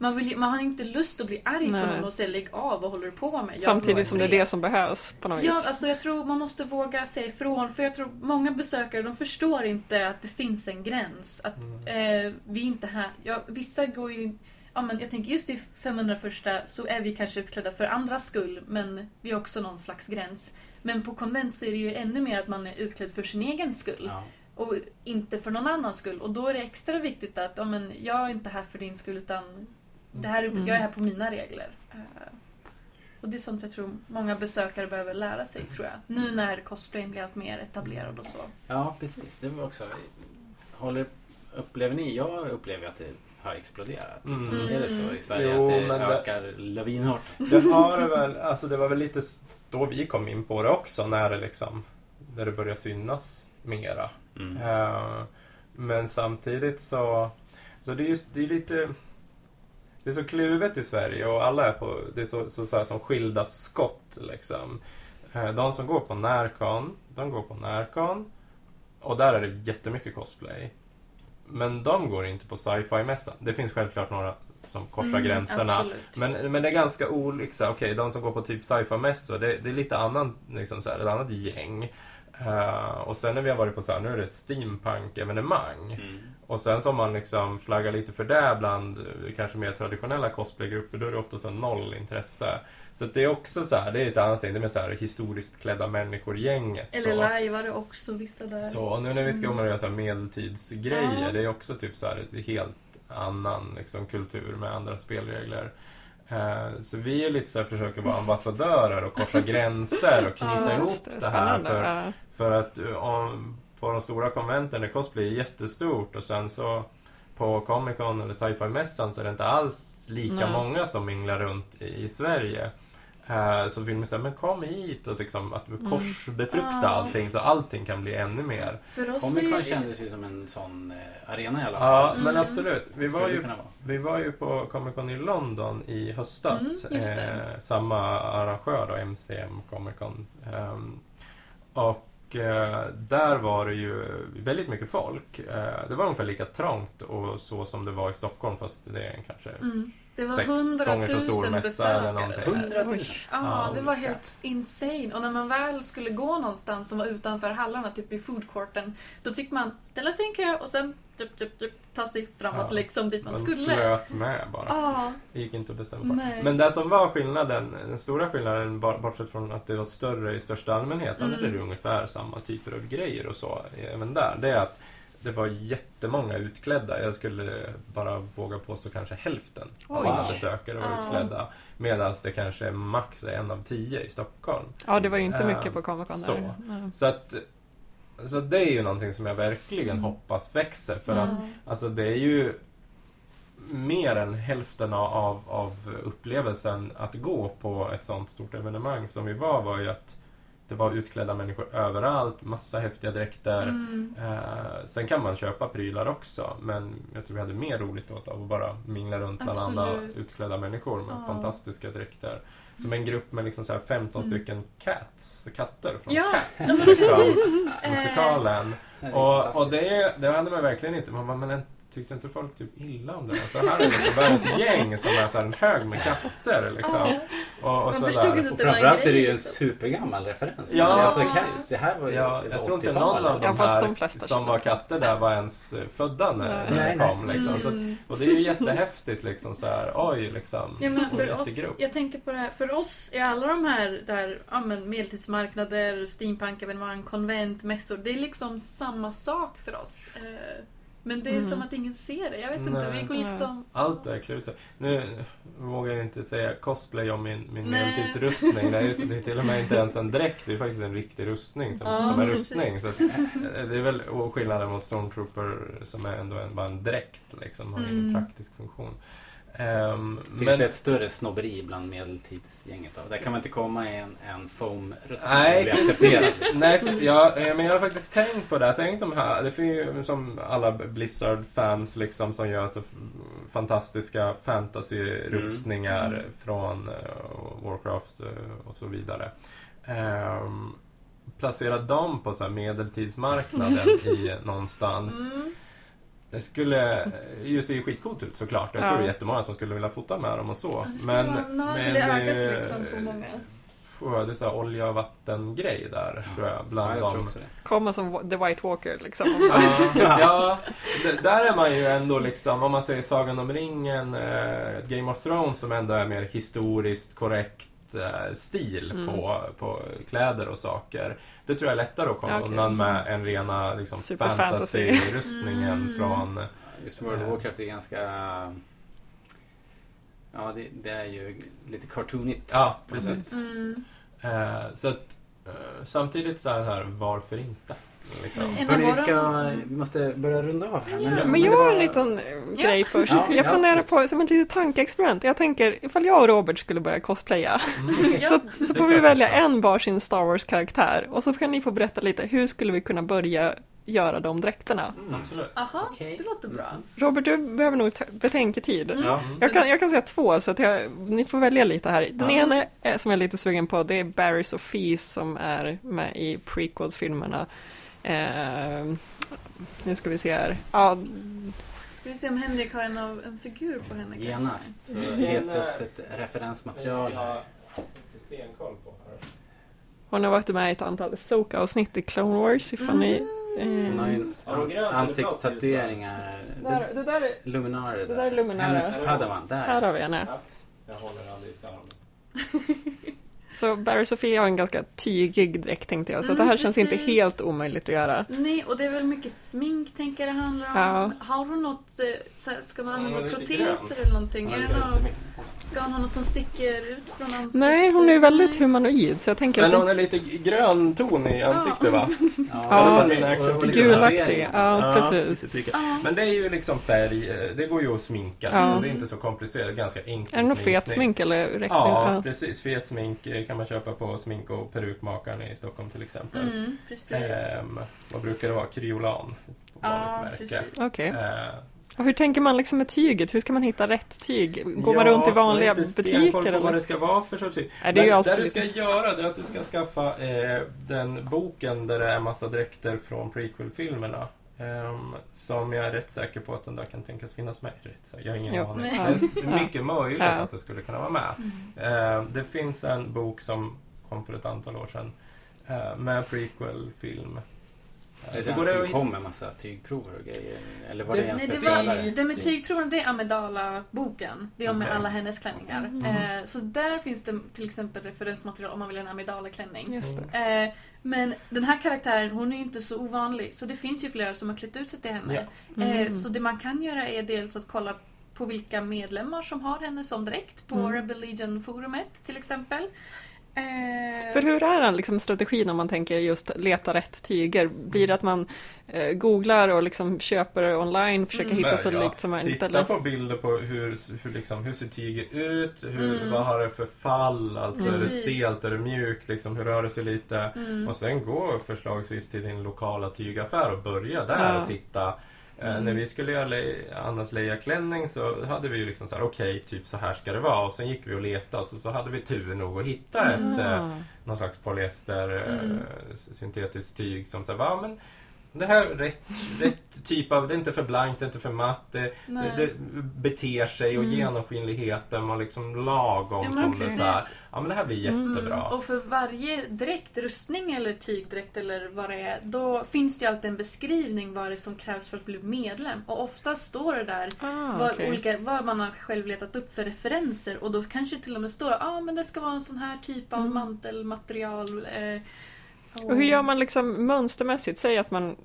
Speaker 3: man, vill ju, man har inte lust att bli arg
Speaker 2: Nej.
Speaker 3: på någon och säga lägg av, vad håller du på med? Jag
Speaker 2: Samtidigt som det är det som behövs på något
Speaker 3: Ja,
Speaker 2: vis.
Speaker 3: alltså jag tror man måste våga säga ifrån. För jag tror många besökare de förstår inte att det finns en gräns. Att
Speaker 4: Mm.
Speaker 3: eh, vi inte här... Ja, vissa går ju... Ja, men jag tänker just i 501 så är vi kanske utklädda för andras skull, men vi har också någon slags gräns. Men på konvent så är det ju ännu mer att man är utklädd för sin egen skull.
Speaker 1: Ja.
Speaker 3: Och inte för någon annans skull. Och då är det extra viktigt att ja, men jag är inte här för din skull utan det här,
Speaker 2: Mm.
Speaker 3: jag är här på mina regler. Eh, Och det är sånt jag tror många besökare behöver lära sig, tror jag. Nu när cosplayen blir allt mer etablerad och så.
Speaker 1: ja, precis. Det var också... Håller, upplever ni... Jag upplever att det har exploderat. Liksom.
Speaker 4: Mm.
Speaker 1: Är det så i Sverige
Speaker 4: Jo,
Speaker 1: att det
Speaker 4: men det-
Speaker 1: ökar lavinartat?
Speaker 4: Det har det väl, alltså det var väl lite då vi kom in på det också när det liksom, där det började synas mera.
Speaker 1: Mm.
Speaker 4: Eh, men samtidigt så, så det är just, det är lite, det är så kluvet i Sverige och alla är på, det är så, så, så här som skilda skott liksom. Eh, de som går på Närcon, de går på Närcon och där är det jättemycket cosplay. Men de går inte på sci-fi-mässan. Det finns självklart några som korsar
Speaker 3: Mm,
Speaker 4: gränserna.
Speaker 3: Absolut.
Speaker 4: Men, men det är ganska olika. Okej, de som går på typ sci-fi-mässor, det, det är lite annan, liksom så här, ett annat gäng. Eh, och sen när vi har varit på så här, nu är det steampunk-evenemang.
Speaker 1: Mm.
Speaker 4: Och sen som man liksom flaggar lite för det bland eh, kanske mer traditionella cosplaygrupper, då är det ofta så här noll intresse. Så att det är också så här, det är ett annat steg, det är mer så här historiskt klädda människor-gänget.
Speaker 3: Eller
Speaker 4: så.
Speaker 3: lajvare också, vissa där.
Speaker 4: Så, och nu när vi ska
Speaker 3: Mm.
Speaker 4: göra så här medeltidsgrejer,
Speaker 3: Ja.
Speaker 4: det är också typ så här en helt annan liksom, kultur med andra spelregler. Eh, så vi är lite så här, försöker vara ambassadörer och korsa gränser och knyta
Speaker 2: Ja,
Speaker 4: ihop
Speaker 2: just
Speaker 4: det, här. För,
Speaker 2: Ja.
Speaker 4: för att eh, om, på de stora konventen är cosplay jättestort och sen så på Comic Con eller Sci-Fi-mässan så är det inte alls lika
Speaker 2: Nej.
Speaker 4: många som minglar runt i, Sverige. Eh, så vill man säga, men kom hit och liksom att
Speaker 2: Mm.
Speaker 4: korsbefrukta
Speaker 3: Ja.
Speaker 4: allting så allting kan bli ännu mer.
Speaker 3: För oss
Speaker 1: Comic
Speaker 3: är
Speaker 1: Con
Speaker 3: det-
Speaker 1: kändes ju som en sån eh, arena i alla
Speaker 4: Ja,
Speaker 1: fall.
Speaker 4: men
Speaker 3: Mm.
Speaker 4: absolut. Vi var, ju, vi var ju på Comic Con i London i höstas.
Speaker 3: Mm.
Speaker 4: Eh, samma arrangör då, MCM Comic Con. Ehm, och Eh, där var det ju väldigt mycket folk. Eh, det var ungefär lika trångt och så som det var i Stockholm fast det är kanske
Speaker 3: Mm. Det var
Speaker 4: sex
Speaker 3: 100
Speaker 4: gånger så stor
Speaker 3: 000
Speaker 4: mässa eller
Speaker 3: besökare.
Speaker 4: någonting.
Speaker 1: 100 000?
Speaker 3: Ja, det var helt insane. Och när man väl skulle gå någonstans som var utanför hallarna, typ i foodcourten, då fick man ställa sig i en kö och sen typ, typ, typ, ta sig framåt
Speaker 4: Ja.
Speaker 3: liksom dit man
Speaker 4: Man
Speaker 3: skulle.
Speaker 4: flöt med bara.
Speaker 3: Ja,
Speaker 4: Det gick inte att bestämma.
Speaker 3: Nej.
Speaker 4: Men det som var skillnaden, den stora skillnaden, bara- bortsett från att det var större i största allmänhet, annars
Speaker 3: Mm.
Speaker 4: är det ungefär samma typer av grejer och så även där. Det är att det var jättemånga utklädda. Jag skulle bara våga påstå kanske hälften av
Speaker 2: Oj.
Speaker 4: alla besökare var
Speaker 3: Ja.
Speaker 4: utklädda. Medan det kanske är max är en av tio i Stockholm.
Speaker 2: ja, det var ju inte
Speaker 4: Eh,
Speaker 2: mycket på Comic Con
Speaker 4: så. Så att så det är ju någonting som jag verkligen
Speaker 3: Mm.
Speaker 4: hoppas växer. För
Speaker 3: Ja.
Speaker 4: att Alltså det är ju mer än hälften av, av, av upplevelsen att gå på ett sånt stort evenemang som vi var, var ju att det var utklädda människor överallt, massa häftiga dräkter.
Speaker 3: Mm.
Speaker 4: Eh, sen kan man köpa prylar också, men jag tror vi hade mer roligt åt av att bara mingla runt bland alla
Speaker 3: Absolut.
Speaker 4: utklädda människor med
Speaker 3: Ja.
Speaker 4: fantastiska dräkter. Som en grupp med liksom så här 15
Speaker 3: Mm.
Speaker 4: stycken cats, katter från
Speaker 3: Ja,
Speaker 4: Cats. liksom.
Speaker 3: Eh,
Speaker 4: musikalen.
Speaker 1: Det är
Speaker 4: Och, och det, det hade man verkligen inte. Man bara, men en- tyckte inte folk typ illa om det? Så här är liksom världens gäng som är så här en hög med katter liksom.
Speaker 3: Ja.
Speaker 4: Och, och så där.
Speaker 1: Och framförallt är det ju en
Speaker 3: liksom.
Speaker 1: supergammal referens.
Speaker 4: Ja,
Speaker 1: alltså. Cats, det här var ju
Speaker 4: Ja, jag tror inte
Speaker 1: 80-tal.
Speaker 4: någon av
Speaker 2: Ja,
Speaker 4: de här
Speaker 2: de flesta
Speaker 4: som var katter där var ens eh, födda när
Speaker 2: Nej.
Speaker 4: det kom. Liksom. Så,
Speaker 3: Mm.
Speaker 4: och det är ju jättehäftigt liksom så här, oj liksom.
Speaker 3: Jag menar för oss, jag tänker på det här, för oss är alla de här där, ja men medeltidsmarknader, steampunk-evenemang, konvent, mässor, det är liksom samma sak för oss. Eh, Men det är
Speaker 2: Mm.
Speaker 3: som att ingen ser det, jag vet inte,
Speaker 4: Nej.
Speaker 3: vi går liksom...
Speaker 4: Allt är klutet. Nu vågar jag inte säga cosplay om min, min
Speaker 3: Nej.
Speaker 4: medeltidsrustning. Det är, ju- det är till och med inte ens en dräkt, det är faktiskt en riktig rustning som,
Speaker 3: Ja,
Speaker 4: som är
Speaker 3: precis.
Speaker 4: rustning. Så eh, det är väl skillnaden mot Stormtrooper som är ändå en, bara en dräkt, liksom, har ingen
Speaker 3: Mm.
Speaker 4: praktisk funktion. Ehm,
Speaker 1: Finns
Speaker 4: men,
Speaker 1: det ett större snobberi bland medeltidsgänget då? Där kan man inte komma i en, en foam-rustning
Speaker 4: Nej, precis. Nej, för jag, eh, men jag har faktiskt tänkt på det. Jag tänkt de här, det finns ju som alla Blizzard-fans liksom som gör så fantastiska fantasy-rustningar
Speaker 1: Mm.
Speaker 4: från eh, Warcraft eh, och så vidare. Ehm, placera dem på så här medeltidsmarknaden i någonstans.
Speaker 3: Mm.
Speaker 4: Det skulle eh, ju se skitcoolt ut såklart. Jag
Speaker 2: Ja.
Speaker 4: tror det är jättemånga som skulle vilja fota med dem och så.
Speaker 3: Ja,
Speaker 4: Men, men det-
Speaker 3: liksom på många.
Speaker 4: Det är så här olja och vatten-grej där, tror jag.
Speaker 1: Ja,
Speaker 4: Bland
Speaker 1: jag tror
Speaker 4: dem.
Speaker 2: Komma som The White Walker liksom.
Speaker 4: Ja, ja där är man ju ändå liksom, om man säger Sagan om ringen, eh, Game of Thrones som ändå är mer historiskt korrekt stil
Speaker 2: Mm.
Speaker 4: på, på kläder och saker. Det tror jag är lättare att komma
Speaker 2: Okej.
Speaker 4: undan med en rena liksom, fantasy-rustningen
Speaker 3: Mm.
Speaker 4: från...
Speaker 1: Just World of Warcraft är ganska... Ja, det, det är ju lite cartoonigt.
Speaker 4: Ja, precis.
Speaker 3: Mm.
Speaker 4: Eh, så att eh, samtidigt så är det här, varför inte? Liksom.
Speaker 1: Hörni, vi, ska, vi måste börja runda av här.
Speaker 3: Ja.
Speaker 2: Men jag
Speaker 1: var-
Speaker 2: har en liten eh,
Speaker 3: Ja.
Speaker 2: grej först.
Speaker 1: Ja,
Speaker 2: jag
Speaker 1: ja,
Speaker 2: funderar
Speaker 1: absolut.
Speaker 2: på, som ett litet tankeexperiment. Jag tänker, ifall jag och Robert skulle börja cosplaya,
Speaker 4: Mm.
Speaker 3: Ja.
Speaker 2: så, så får vi välja en varsin Star Wars-karaktär. Och så kan ni få berätta lite, hur skulle vi kunna börja göra de dräkterna?
Speaker 1: Mm.
Speaker 4: Absolut.
Speaker 3: Aha,
Speaker 1: Okej.
Speaker 3: det låter bra.
Speaker 2: Robert, du behöver nog betänketid.
Speaker 3: Mm.
Speaker 1: Ja.
Speaker 2: Jag kan, jag kan säga två, så att jag, ni får välja lite här. Den
Speaker 4: Ja.
Speaker 2: ena är, som jag är lite sugen på, det är Barry Sophie som är med i prequels-filmerna. Eh, nu ska vi se här. Ja,
Speaker 3: Ska vi se om Henrik har en, av, en figur på henne kanske?
Speaker 1: Genast så
Speaker 4: Mm.
Speaker 1: heter ett referensmaterial.
Speaker 4: här.
Speaker 2: hon har varit med i ett antal Soka-avsnitt i Clone Wars, ifall ni...
Speaker 1: Hon har ju
Speaker 2: Eh,
Speaker 1: ans-
Speaker 4: Har hon grönt eller
Speaker 1: ansiktstatueringar.
Speaker 2: där, det där, är-
Speaker 1: Luminare
Speaker 2: Det där är Luminara.
Speaker 1: Hennes padawan,
Speaker 2: här
Speaker 1: där.
Speaker 2: har vi henne.
Speaker 4: Jag håller aldrig isär.
Speaker 2: Så Barry Sophie har en ganska tygig dräkt tänkte jag, så
Speaker 3: Mm,
Speaker 2: det här känns inte
Speaker 3: precis.
Speaker 2: helt omöjligt att göra.
Speaker 3: Nej, och det är väl mycket smink tänker jag det handlar om.
Speaker 2: Ja.
Speaker 3: Har hon något, eh, här, ska man använda proteser eller någonting?
Speaker 4: Ja,
Speaker 3: Är någon, ska hon ha något som sticker ut från ansiktet?
Speaker 2: Nej, hon är ju väldigt
Speaker 3: Nej.
Speaker 2: humanoid, så jag tänker
Speaker 4: Men hon är lite grön ton i ansiktet va?
Speaker 2: Ja,
Speaker 1: lite
Speaker 2: gulaktig. Ja, precis.
Speaker 3: Ja.
Speaker 4: Men det är ju liksom färg, eh, det går ju att sminka.
Speaker 2: Ja.
Speaker 4: Så det är inte så komplicerat, ganska enkelt.
Speaker 2: Är det något fet smink eller räcker det?
Speaker 4: Ja,
Speaker 2: Ja.
Speaker 4: precis. Fet smink eh, kan man köpa på smink och perukmakaren i Stockholm till exempel.
Speaker 3: Mm, precis.
Speaker 4: Ehm, vad brukar det vara? Kryolan. På
Speaker 3: Ja,
Speaker 4: vanligt märke.
Speaker 3: precis.
Speaker 2: Okej.
Speaker 4: Eh,
Speaker 2: Och hur tänker man liksom med tyget? Hur ska man hitta rätt tyg? Går man
Speaker 4: ja,
Speaker 2: runt i vanliga
Speaker 4: jag har
Speaker 2: butiker?
Speaker 4: på vad det ska vara för sorts tyg.
Speaker 2: Nej, det är alltid
Speaker 4: det du ska göra det är att du ska skaffa eh, den boken där det är massa dräkter från prequel-filmerna. Ehm, som jag är rätt säker på att den där kan tänkas finnas med. Jag har ingen
Speaker 2: Jo.
Speaker 4: aning. Det är mycket möjligt
Speaker 2: Ja.
Speaker 4: att det skulle kunna vara med.
Speaker 3: Mm.
Speaker 4: Ehm, det finns en bok som kom för ett antal år sedan eh, med prequel-film.
Speaker 1: Det är
Speaker 4: Så
Speaker 1: den
Speaker 4: går det
Speaker 1: som kom med massa tygprover och grejer. Eller var
Speaker 4: Det-
Speaker 1: det, en
Speaker 3: Nej, det
Speaker 1: specialare?
Speaker 3: var, det med tygproven, det är Amidala-boken. Det är om med
Speaker 4: Okej.
Speaker 3: alla hennes klänningar.
Speaker 2: Mm.
Speaker 3: Eh, så där finns det till exempel referensmaterial om man vill ha en Amidala-klänning.
Speaker 2: Just det.
Speaker 3: Eh, men den här karaktären, hon är ju inte så ovanlig. Så det finns ju flera som har klätt ut sig till henne.
Speaker 4: Ja.
Speaker 3: Eh,
Speaker 2: Mm.
Speaker 3: så det man kan göra är dels att kolla på vilka medlemmar som har henne som dräkt på
Speaker 2: Mm.
Speaker 3: Rebel Legion-forumet till exempel. Eh,
Speaker 2: För hur är den liksom, strategin om man tänker just leta rätt tyger? Blir det att man eh, googlar och liksom köper online, försöker
Speaker 3: Mm.
Speaker 2: hitta så
Speaker 4: ja,
Speaker 2: likt som möjligt?
Speaker 4: Titta
Speaker 2: Eller?
Speaker 4: på bilder på hur, hur, liksom, hur ser tyget ut, hur,
Speaker 3: Mm.
Speaker 4: vad har det för fall, alltså är det stelt, är det mjukt, liksom, hur rör det sig lite.
Speaker 3: mm.
Speaker 4: Och sen gå förslagsvis till din lokala tygaffär och börja där
Speaker 2: Ja.
Speaker 4: och titta. Eh,
Speaker 3: Mm.
Speaker 4: När vi skulle göra Le- Annas Leia-klänning så hade vi ju liksom så här: okej, typ så här ska det vara. Och sen gick vi och letade och så, så hade vi tur nog att hitta ett, eh, någon slags polyester
Speaker 3: Mm.
Speaker 4: eh, syntetiskt tyg som så här, ja men det här är rätt, rätt typ av, det är inte för blankt, det är inte för matt, det, det, det beter sig och
Speaker 3: Mm.
Speaker 4: genomskinligheten var liksom lagom
Speaker 3: Ja, men
Speaker 4: som det
Speaker 3: precis.
Speaker 4: så här, ja men det här blir
Speaker 2: Mm.
Speaker 4: jättebra.
Speaker 3: Och för varje dräkt, rustning eller tygdräkt eller vad det är, då finns det ju alltid en beskrivning vad det är som krävs för att bli medlem. Och ofta står det där
Speaker 2: Ah,
Speaker 3: vad,
Speaker 2: okej.
Speaker 3: olika, vad man har själv letat upp för referenser och då kanske det till och med står att ah, men det ska vara en sån här typ av
Speaker 2: Mm.
Speaker 3: mantelmaterial. Eh,
Speaker 2: Och hur gör man liksom mönstermässigt? Säg att man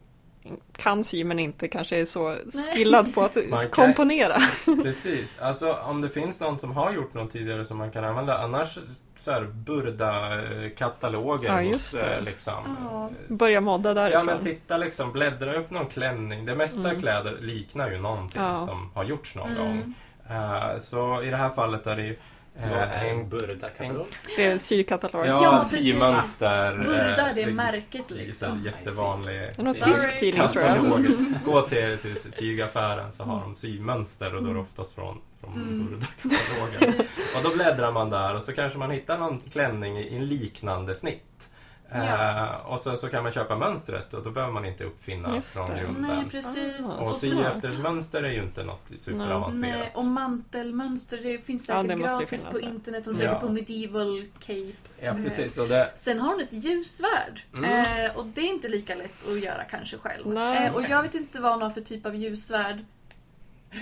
Speaker 2: kan sy men inte kanske är så skillad på att
Speaker 4: Man kan-
Speaker 2: komponera.
Speaker 4: Precis, alltså om det finns någon som har gjort något tidigare som man kan använda. Annars så här Burda-kataloger.
Speaker 2: Ja,
Speaker 4: hos, Liksom,
Speaker 3: Ja.
Speaker 4: eh,
Speaker 2: Börja modda
Speaker 4: Ja
Speaker 2: därifrån.
Speaker 4: men titta liksom, bläddra upp någon klänning. Det mesta
Speaker 2: Mm.
Speaker 4: kläder liknar ju någonting
Speaker 2: Ja.
Speaker 4: som har gjorts någon
Speaker 3: Mm.
Speaker 4: gång. Eh, så i det här fallet är det ju eh,
Speaker 1: en Burda-katalog?
Speaker 2: Det är en sykatalog.
Speaker 3: Ja,
Speaker 4: ja, symönster.
Speaker 3: Burda, det är
Speaker 4: eh,
Speaker 3: märket liksom.
Speaker 4: så Jättevanlig.
Speaker 2: Det är någon tysk tidning tror jag.
Speaker 4: Gå till, till tygaffären så har de symönster och då är det oftast från, från
Speaker 3: Mm.
Speaker 4: Burda-katalogen. Och då bläddrar man där och så kanske man hittar någon klänning i en liknande snitt.
Speaker 3: Ja.
Speaker 4: Eh, och så, så kan man köpa mönstret och då behöver man inte uppfinna från
Speaker 2: det.
Speaker 4: grunden.
Speaker 3: Nej, precis.
Speaker 2: Ah.
Speaker 4: Och sy efter ett mönster är ju inte något superavancerat.
Speaker 3: Nej, och mantelmönster, det finns
Speaker 2: Ja,
Speaker 3: säkert
Speaker 2: det måste ju
Speaker 3: gratis på
Speaker 2: ja.
Speaker 3: internet. De säkert
Speaker 4: Ja.
Speaker 3: på Medieval Cape.
Speaker 4: Ja, precis. Och det,
Speaker 3: Sen har hon ett ljusvärd.
Speaker 4: Mm.
Speaker 3: Eh, och det är inte lika lätt att göra kanske själv.
Speaker 2: Nej.
Speaker 3: Eh, och jag vet inte vad hon har för typ av ljusvärd.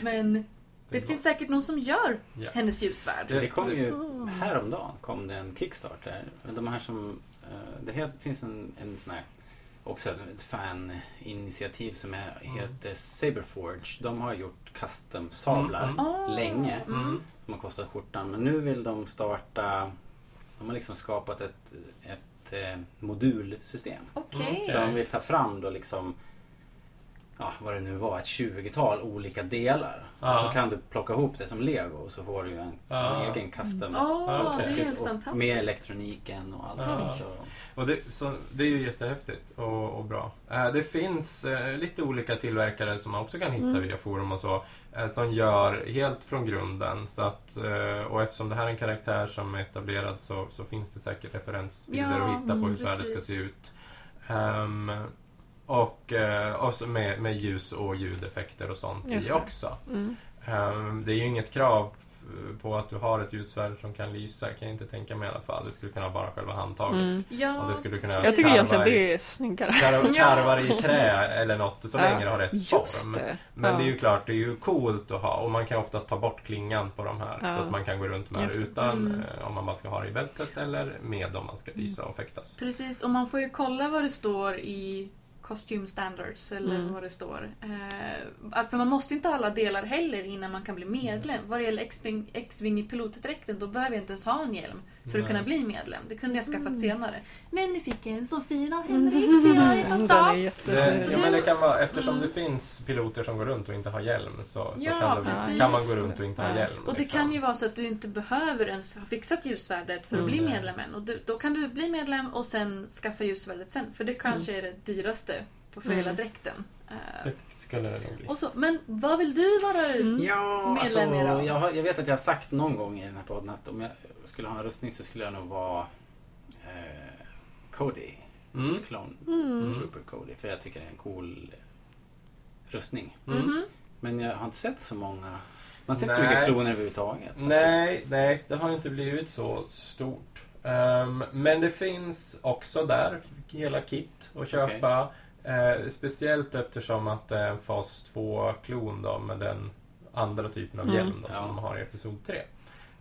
Speaker 3: Men det
Speaker 4: var-
Speaker 3: finns säkert någon som gör
Speaker 4: Ja.
Speaker 3: hennes ljusvärd.
Speaker 4: Det-
Speaker 1: Det kom ju
Speaker 2: Ah.
Speaker 1: häromdagen kom det en Kickstarter. De här som, det het- finns en, en sån här också ett faninitiativ som är, heter Saberforge. De har gjort custom-sablar
Speaker 4: Mm,
Speaker 3: Ah,
Speaker 1: länge.
Speaker 4: Mm.
Speaker 1: som har kostat skjortan. Men nu vill de starta, de har liksom skapat ett, ett eh, modulsystem.
Speaker 3: Okej.
Speaker 1: Så de vill ta fram då liksom Ja, vad det nu var, ett 20-tal olika delar.
Speaker 4: Ja.
Speaker 1: Så kan du plocka ihop det som lego och så får du en,
Speaker 4: Ja.
Speaker 1: en egen custom.
Speaker 3: Ja,
Speaker 4: Okej.
Speaker 3: det är helt
Speaker 1: och
Speaker 3: fantastiskt.
Speaker 1: med elektroniken och allt.
Speaker 4: Ja.
Speaker 1: Så,
Speaker 4: Och det, så det är ju jättehäftigt och, och bra. Eh, det finns eh, lite olika tillverkare som man också kan hitta
Speaker 2: Mm.
Speaker 4: via forum och så. Eh, som gör helt från grunden. Så att, eh, och eftersom det här är en karaktär som är etablerad så, så finns det säkert referensbilder
Speaker 3: Ja,
Speaker 4: att hitta på hur
Speaker 3: mm,
Speaker 4: svärdet ska
Speaker 3: precis.
Speaker 4: se ut. Ehm, och eh, och så med, med ljus och ljudeffekter och sånt i också.
Speaker 2: Mm.
Speaker 4: Ehm, det är ju inget krav eh, på att du har ett ljussvärd som kan lysa, kan jag inte tänka mig i alla fall. Du skulle kunna ha bara själva handtaget.
Speaker 2: Mm.
Speaker 3: Ja,
Speaker 4: Och det skulle kunna-.
Speaker 2: Jag tycker egentligen
Speaker 4: i-
Speaker 2: det är snyggare.
Speaker 4: Kar-
Speaker 3: Ja.
Speaker 4: karvar i trä eller något så
Speaker 2: Ja,
Speaker 4: länge det har rätt
Speaker 2: Just
Speaker 4: form.
Speaker 2: det.
Speaker 4: Men
Speaker 2: ja.
Speaker 4: det är ju klart, det är ju coolt att ha och man kan oftast ta bort klingan på de här
Speaker 2: Ja.
Speaker 4: så att man kan gå runt med
Speaker 2: Just
Speaker 4: det. utan
Speaker 3: Mm.
Speaker 4: eh, om man bara ska ha det i bältet eller med om man ska lysa och fäktas.
Speaker 3: Precis, och man får ju kolla vad det står i Costume Standards eller
Speaker 2: Mm.
Speaker 3: vad det står. Eh, för man måste ju inte ha alla delar heller innan man kan bli medlem. Vad det gäller X-Wing i pilotdräkten då behöver jag inte ens ha en hjälm för att
Speaker 4: Nej.
Speaker 3: kunna bli medlem. Det kunde jag skaffat
Speaker 2: Mm.
Speaker 3: senare. Men nu fick jag en så fin av jag är
Speaker 2: Den.
Speaker 4: Det, ja, men det kan vara, eftersom
Speaker 3: mm.
Speaker 4: det finns piloter som går runt och inte har hjälm så, så
Speaker 3: Ja,
Speaker 4: kan, det, kan man gå runt och inte ha
Speaker 2: Ja.
Speaker 4: hjälm.
Speaker 3: Och det
Speaker 4: liksom.
Speaker 3: kan ju vara så att du inte behöver ens ha fixat ljusvärdet för att
Speaker 4: Mm.
Speaker 3: bli medlem än. Och du, då kan du bli medlem och sen skaffa ljusvärdet sen. För det kanske är det dyraste på för hela
Speaker 2: Mm.
Speaker 3: dräkten. Eh,
Speaker 4: Det skulle det nog bli.
Speaker 3: och så, men vad vill du vara?
Speaker 2: Mm.
Speaker 1: Ja, alltså,
Speaker 3: Medlem i då?
Speaker 1: jag, har, jag vet att jag har sagt någon gång i den här podden att om jag skulle ha en rustning så skulle jag nog vara eh, Cody.
Speaker 4: Mm.
Speaker 1: Clone
Speaker 2: Mm.
Speaker 1: Trooper Cody. För jag tycker det är en cool rustning.
Speaker 4: Mm.
Speaker 3: Mhm.
Speaker 1: Men jag har inte sett så många. Man ser inte så
Speaker 4: Nej.
Speaker 1: mycket kloner överhuvudtaget. faktiskt.
Speaker 4: Nej, nej, det har inte blivit så stort. Ehm, men det finns också där hela kit att köpa. Eh, speciellt eftersom att det är en fas 2-klon då med den andra typen av
Speaker 2: Mm.
Speaker 4: hjälm då, som
Speaker 1: Ja.
Speaker 4: de har i Episod 3.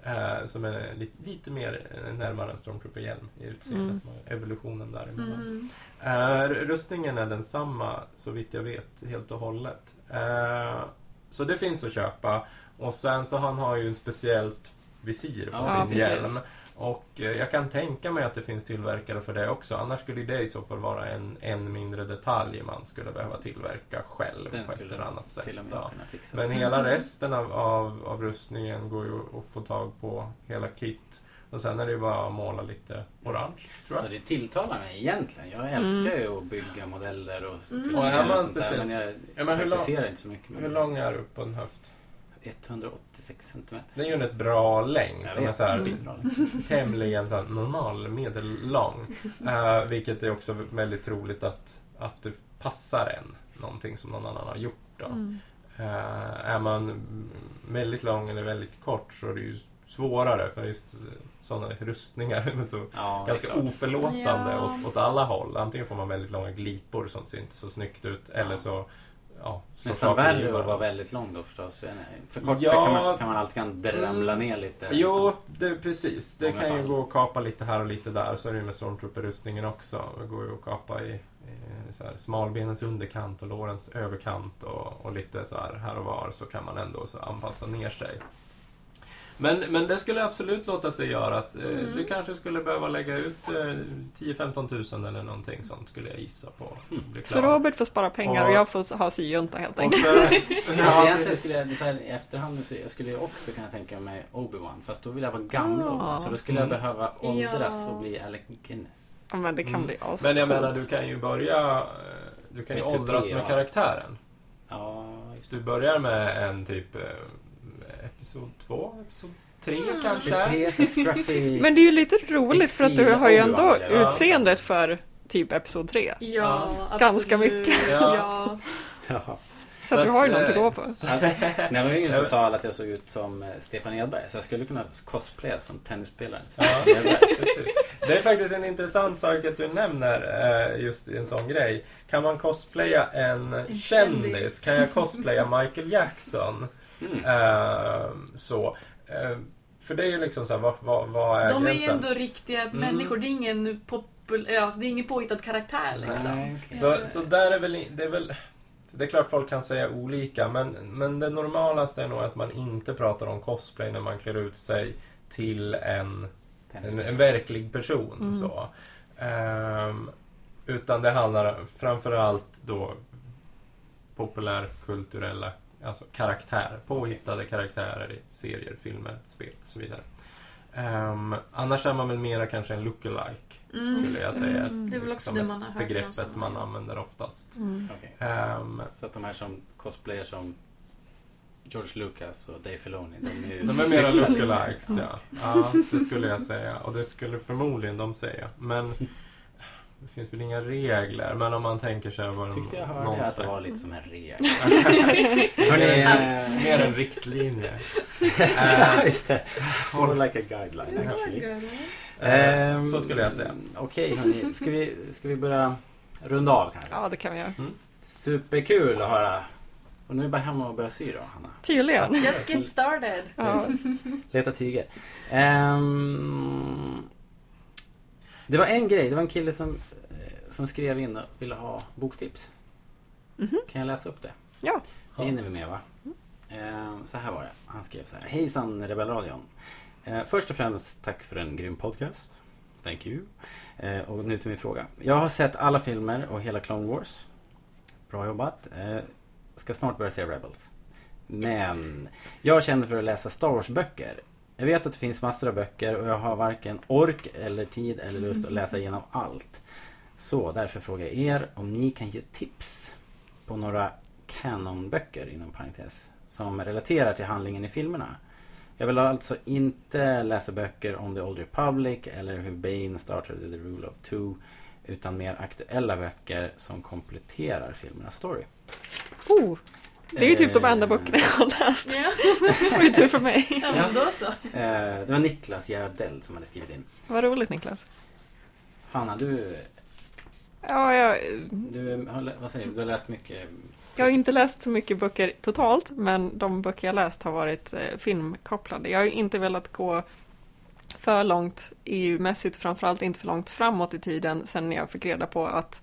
Speaker 4: Eh, som är lite, lite mer närmare en Stormtrooper-hjälm i utseendet. Evolutionen däremellan.
Speaker 3: Mm.
Speaker 4: Eh, rustningen är densamma så vitt jag vet helt och hållet. Eh, så det finns att köpa. Och sen så han har ju en speciellt visir på
Speaker 1: Ja,
Speaker 4: sin
Speaker 2: precis.
Speaker 4: hjälm. Och eh, jag kan tänka mig att det finns tillverkare för det också. Annars skulle det i så fall vara en, en mindre detalj man skulle behöva tillverka själv
Speaker 1: Den
Speaker 4: på ett
Speaker 1: skulle
Speaker 4: eller annat sätt.
Speaker 1: Till och med
Speaker 4: då.
Speaker 1: kunna fixa.
Speaker 4: Men hela
Speaker 3: Mm.
Speaker 4: resten av, av, av rustningen går ju att få tag på. Hela kit. Och sen är det ju bara att måla lite orange, tror
Speaker 1: Så det tilltalar mig egentligen. Jag älskar ju att bygga modeller och,
Speaker 3: Mm.
Speaker 4: Och är man
Speaker 1: sånt där,
Speaker 4: speciellt-
Speaker 1: Men jag
Speaker 4: Ja, men hur lång-
Speaker 1: praktiserar inte så mycket.
Speaker 4: Hur lång är du på en höft?
Speaker 1: 186 centimeter.
Speaker 4: Det är ju en rätt bra längd. Som är så här,
Speaker 1: Mm.
Speaker 4: Tämligen så här normal, medellång. Uh, vilket är också väldigt troligt att, att det passar en. Någonting som någon annan har gjort. Då.
Speaker 2: Mm.
Speaker 4: Eh, är man väldigt lång eller väldigt kort så är det ju svårare för just sådana rustningar är så
Speaker 1: Ja,
Speaker 4: ganska oförlåtande
Speaker 3: Ja.
Speaker 4: åt, åt alla håll. Antingen får man väldigt långa glipor som ser inte så snyggt ut eller
Speaker 1: Ja.
Speaker 4: så ja,
Speaker 1: Nästan värre att vara väldigt lång då förstås. För kort
Speaker 4: Ja.
Speaker 1: kan, man, kan man alltid kan dramla ner lite.
Speaker 4: Jo,
Speaker 1: liksom.
Speaker 4: det, precis. Det kan ju
Speaker 1: fall.
Speaker 4: gå att kapa lite här och lite där. Så är det ju med stormtrooper-rustningen också. Det går ju att kapa i, i så här, smalbenens underkant och lårens överkant och, och lite så här, här och var så kan man ändå så anpassa ner sig. Men, men det skulle absolut låta sig göras. Eh,
Speaker 3: Mm.
Speaker 4: Du kanske skulle behöva lägga ut eh, 10-15 tusen eller någonting sånt skulle jag gissa på.
Speaker 1: Mm.
Speaker 2: Så. Robert får spara pengar och
Speaker 4: Ja.
Speaker 2: jag får ha syjunta helt
Speaker 4: Och
Speaker 2: enkelt.
Speaker 4: för,
Speaker 1: Fast egentligen skulle jag så här, i efterhand så jag skulle jag också kunna tänka mig Obi-Wan. Fast då vill jag vara gammal
Speaker 2: Ah.
Speaker 1: Obi-Wan. Så då skulle jag
Speaker 4: Mm.
Speaker 1: behöva åldras
Speaker 3: Ja.
Speaker 1: och bli Alec Guinness.
Speaker 2: Ja, men det kan
Speaker 4: Mm.
Speaker 2: bli ascoolt.
Speaker 4: men jag menar, du kan ju börja... eh, Du kan ju
Speaker 1: Med
Speaker 4: åldras
Speaker 1: och
Speaker 4: med karaktären.
Speaker 1: Ja.
Speaker 4: Du börjar med en typ eh, Episod 2, Episod 3
Speaker 3: Mm.
Speaker 4: kanske?
Speaker 1: Det tre så.
Speaker 2: Men det är ju lite roligt för att du har ju ändå utseendet för typ Episod 3.
Speaker 3: Ja, absolut.
Speaker 2: Ganska mycket.
Speaker 4: Ja.
Speaker 3: Ja.
Speaker 2: Så, att du har ju något att gå på.
Speaker 1: Alltså, när jag var yngre så sa att jag såg ut som eh, Stefan Edberg. Så jag skulle kunna cosplaya som tennisspelaren
Speaker 4: Ja,
Speaker 1: Stefan Edberg.
Speaker 4: det är faktiskt en intressant sak att du nämner eh, just en sån grej. Kan man cosplaya en,
Speaker 3: En
Speaker 4: kändis?
Speaker 3: kändis.
Speaker 4: Kan jag cosplaya Michael Jackson?
Speaker 1: Mm.
Speaker 4: Eh, så. Eh, för det är ju liksom så här, vad, vad, vad är
Speaker 3: De är ju
Speaker 4: gränsen?
Speaker 3: ändå riktiga
Speaker 4: Mm.
Speaker 3: människor. Det är ingen popul... Alltså, det är ingen påhittad karaktär liksom.
Speaker 1: Nej, okej.
Speaker 4: Så, så där är väl, det är väl... Det är klart folk kan säga olika, men, men det normalaste är nog att man inte pratar om cosplay när man klär ut sig till en, en, en verklig person.
Speaker 2: Mm.
Speaker 4: Så. Ehm, utan det handlar framförallt då populärkulturella alltså karaktär, påhittade karaktärer i serier, filmer, spel och så vidare. Ehm, annars är man väl mera kanske en lookalike,
Speaker 3: Mm.
Speaker 4: skulle jag säga.
Speaker 2: Mm.
Speaker 3: Det är väl också
Speaker 4: Som
Speaker 3: det
Speaker 4: ett
Speaker 3: man har hört.
Speaker 4: begreppet man använder oftast.
Speaker 2: Mm.
Speaker 1: Okej.
Speaker 4: Ehm,
Speaker 1: Så att de här som cosplayar som George Lucas och Dave Filoni. De är,
Speaker 4: de är mera lookalikes, ja. ja. Det skulle jag säga. Och det skulle förmodligen de säga. Men det finns väl inga regler. Men om man tänker sig vad
Speaker 1: Tyckte jag hörde
Speaker 4: någon
Speaker 1: att det var lite som en regel.
Speaker 3: Allt.
Speaker 4: mer en riktlinje.
Speaker 1: Ja, just det. More like a guideline actually.
Speaker 4: Eh,
Speaker 1: Ehm,
Speaker 4: så skulle jag säga.
Speaker 1: Okej hörni, ska vi, ska vi börja runda av kanske?
Speaker 2: Ja, det kan vi göra.
Speaker 1: Superkul att höra. Och nu är det bara hem och börja sy då, Hanna.
Speaker 2: Tydligen.
Speaker 3: Just get started.
Speaker 2: Ja.
Speaker 1: Leta tyger. Ehm, det var en grej, det var en kille som, eh, som skrev in och ville ha boktips.
Speaker 2: Mhm.
Speaker 1: Kan jag läsa upp det?
Speaker 2: Ja.
Speaker 1: Det hinner vi med va? Ehm, så här var det. Han skrev så här. Hejsan Rebellradion. Eh, först och främst tack för en grym podcast. Thank you. Och nu till min fråga. Jag har sett alla filmer och hela Clone Wars. Bra jobbat. Ska snart börja se Rebels. Men jag känner för att läsa Star Wars-böcker. Jag vet att det finns massor av böcker och jag har varken ork eller tid eller lust att läsa igenom allt. Så därför frågar jag er om ni kan ge tips på några kanonböcker inom parentes som relaterar till handlingen i filmerna. Jag vill alltså inte läsa böcker om The Old Republic eller hur Bane startade The Rule of Two utan mer aktuella böcker som kompletterar filmernas story.
Speaker 2: Oh, det är ju typ de enda
Speaker 1: Eh,
Speaker 2: böckerna jag har läst.
Speaker 3: Ja,
Speaker 2: Det var ju tur för mig.
Speaker 3: ja men då så.
Speaker 1: Eh, det var Niklas Gerardell som hade skrivit in.
Speaker 2: Vad roligt Niklas.
Speaker 1: Hanna, du,
Speaker 2: Ja, jag,
Speaker 1: du, har, vad säger du, du har läst mycket.
Speaker 2: jag har inte läst så mycket böcker totalt, men de böcker jag läst har varit eh, filmkopplade. Jag har inte velat gå för långt EU-mässigt, framförallt inte för långt framåt i tiden sen jag fick reda på att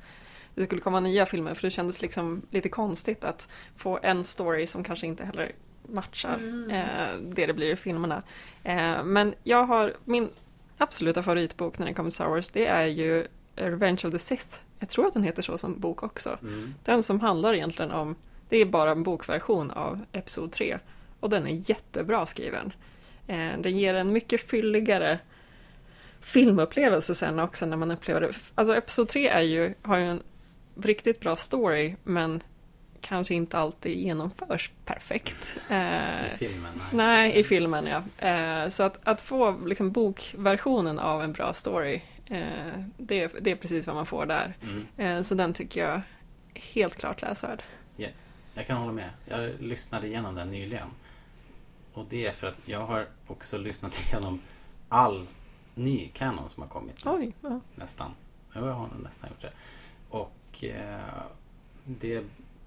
Speaker 2: det skulle komma nya filmer, för det kändes liksom lite konstigt att få en story som kanske inte heller matchar
Speaker 3: Mm.
Speaker 2: eh, det det blir i filmerna. Eh, men jag har, min absoluta favoritbok när det kommer till Star Wars, det är ju Revenge of the Sith. Jag tror att den heter så som bok också.
Speaker 1: Mm.
Speaker 2: Den som handlar egentligen om, det är bara en bokversion av Episod 3. Och den är jättebra skriven. Eh, den ger en mycket fylligare filmupplevelse sen också när man upplever det. Alltså Episod 3 är ju, har ju en riktigt bra story, men kanske inte alltid genomförs perfekt. Eh,
Speaker 1: I filmen. Nej.
Speaker 2: Nej, i filmen ja. Eh, så att, att få liksom, bokversionen av en bra story, eh, det, det är precis vad man får där.
Speaker 1: Mm.
Speaker 2: Eh, så den tycker jag helt klart läsvärd.
Speaker 1: Jag kan hålla med. Jag lyssnade igenom den nyligen. Och det är för att jag har också lyssnat igenom all ny kanon som har kommit.
Speaker 2: Oj, ja.
Speaker 1: Nästan. Jo, jag har nästan gjort det. Och eh, det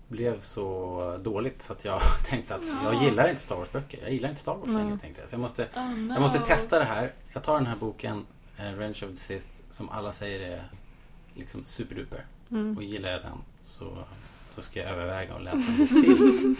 Speaker 1: blev så dåligt så att jag tänkte att jag
Speaker 3: Ja.
Speaker 1: gillar inte Star Wars-böcker. Jag gillar inte Star Wars längre tänkte jag. Så jag måste,
Speaker 3: Oh, no.
Speaker 1: jag måste testa det här. Jag tar den här boken, eh, Revenge of the Sith, som alla säger är liksom superduper.
Speaker 2: Mm.
Speaker 1: Och gillar jag den så, så ska jag överväga att läsa en bok till.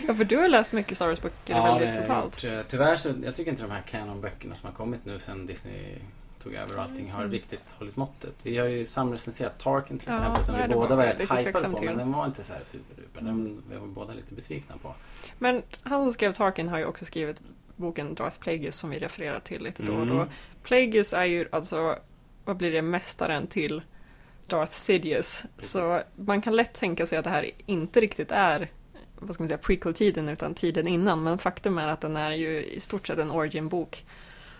Speaker 2: ja, för du har läst mycket Star Wars-böcker
Speaker 1: det
Speaker 2: väldigt
Speaker 1: jag
Speaker 2: totalt.
Speaker 1: gjort. Eh, Tyvärr så, jag tycker inte de här Canon-böckerna som har kommit nu sen Disney tog över och allting har riktigt hållit måttet. Vi har ju samrecenserat Tarkin till
Speaker 2: Ja,
Speaker 1: exempel som
Speaker 2: nej,
Speaker 1: vi båda
Speaker 2: var
Speaker 1: rätt hypade på men den var inte så här superduper. Den vi var båda lite besvikna på.
Speaker 2: Men han som skrev Tarkin har ju också skrivit boken Darth Plagueis som vi refererar till lite då och då.
Speaker 1: Mm.
Speaker 2: Plagueis är ju alltså, vad blir det, mästaren till Darth Sidious.
Speaker 1: Precis.
Speaker 2: Så man kan lätt tänka sig att det här inte riktigt är vad ska man säga, prequel-tiden utan tiden innan. Men faktum är att den är ju i stort sett en origin-bok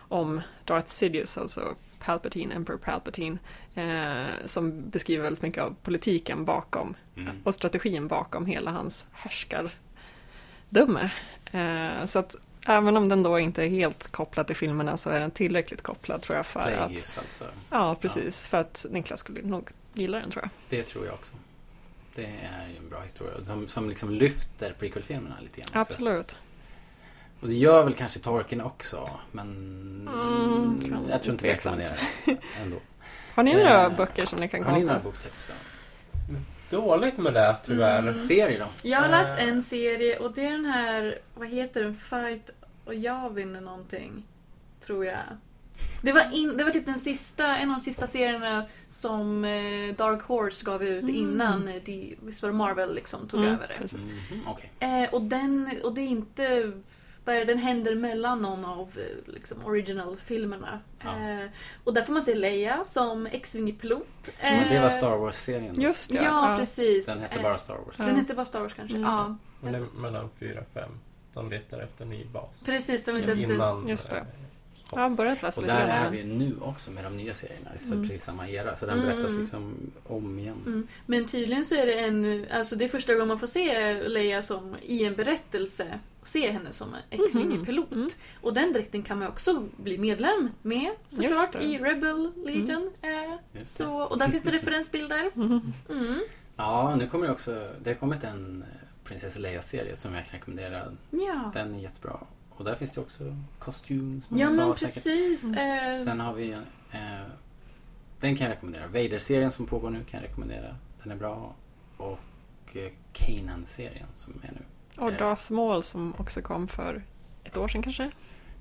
Speaker 2: om Darth Sidious, alltså Palpatine, Emperor Palpatine, eh, som beskriver väldigt mycket av politiken bakom
Speaker 1: Mm.
Speaker 2: och strategin bakom hela hans härskardöme. Eh, så att även om den då inte är helt kopplad till filmerna så är den tillräckligt kopplad tror jag för att...
Speaker 1: Plagueis alltså.
Speaker 2: Ja, precis. För att Niklas skulle nog gilla den tror jag.
Speaker 1: Det tror jag också. Det är en bra historia som, som liksom lyfter prequel-filmerna lite grann. också. Och det gör väl kanske Tarkin också men
Speaker 2: Mm,
Speaker 1: jag tror inte vi rekommenderar det ändå.
Speaker 2: Har ni några
Speaker 1: Eh,
Speaker 2: böcker som ni kan
Speaker 1: Har ni
Speaker 2: komma
Speaker 1: några
Speaker 2: på?
Speaker 1: boktips då?
Speaker 4: Dåligt med det tyvärr.
Speaker 3: Mm.
Speaker 1: Serie då?
Speaker 3: Jag har läst
Speaker 4: Eh.
Speaker 3: en serie och det är den här, vad heter den? Fight och jag vinner någonting. Tror jag. Det var, in, det var typ den sista, en av de sista serierna som eh, Dark Horse gav ut
Speaker 2: Mm.
Speaker 3: innan eh, de, visst var det Marvel liksom tog
Speaker 2: Mm,
Speaker 3: över det.
Speaker 1: Mhm, Okej.
Speaker 3: Eh, och, den, och det är inte... Vad är det, den händer mellan någon av eh, liksom, original-filmerna.
Speaker 1: Ja.
Speaker 3: Eh, och där får man se Leia som X-Wing-pilot.
Speaker 1: Men det var
Speaker 3: Eh,
Speaker 1: Star Wars-serien?
Speaker 2: Just det.
Speaker 3: Ja, precis.
Speaker 1: Den hette
Speaker 3: Eh,
Speaker 1: bara Star Wars.
Speaker 2: Ja.
Speaker 3: Den hette bara Star Wars kanske.
Speaker 2: Mm.
Speaker 3: Ja,
Speaker 4: Men det är mellan 4 och 5. De letar efter ny bas.
Speaker 3: precis. De lite efter,
Speaker 4: Innan...
Speaker 2: Just det.
Speaker 4: Eh,
Speaker 2: har börjat läsa
Speaker 1: Och
Speaker 2: lite
Speaker 1: där är vi nu också med de nya serierna. Är
Speaker 2: Mm.
Speaker 1: precis samma era. Så den
Speaker 3: Mm.
Speaker 1: berättas liksom om igen.
Speaker 3: Mm. Men tydligen så är det en... Alltså det är första gången man får se Leia som i en berättelse. Se henne som X-Wing-pilot.
Speaker 2: Mm.
Speaker 3: Och den dräkten kan man också bli medlem med såklart i Rebel Legion. Eh,
Speaker 1: Just det.
Speaker 3: så, och där finns det referensbilder.
Speaker 2: Mm.
Speaker 3: Mm.
Speaker 1: Ja, nu kommer det också... Det har kommit en eh, Prinsessa Leia-serie som jag kan rekommendera.
Speaker 3: Ja.
Speaker 1: Den är jättebra. Och där finns det också man
Speaker 3: Ja men precis.
Speaker 2: Mm.
Speaker 3: Eh,
Speaker 1: Sen har vi en, eh, Den kan jag rekommendera. Vader-serien som pågår nu kan jag rekommendera. Den är bra. Och eh, Kanan-serien som är nu.
Speaker 2: Och Darth Maul som också kom för ett år sedan kanske.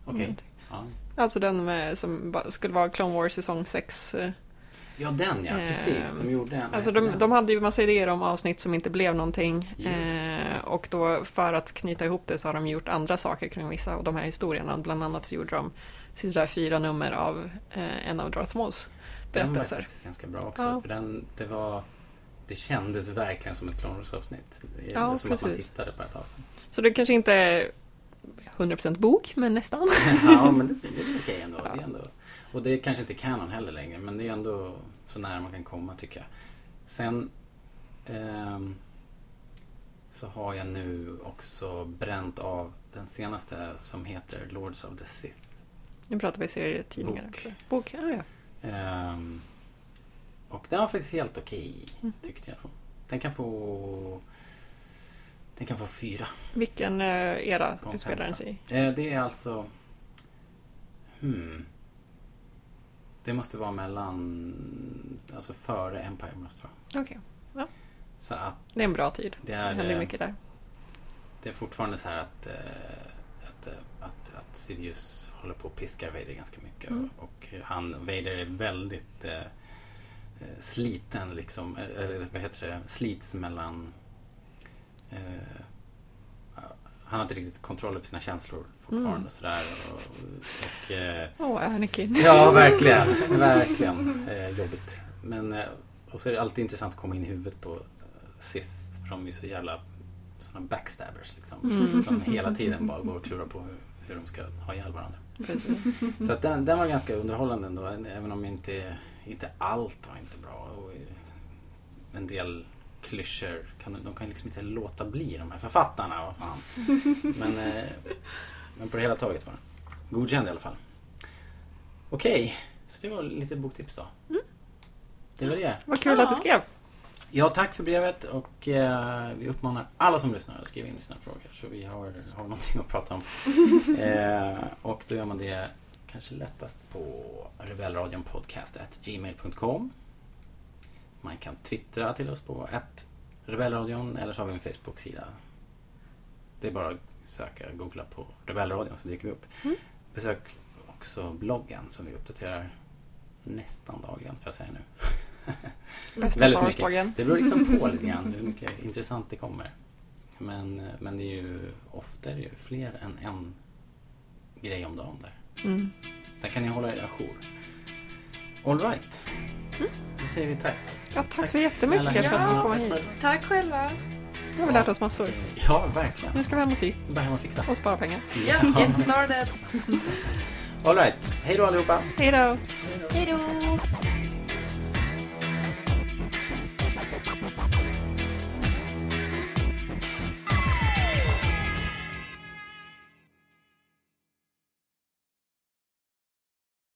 Speaker 1: Okej.
Speaker 2: Mm.
Speaker 1: Ja.
Speaker 2: Alltså den med, som skulle vara Clone Wars säsong 6.
Speaker 1: Ja, den ja. Precis. De gjorde en.
Speaker 2: Alltså de,
Speaker 1: den?
Speaker 2: de hade ju massa idéer om avsnitt som inte blev någonting. Eh, och då för att knyta ihop det så har de gjort andra saker kring vissa av de här historierna. Bland annat så gjorde de sista fyra nummer av eh, en av Darth Mauls
Speaker 1: Den var
Speaker 2: berättelser.
Speaker 1: faktiskt ganska bra också.
Speaker 2: Ja.
Speaker 1: För den, det var... Det kändes verkligen som ett Clone är
Speaker 2: Ja,
Speaker 1: som att man
Speaker 2: precis.
Speaker 1: tittade på ett avsnitt.
Speaker 2: Så det kanske inte är 100% bok, men nästan.
Speaker 1: ja, men det det är okej ändå.
Speaker 2: Ja.
Speaker 1: Det är ändå. Och det är kanske inte kanon heller längre, men det är ändå så nära man kan komma tycker jag. Sen ehm, så har jag nu också bränt av den senaste som heter Lords of the Sith.
Speaker 2: Nu pratar vi serietidningar
Speaker 1: Bok.
Speaker 2: också. Bok, ja, ja.
Speaker 1: Ehm, och den var faktiskt helt okej,
Speaker 2: Mhm.
Speaker 1: tyckte jag. Den kan få... Den kan få fyra.
Speaker 2: Vilken eh, era utspelar den sig i?
Speaker 1: Eh, det är alltså... Hmm. Det måste vara mellan... Alltså före Empire måste det vara.
Speaker 2: Okej,
Speaker 1: Så att
Speaker 2: det är en bra tid.
Speaker 1: det
Speaker 2: Det
Speaker 1: är,
Speaker 2: händer
Speaker 1: eh,
Speaker 2: mycket där.
Speaker 1: det är fortfarande så här att, eh, att att, eh, att, att Sidious håller på och piskar Vader ganska mycket.
Speaker 2: Mm.
Speaker 1: Och han, Vader är väldigt eh, sliten liksom. Eller vad heter det? Slits mellan... Eh, han har inte riktigt kontroll över sina känslor fortfarande
Speaker 2: Mm.
Speaker 1: och sådär. Och, och, eh,
Speaker 2: Åh, Anakin.
Speaker 1: Ja, verkligen. verkligen. Eh, jobbigt. Men, eh, och så är det alltid intressant att komma in i huvudet på eh, Sith. För de är så jävla såna backstabbers liksom.
Speaker 2: Mm.
Speaker 1: Som hela tiden bara går och klurar på hur, hur de ska ha ihjäl varandra.
Speaker 2: Precis.
Speaker 1: Så att den, den var ganska underhållande ändå. Även om inte, inte allt var inte bra. Och eh, en del klyschor. Kan, de kan liksom inte låta bli de här författarna. Vad fan. Men, eh, men på det hela taget var den godkänd i alla fall. Okej, så det var lite boktips då. Det var det.
Speaker 2: Vad kul
Speaker 3: Ja.
Speaker 2: att du skrev.
Speaker 1: Ja, tack för brevet och eh, vi uppmanar alla som lyssnar att skriva in sina frågor så vi har, har någonting att prata om. eh, och då gör man det kanske lättast på rebellradionpodcast.gmail.com Man kan twittra till oss på ett rebellradion eller så har vi en Facebook-sida. Det är bara att söka, googla på rebellradion så dyker vi upp.
Speaker 2: Mm.
Speaker 1: Besök också bloggen som vi uppdaterar nästan dagligen får jag säga nu. Väldigt mycket. Det beror liksom på lite grann hur mycket intressant det kommer. Men, men det är ju ofta är det ju fler än en grej om dagen där.
Speaker 2: Mm.
Speaker 1: Där kan ni hålla er ajour. All right. Då säger vi tack.
Speaker 2: Ja, tack så jättemycket
Speaker 1: snälla.
Speaker 2: för att ni
Speaker 3: Ja.
Speaker 2: kom hit.
Speaker 3: Tack själva.
Speaker 2: Nu har vi lärt oss massor.
Speaker 1: Ja, verkligen.
Speaker 2: Nu ska vi hem och sy
Speaker 1: Bara hem och fixa.
Speaker 2: och spara pengar.
Speaker 3: Ja, get started.
Speaker 1: All right. Hej då allihopa.
Speaker 2: Hej då!
Speaker 3: Hej då!